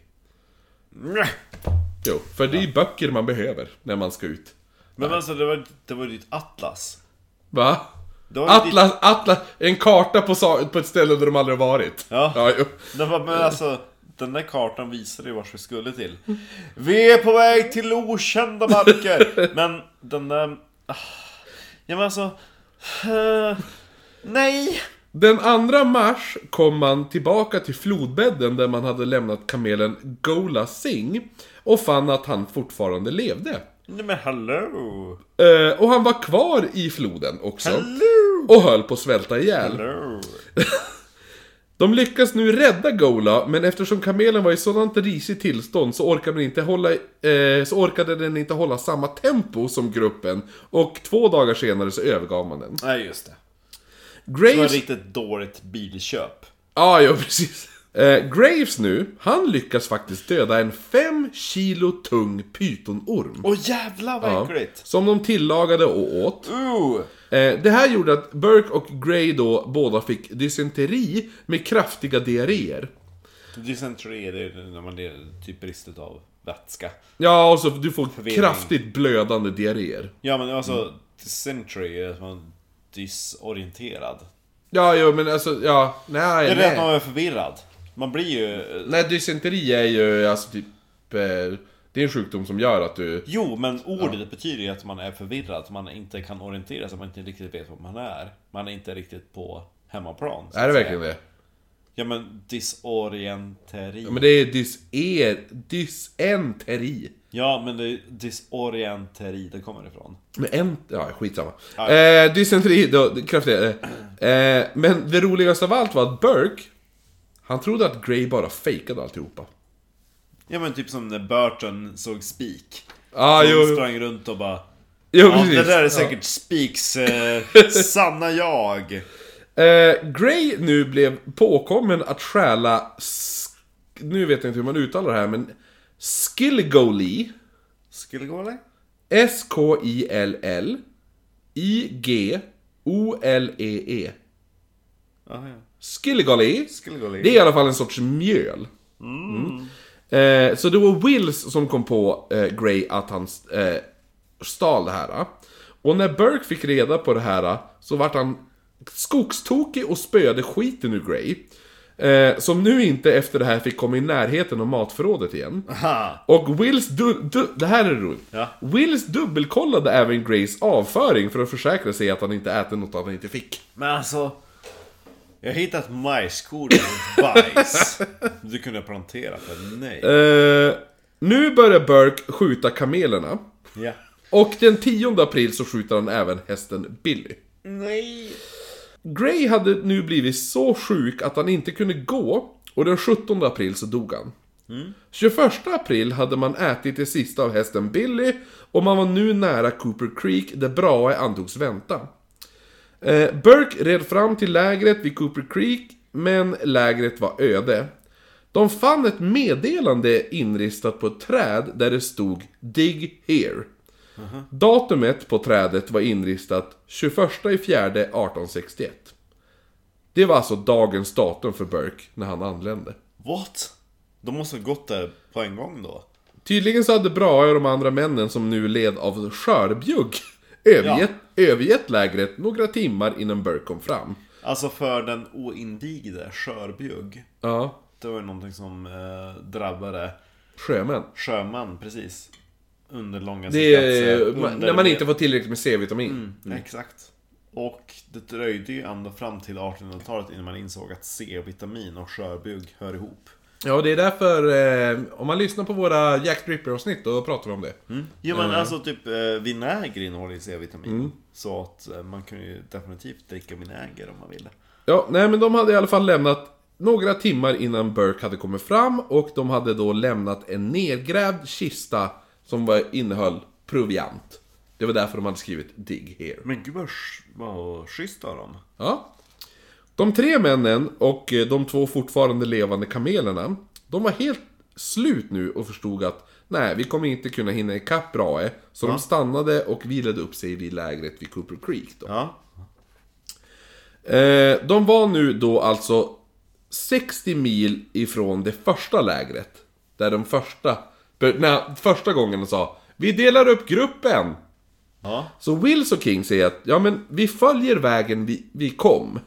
Jo, för det är ju böcker man behöver när man ska ut. Men alltså det var, det var ditt atlas. Va? Var ju Atlas, Atlas, en karta på, på ett ställe där de aldrig har varit. Ja. ja jo. Det var, men alltså, den där kartan visade ju vart vi skulle till. Vi är på väg till okända marker! Men den där... ah. Ja men alltså... eh, nej! Den 2 mars kom man tillbaka till flodbädden där man hade lämnat kamelen Gola Singh och fann att han fortfarande levde. Nej men hallå! Eh, och han var kvar i floden också. Hallå! Och höll på att svälta ihjäl. Hallå! De lyckas nu rädda Gola, men eftersom kamelen var i sådant risigt tillstånd så orkade, den inte hålla, eh, så orkade den inte hålla samma tempo som gruppen. Och två dagar senare så övergav man den. Nej just det. Det var Graves... riktigt dåligt bilköp. Ja, ja precis. Eh, Graves nu, han lyckas faktiskt döda en 5 kilo tung pytonorm. Åh jävlar vad Ja, äckligt! som de tillagade och åt. Uh. Eh, det här gjorde att Burke och Gray då båda fick dysenteri med kraftiga diarréer. Dysentery det är när man det är typ brist av vätska. Ja, och så du får Förvirring. kraftigt blödande diarréer. Ja men alltså, dysentery är att man disorienterad. Ja, jo, men alltså, ja, nej, Det är det att man nej. är förvirrad. Man blir ju... Nej, dysenteri är ju alltså typ... Eh, det är en sjukdom som gör att du... Jo, men ordet betyder ju att man är förvirrad, att man inte kan orientera sig, man inte riktigt vet vad man är. Man är inte riktigt på hemmaplan. Är det verkligen det? Ja men disorienteri. Ja, men det är dyser... Dysenteri. Ja men det är disorienteri det kommer ifrån. Men en... Ja, skitsamma. Ja. Eh, dysenteri, då, kraftigare. Eh, men det roligaste av allt var att Burke, han trodde att Grey bara fejkade alltihopa. Ja men typ som när Burton såg Spik. Ah, Han jo, jo. sprang runt och bara... Jo, Ja, precis. det där är Ja. säkert Spiks eh, sanna jag. Eh, Grey nu blev påkommen att stjäla... Nu vet jag inte hur man uttalar det här, men... Gå eller? S-K-I-L-L. I-G-O-L-E-E. Aha, ja. Gå Det är i alla fall en sorts mjöl. Mm. Eh, så det var Wills som kom på eh, Grey att han eh, stal det här. Och när Burke fick reda på det här så vart han skogstokig och spöade skiten ur Grey. Eh, som nu inte efter det här fick komma i närheten av matförrådet igen. Aha. Och Wills du- du- det här är roligt. Ja. Wills dubbelkollade även Grays avföring för att försäkra sig att han inte ätit något han inte fick. Men alltså... Jag har hittat majskorn och bajs. Du kunde plantera för nej. Eh, nu börjar Burke skjuta kamelerna. Ja. Och den 10 april så skjuter han även hästen Billy. Nej. Gray hade nu blivit så sjuk att han inte kunde gå och den 17 april så dog han. 21 april hade man ätit det sista av hästen Billy och man var nu nära Cooper Creek där Brahe antogs vänta. Eh, Burke red fram till lägret vid Cooper Creek, men lägret var öde. De fann ett meddelande inristat på ett träd där det stod Dig here. Datumet på trädet var inristat 21 i fjärde 1861. Det var alltså dagens datum för Burke när han anlände. What? De måste ha gått där på en gång då? Tydligen så hade Brahe och de andra männen som nu led av skörbjugg övergett, övergett lägret några timmar innan Burke kom fram. Alltså för den oinvigde skörbjugg. Ja, Det var ju någonting som eh, drabbade sjömän. sjömän, precis. Under långa Det är under- när man inte får tillräckligt med C-vitamin. Exakt. Och det dröjde ju ända fram till 1800-talet innan man insåg att C-vitamin och skörbjugg hör ihop. Ja, det är därför, eh, om man lyssnar på våra Jack Dripper-avsnitt, då pratar vi om det. Jo men alltså typ eh, vinäger innehåller ju C-vitamin. Så att eh, man kan ju definitivt dricka vinäger om man vill. Ja, nej men de hade i alla fall lämnat några timmar innan Burke hade kommit fram och de hade då lämnat en nedgrävd kista som var, innehöll proviant. Det var därför de hade skrivit Dig here. Men gud vad, vad schysst av dem. Ja. De tre männen och eh, de två fortfarande levande kamelerna, de var helt slut nu och förstod att nej, vi kommer inte kunna hinna ikapp Brahe. Så de stannade och vilade upp sig vid lägret vid Cooper Creek då. Ja. Eh, de var nu då alltså 60 mil ifrån det första lägret. Där de första, när, första gången de sa Vi delar upp gruppen! Ja. Så Wills och King säger att ja men vi följer vägen vi, vi kom.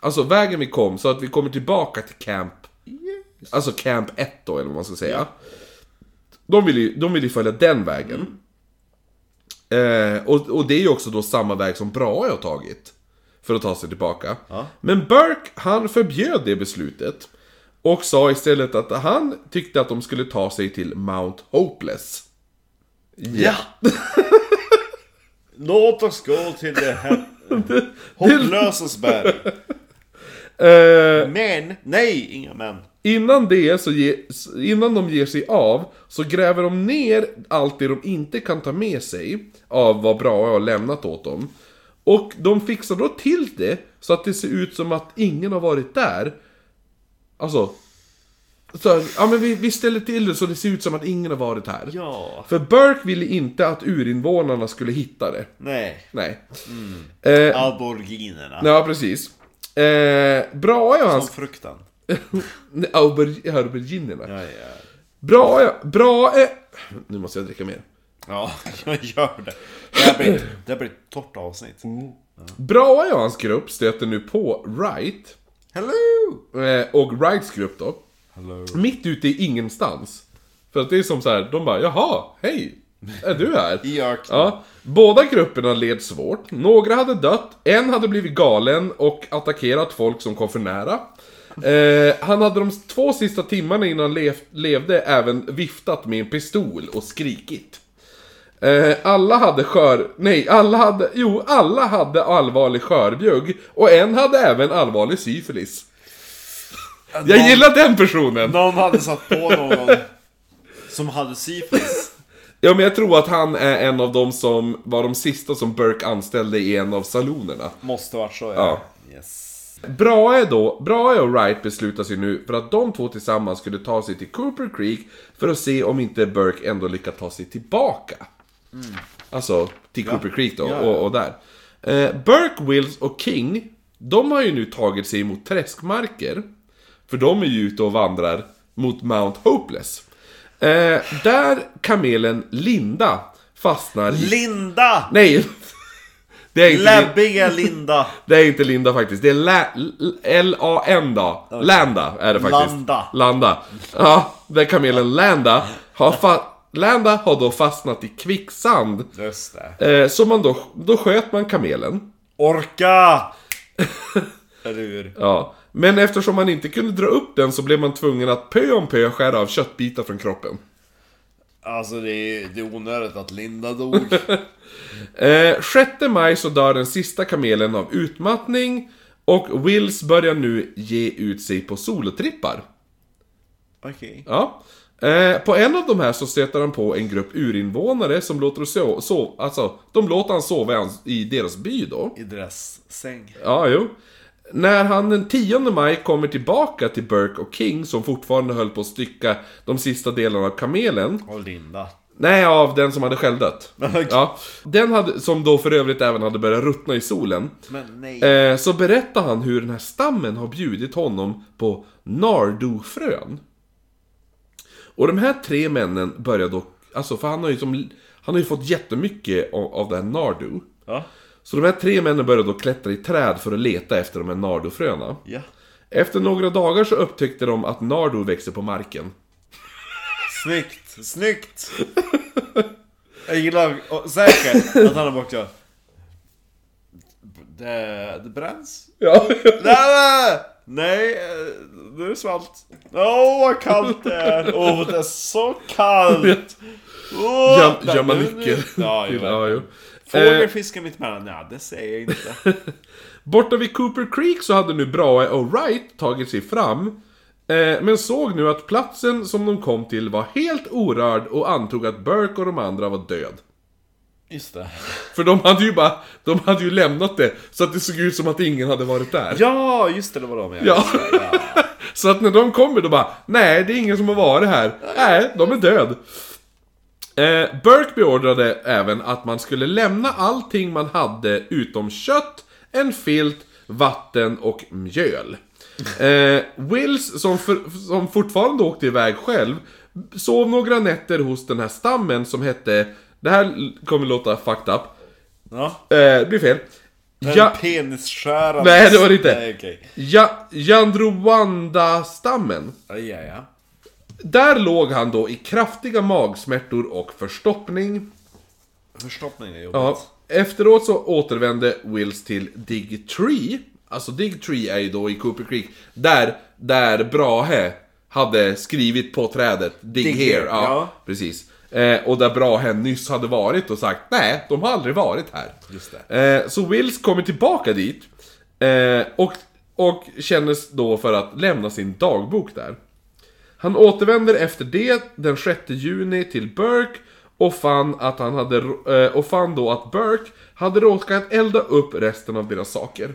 Alltså vägen vi kom så att vi kommer tillbaka till camp. Alltså camp 1 då eller vad man ska säga. De, vill ju, de vill ju följa den vägen. Eh, och, och det är ju också då samma väg som Brahe har tagit. För att ta sig tillbaka. Men Burke, han förbjöd det beslutet. Och sa istället att han tyckte att de skulle ta sig till Mount Hopeless. Ja! Låt oss gå till det här hopplösas berg. Eh, Men, nej, inga män. Innan det, så ge, innan de ger sig av, så gräver de ner allt det de inte kan ta med sig av vad Brahe har lämnat åt dem. Och de fixar då till det så att det ser ut som att ingen har varit där. Alltså... Så, ja men vi, vi ställer till det så det ser ut som att ingen har varit här. Ja. För Burke ville inte att urinvånarna skulle hitta det. Nej. Nej. Eh, Aboriginerna. ja, precis. Eh, Brahe och hans... Som frukten. Auber, auberginerna. Ja, ja. Bra, bra... eh, Nu måste jag dricka mer. Ja, jag gör det. Det här blir, det här blir ett torrt avsnitt. Bra och hans grupp stöter nu på Wright. Hello! eh, Och Wrights grupp då. Hello. Mitt ute i ingenstans. För att det är som så här, de bara jaha, hej! Är du här? I öknen. Ja, båda grupperna led svårt. Några hade dött, en hade blivit galen och attackerat folk som kom för nära. Eh, han hade de två sista timmarna innan han lev, levde även viftat med en pistol och skrikit. Eh, alla hade skör... Nej, alla hade... Jo, alla hade allvarlig skörbjugg. Och en hade även allvarlig syfilis. Jag gillar den personen! Någon hade satt på någon som hade syfilis. Ja, men jag tror att han är en av de som var de sista som Burke anställde i en av salonerna. Måste varit så, ja. Ja. Yes. Brahe då, Brahe och Wright beslutar sig nu för att de två tillsammans skulle ta sig till Cooper Creek för att se om inte Burke ändå lyckas ta sig tillbaka. Alltså, till Cooper Creek då, Ja, ja. Och, och där. Eh, Burke, Wills och King, de har ju nu tagit sig mot träskmarker. För de är ju ute och vandrar mot Mount Hopeless. Eh, där kamelen Linda fastnar i... Linda! Nej! Det är, inte, Läbbiga Linda! det är inte Linda faktiskt, det är La, L-A-N-D. Landa är det faktiskt. Landa. Landa. Ja, där kamelen Landa har, fa- Landa har då fastnat i kvicksand. Just det. Eh, så man då, då sköt man kamelen. Orka! Eller? Ja. Men eftersom man inte kunde dra upp den så blev man tvungen att pö om pö skära av köttbitar från kroppen. Alltså det är, det är onödigt att Linda dog. Eh, 6 maj så dör den sista kamelen av utmattning. Och Wills börjar nu ge ut sig på solotrippar. Okej. Ja. Eh, på en av de här så stöter han på en grupp urinvånare som låter sova, sov, alltså, de låter han sova i, deras by då. I deras säng. Ja, jo. När han den 10 maj kommer tillbaka till Burke och King, som fortfarande höll på att stycka de sista delarna av kamelen. Och Linda. Nej, av den som hade självdött. Ja. Den hade, som då för övrigt även hade börjat ruttna i solen. Men nej. Eh, så berättar han hur den här stammen har bjudit honom på nardofrön. Och de här tre männen börjar då, alltså för han har ju som, han har ju fått jättemycket av, av det här nardu. Ja. Så de här tre männen började då klättra i träd för att leta efter de här nardofröna. Ja. Efter några dagar så upptäckte de att nardo växer på marken. Snyggt. Snyggt. Jag gillar och säkert att han har bort ja. Det, det bränns. Ja, Nej, nej, nej, eh, nu är det svalt. Åh, vad kallt det är. Åh, det är så kallt. Jam- nej, Jamaica. nu- nu- Ja, jo. ja, jo. Fågel fiskar mitt emellan? Ja, det säger jag inte. Borta vid Cooper Creek så hade nu Brahe och Wright tagit sig fram. Eh, men såg nu att platsen som de kom till var helt orörd och antog att Burke och de andra var död. Just det. För de hade ju bara, de hade ju lämnat det så att det såg ut som att ingen hade varit där. Ja, just det, det var de jag Ja. Så att när de kommer då bara, nej det är ingen som har varit här. Nej, de är död. Eh, Burke beordrade även att man skulle lämna allting man hade utom kött, en filt, vatten och mjöl. Eh, Wills, som, för, som fortfarande åkte iväg själv, sov några nätter hos den här stammen som hette, det här kommer låta fucked up, Ja. eh, det blir fel. Den Ja, penisskärande... Nej, det var det inte. Nej, okej. ja, Jandrowanda-stammen. Ja, ja, ja. Där låg han då i kraftiga magsmärtor och förstoppning. Förstoppning är jobbigt. Ja, efteråt så återvände Wills till Dig Tree. Alltså Dig Tree är ju då i Cooper Creek. Där, där Brahe hade skrivit på trädet Dig, Dig here. here, Ja, ja. precis. Eh, och där Brahe nyss hade varit och sagt nej, de har aldrig varit här. Just Eh, så Wills kommer tillbaka dit. Eh, och, och kännes då för att lämna sin dagbok där. Han återvänder efter det den 6 juni till Burke och fann, att han hade, eh, och fann då att Burke hade råkat elda upp resten av deras saker.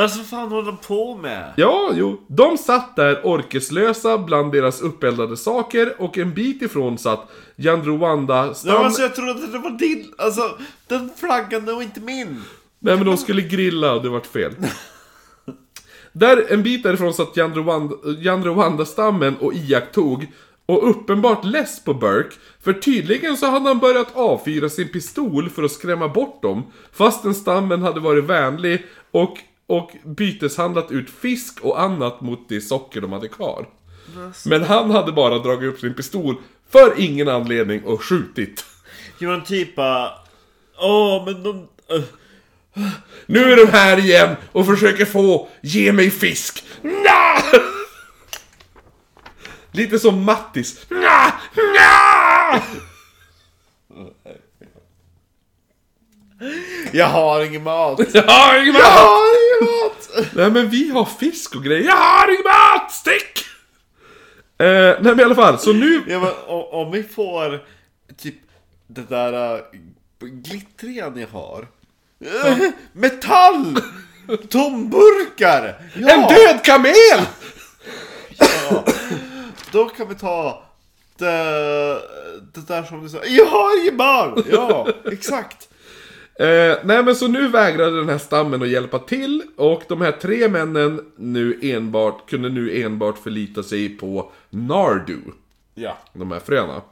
Vad så fan håller de på med? Ja, jo. De satt där orkeslösa bland deras uppeldade saker och en bit ifrån satt Jandrowanda stam... Ja, alltså, jag trodde att det var din, alltså den flaggan, var inte min. Nej men de skulle grilla och det vart fel. Där, en bit därifrån satt Jandrowanda- Jandrowanda-stammen och iakttog och uppenbart less på Burke, för tydligen så hade han börjat avfyra sin pistol för att skrämma bort dem, fastän stammen hade varit vänlig och, och byteshandlat ut fisk och annat mot det socker de hade kvar. Men han hade bara dragit upp sin pistol för ingen anledning och skjutit. Jo men typ bara... Åh, men de... Uh, Nu är de här igen och försöker få ge mig fisk. Nja! Lite som Mattis. Nja! Nja! Jag har ingen mat! Jag har ingen Jag mat! har ingen mat! Nej men vi har fisk och grejer. Jag har ingen mat! Stick! Eh, nej men i alla fall, så nu... Ja, men, om, om vi får typ det där uh, glittriga ni har. Uh, metall! Tomburkar! Ja, En död kamel! Då kan vi ta det, det där som du sa. Jag har ingen barn! Ja, exakt. Eh, nej men så nu vägrade den här stammen att hjälpa till och de här tre männen nu enbart, kunde nu enbart förlita sig på Nardu. Ja. de här fröna.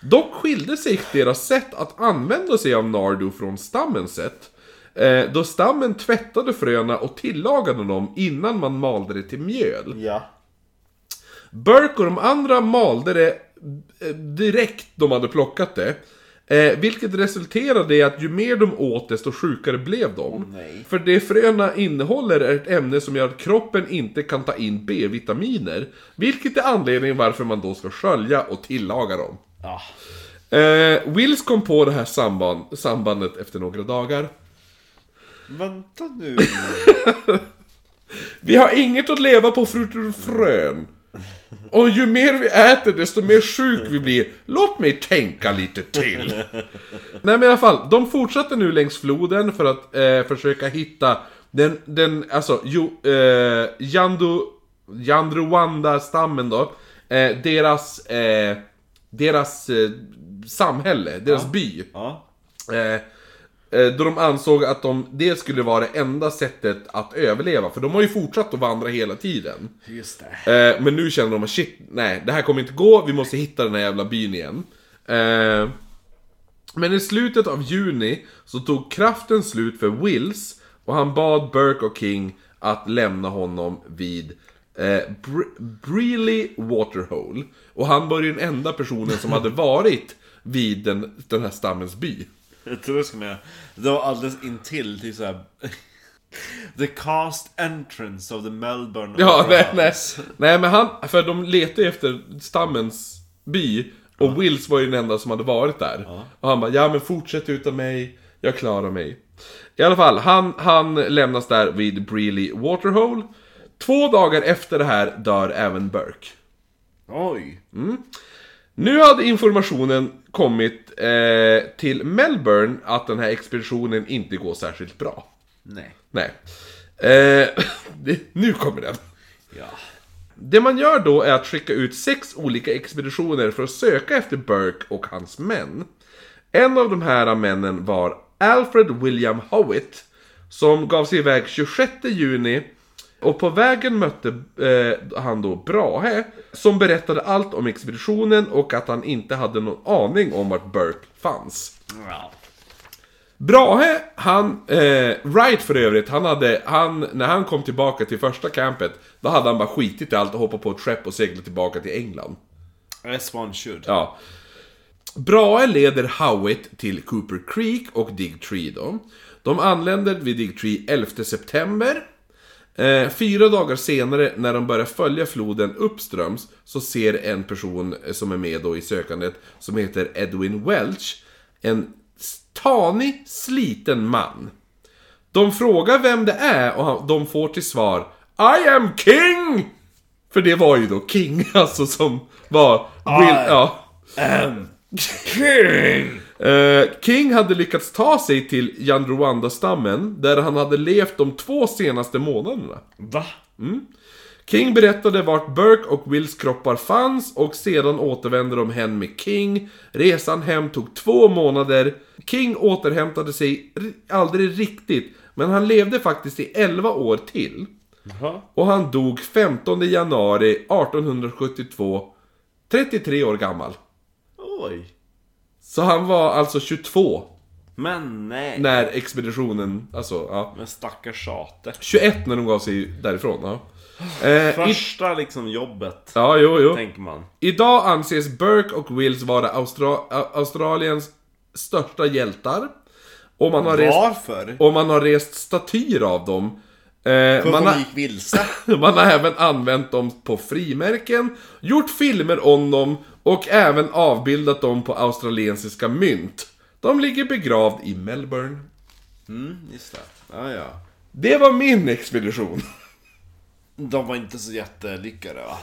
Dock skilde sig deras sätt att använda sig av Nardu från stammens sätt. Eh, då stammen tvättade fröna och tillagade dem innan man malde det till mjöl. Ja. Burke och de andra malde det eh, direkt de hade plockat det. Eh, vilket resulterade i att ju mer de åt desto sjukare blev de. nej. För det fröna innehåller är ett ämne som gör att kroppen inte kan ta in B-vitaminer. Vilket är anledningen varför man då ska skölja och tillaga dem. Ja. Eh, Wills kom på det här samband, sambandet efter några dagar. Vänta nu. Vi har inget att leva på förutom frön. Och ju mer vi äter desto mer sjuk vi blir. Låt mig tänka lite till. Nej men i alla fall, de fortsätter nu längs floden för att eh, försöka hitta den, den alltså, jo, eh, Yandu, Yandruwanda-stammen då. Eh, deras, eh, deras eh, samhälle, deras by. Ja. Eh, då de ansåg att de, det skulle vara det enda sättet att överleva. För de har ju fortsatt att vandra hela tiden. Just det. Eh, men nu känner de att shit, nej, det här kommer inte gå, vi måste hitta den här jävla byn igen. Eh, men i slutet av juni så tog kraften slut för Wills och han bad Burke och King att lämna honom vid eh, Br- Breeley Waterhole. Och han var ju den enda personen som hade varit vid den, den här stammens by. Jag tror det ska med. Det var alldeles intill till såhär... The cast entrance of the Melbourne Ja, nej, nej. Nej men han, för de letade ju efter stammens by och Wills var ju den enda som hade varit där. Och han bara, ja men fortsätt utan mig, jag klarar mig. I alla fall, han, han lämnas där vid Breeley Waterhole. Två dagar efter det här dör även Burke. Oj. Nu hade informationen kommit eh, till Melbourne att den här expeditionen inte går särskilt bra. Nej. Nej. Eh, nu kommer den. Ja. Det man gör då är att skicka ut sex olika expeditioner för att söka efter Burke och hans män. En av de här männen var Alfred William Howitt, som gav sig iväg 26 juni och på vägen mötte eh, han då Brahe, som berättade allt om expeditionen och att han inte hade någon aning om vart Burke fanns. ja. Brahe, han, eh, Wright för övrigt, han hade, han, när han kom tillbaka till första campet, då hade han bara skitit i allt och hoppat på ett skepp och seglat tillbaka till England. As one should. Ja. Brahe leder Howitt till Cooper Creek och Dig Tree då. De anländer vid Dig Tree 11 september. Eh, fyra dagar senare, när de börjar följa floden uppströms, så ser en person eh, som är med då i sökandet, som heter Edwin Welch, en tanig, sliten man. De frågar vem det är och de får till svar I am King! För det var ju då King, alltså som var... Will, ja. King! Eh, King hade lyckats ta sig till Yandruwanda-stammen, där han hade levt de två senaste månaderna. Va? King berättade vart Burke och Wills kroppar fanns och sedan återvände de hem med King. Resan hem tog två månader. King återhämtade sig ri- aldrig riktigt, men han levde faktiskt i 11 år till. Jaha. Och han dog 15 januari 1872, 33 år gammal. Oj. Så han var alltså 22 Men nej. när expeditionen, alltså ja. Men stackars tjate. 21 när de gav sig därifrån, ja. Eh, i, Första liksom jobbet. ja, jo, jo. Tänker man. Idag anses Burke och Wills vara Austra Australiens största hjältar. Och man har rest, Varför? och man har rest statyer av dem. Eh, För man, hon har, gick vilse. man har även använt dem på frimärken, gjort filmer om dem och även avbildat dem på australiensiska mynt. De ligger begravd i Melbourne. Mm, just det. Ja, ja. Det var min expedition. De var inte så jättelyckade va?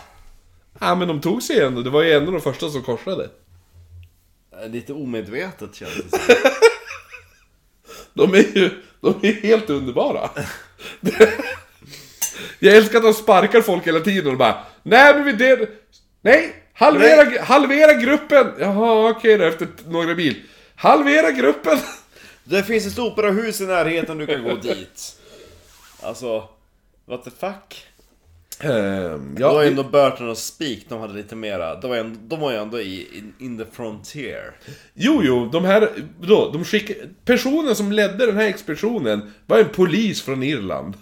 Ja men de tog sig ändå, det var ju ändå de första som korsade. Eh, Lite omedvetet känns det som. De är ju de är helt underbara. Jag älskar att de sparkar folk hela tiden och bara Nej men vi det... Nej! Halvera, halvera gruppen! Jaha okej då efter några mil. Halvera gruppen! Det finns ett operahus i närheten, du kan gå dit. Alltså, what the fuck? Ehm, det var ja, ju ändå Burton och Speak, de hade lite mera, de var ju ändå, de var ju ändå i, in, in the frontier. jo, jo, de här, då, de skickade, personen som ledde den här expeditionen var en polis från Irland.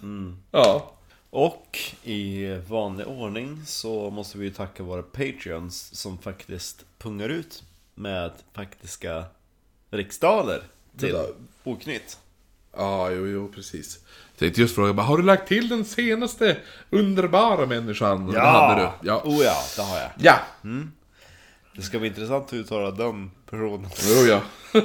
Ja. Och i vanlig ordning så måste vi tacka våra Patreons som faktiskt pungar ut med faktiska riksdaler till Det där. Oknytt. Ja, jo, jo, precis. Jag tänkte just fråga, bara, har du lagt till den senaste underbara människan? Det hade du. Ja. Oh ja, det har jag. Ja! Det ska bli intressant att uttala den personen. Jo, ja.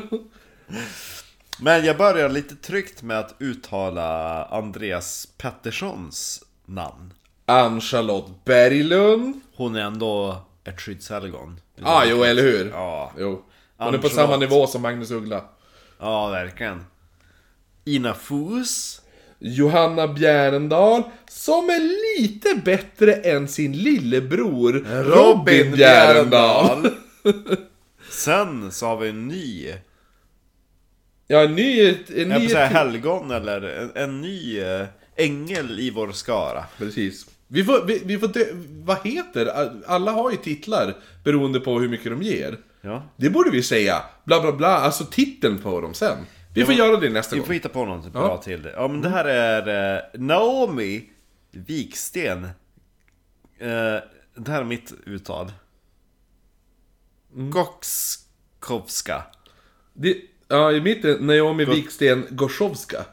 Men jag börjar lite tryggt med att uttala Andreas Petterssons namn. Ann-Charlotte Berglund. Hon är ändå ett skyddshelgon. Ah, jo, eller hur? Ja. Jo. Hon är på samma nivå som Magnus Uggla. Ja, verkligen. Ina Fus. Johanna Bjärendal, som är lite bättre än sin lillebror Robin Bjärendal. Sen så har vi en ny, Ja, en ny... En jag ny får säga helgon eller en, en ny eh, ängel i vår skara. Precis. Vi får, vi, vi får dö, vad heter Alla har ju titlar beroende på hur mycket de ger. Ja. Det borde vi säga. Bla bla bla, alltså titeln på dem sen. Vi får göra det nästa Vi gång. får hitta på något Ja. bra till. Ja men det här är eh, Naomi Viksten. Eh, det här är mitt uttal. Mm. Goxkowska. Det, ja, i mitten Naomi Wiksten Gorzowska.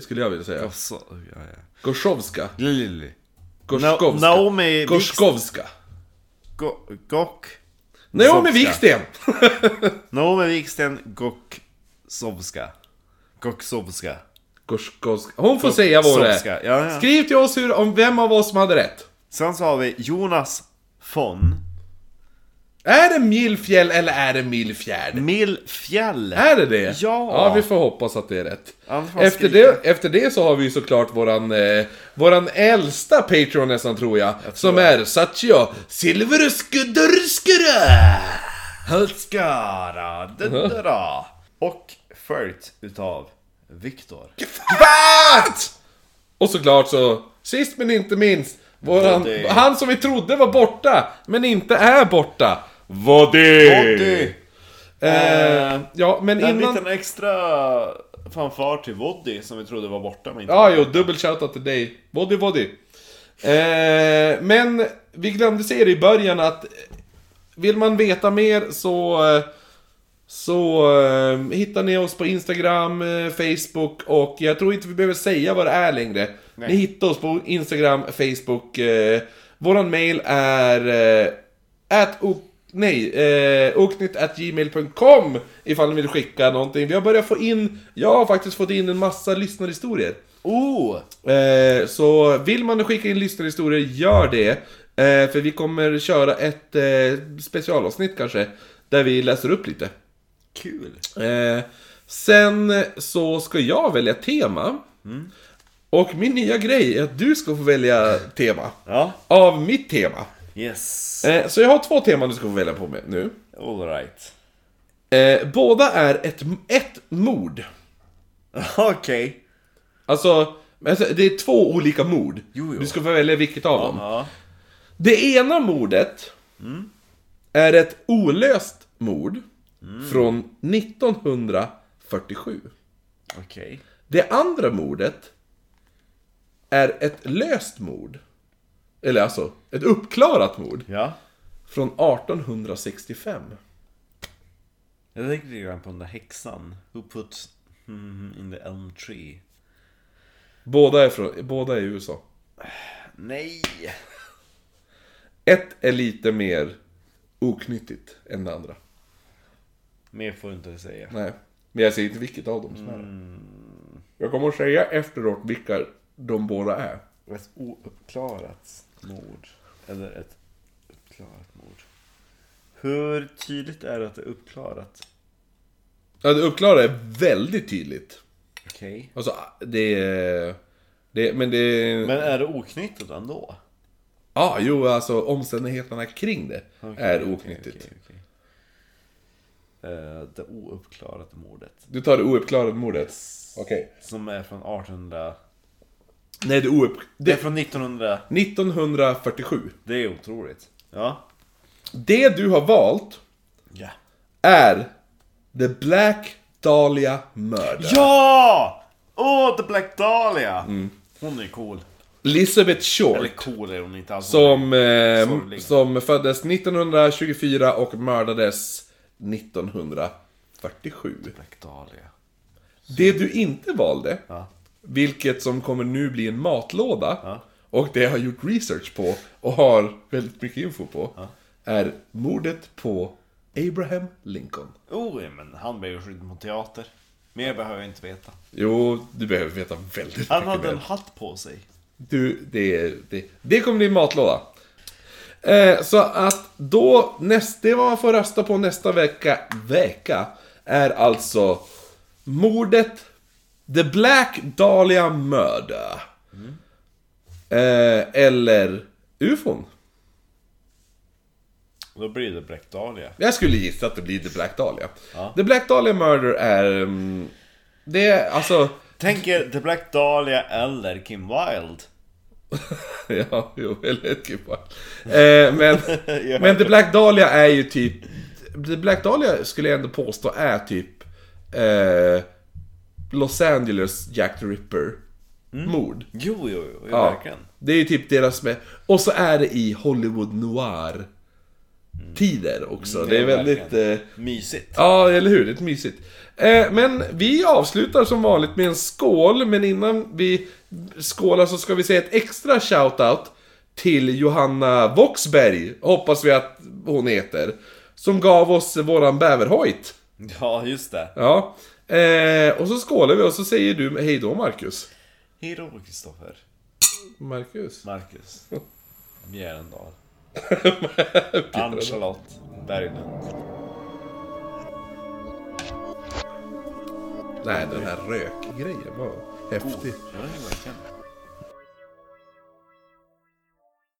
Skulle jag vilja säga. Gosso, ja, ja. Gorzowska. Lili. Gorzkowska. Na- Naomi Wiksten. Gorzkowska. Go, Gok. Naomi. Wiksten! Naomi Viksten Goksowska. Goksowska. Gorzkowska. Hon får säga vad det är. Skriv till oss hur, om vem av oss som hade rätt. Sen så har vi Jonas von Är det Milfjäll eller är det Milfjärd? Millfjäll. Är det det? Ja. Ja, vi får hoppas att det är rätt. Man Efter det, efter det så har vi såklart våran, eh, våran äldsta Patreon nästan tror jag. som tror är Satchio Silverskuddurskura! Hultskara, dudura. Och följt utav Viktor. Vad? Och såklart så, sist men inte minst, våran, han som vi trodde var borta, men inte är borta. Voddy! Voddy! Eh, ja, men En innan... liten extra fanfar till Voddy som vi trodde var borta men inte Ja, jo, dubbel shoutout till dig. Voddy, Voddy. Eh, men vi glömde säga det i början att eh, vill man veta mer så eh, så eh, hittar ni oss på Instagram, eh, Facebook och jag tror inte vi behöver säga vad det är längre. Ni hittar oss på Instagram, Facebook. Eh, våran mail är eh, nej, eh, oknytt.gmail.com ifall ni vill skicka någonting. Vi har börjat få in, jag har faktiskt fått in en massa lyssnarhistorier. Oh! Eh, så vill man skicka in lyssnarhistorier, gör det. Eh, för vi kommer köra ett eh, specialavsnitt kanske, där vi läser upp lite. Kul! Eh, sen så ska jag välja tema. Och min nya grej är att du ska få välja tema. Ja, Av mitt tema. Yes. Eh, så jag har två teman du ska få välja på med nu. Alright. Eh, båda är ett, ett mord. Okej. Alltså, alltså, det är två olika mord. Jo, jo. Du ska få välja vilket av dem. Det ena mordet är ett olöst mord från 1947. Okej. Det andra mordet är ett löst mord. Eller alltså, ett uppklarat mord Ja. från 1865. Jag tänkte lite grann på den där häxan. Who put hmm, in the elm tree? Båda är, från, båda är i USA. Nej! Ett är lite mer oknyttigt än det andra. Mer får du inte säga. Nej, men jag säger inte vilket av dem som är det. Jag kommer att säga efteråt vilka de båda är. Ett ouppklarat mord. Eller ett uppklarat mord. Hur tydligt är det att det är uppklarat? Ja, det uppklarade är väldigt tydligt. Okej. Alltså, det är... Det, men det... Men är det oknyttat ändå? Ja, jo, alltså omständigheterna kring det Okej, är okej, oknyttigt. okej, okej. Eh, det ouppklarade mordet. Du tar det ouppklarade mordet? Okej. Som är från 1800... Nej, det oupp... Det är Det, från 1900... 1947. Det är otroligt. Ja. Det du har valt Ja! är The Black Dahlia Murder. Ja! Åh, oh, The Black Dahlia! Hon är cool. Elizabeth Short. Eller cool är hon inte alls. Som, eh, som föddes 1924 och mördades 1947. Black Dahlia. Det du inte valde, Ja. Vilket som kommer nu bli en matlåda, Ja. och det jag har gjort research på och har väldigt mycket info på, är mordet på Abraham Lincoln. Oh, ja, men han blev ju skydd mot teater. Mer behöver jag inte veta. Jo, du behöver veta väldigt Han mycket hade en hatt på sig. Du, det, det, det kommer bli matlåda. Eh, så att då, näst, det man får rösta på nästa vecka, vecka är alltså mordet The Black Dahlia Murder. Eh, eller UFOn. Då blir det Black Dahlia. Jag skulle gissa att det blir The Black Dahlia. Ja. The Black Dahlia Murder är... mm, det är alltså... Tänker The Black Dahlia eller Kim Wilde. ja, jo, eller ett kul eh, Men, men The Black Dahlia är ju typ... The Black Dahlia skulle jag ändå påstå är typ... Eh, Los Angeles Jack the Ripper. Mord. Jo, jo, jo, Ja, verkligen. det är ju typ deras med. Och så är det i Hollywood Noir. Tider också. Mm, det är det är väldigt... Eh, Mysigt. Ja, eller hur? Det är mysigt. Eh, men vi avslutar som vanligt med en skål, men innan vi skålar så ska vi säga ett extra shoutout till Johanna Voxberg, hoppas vi att hon heter, som gav oss våran bäverhojt. Ja, just det. Ja. Eh, och så skålar vi och så säger du hej då Marcus. Hero Kristoffer. Marcus? Marcus. Bjärendal. Ann-Charlotte Berglund. Nej, den här rökgrejen var häftig. Verkligen.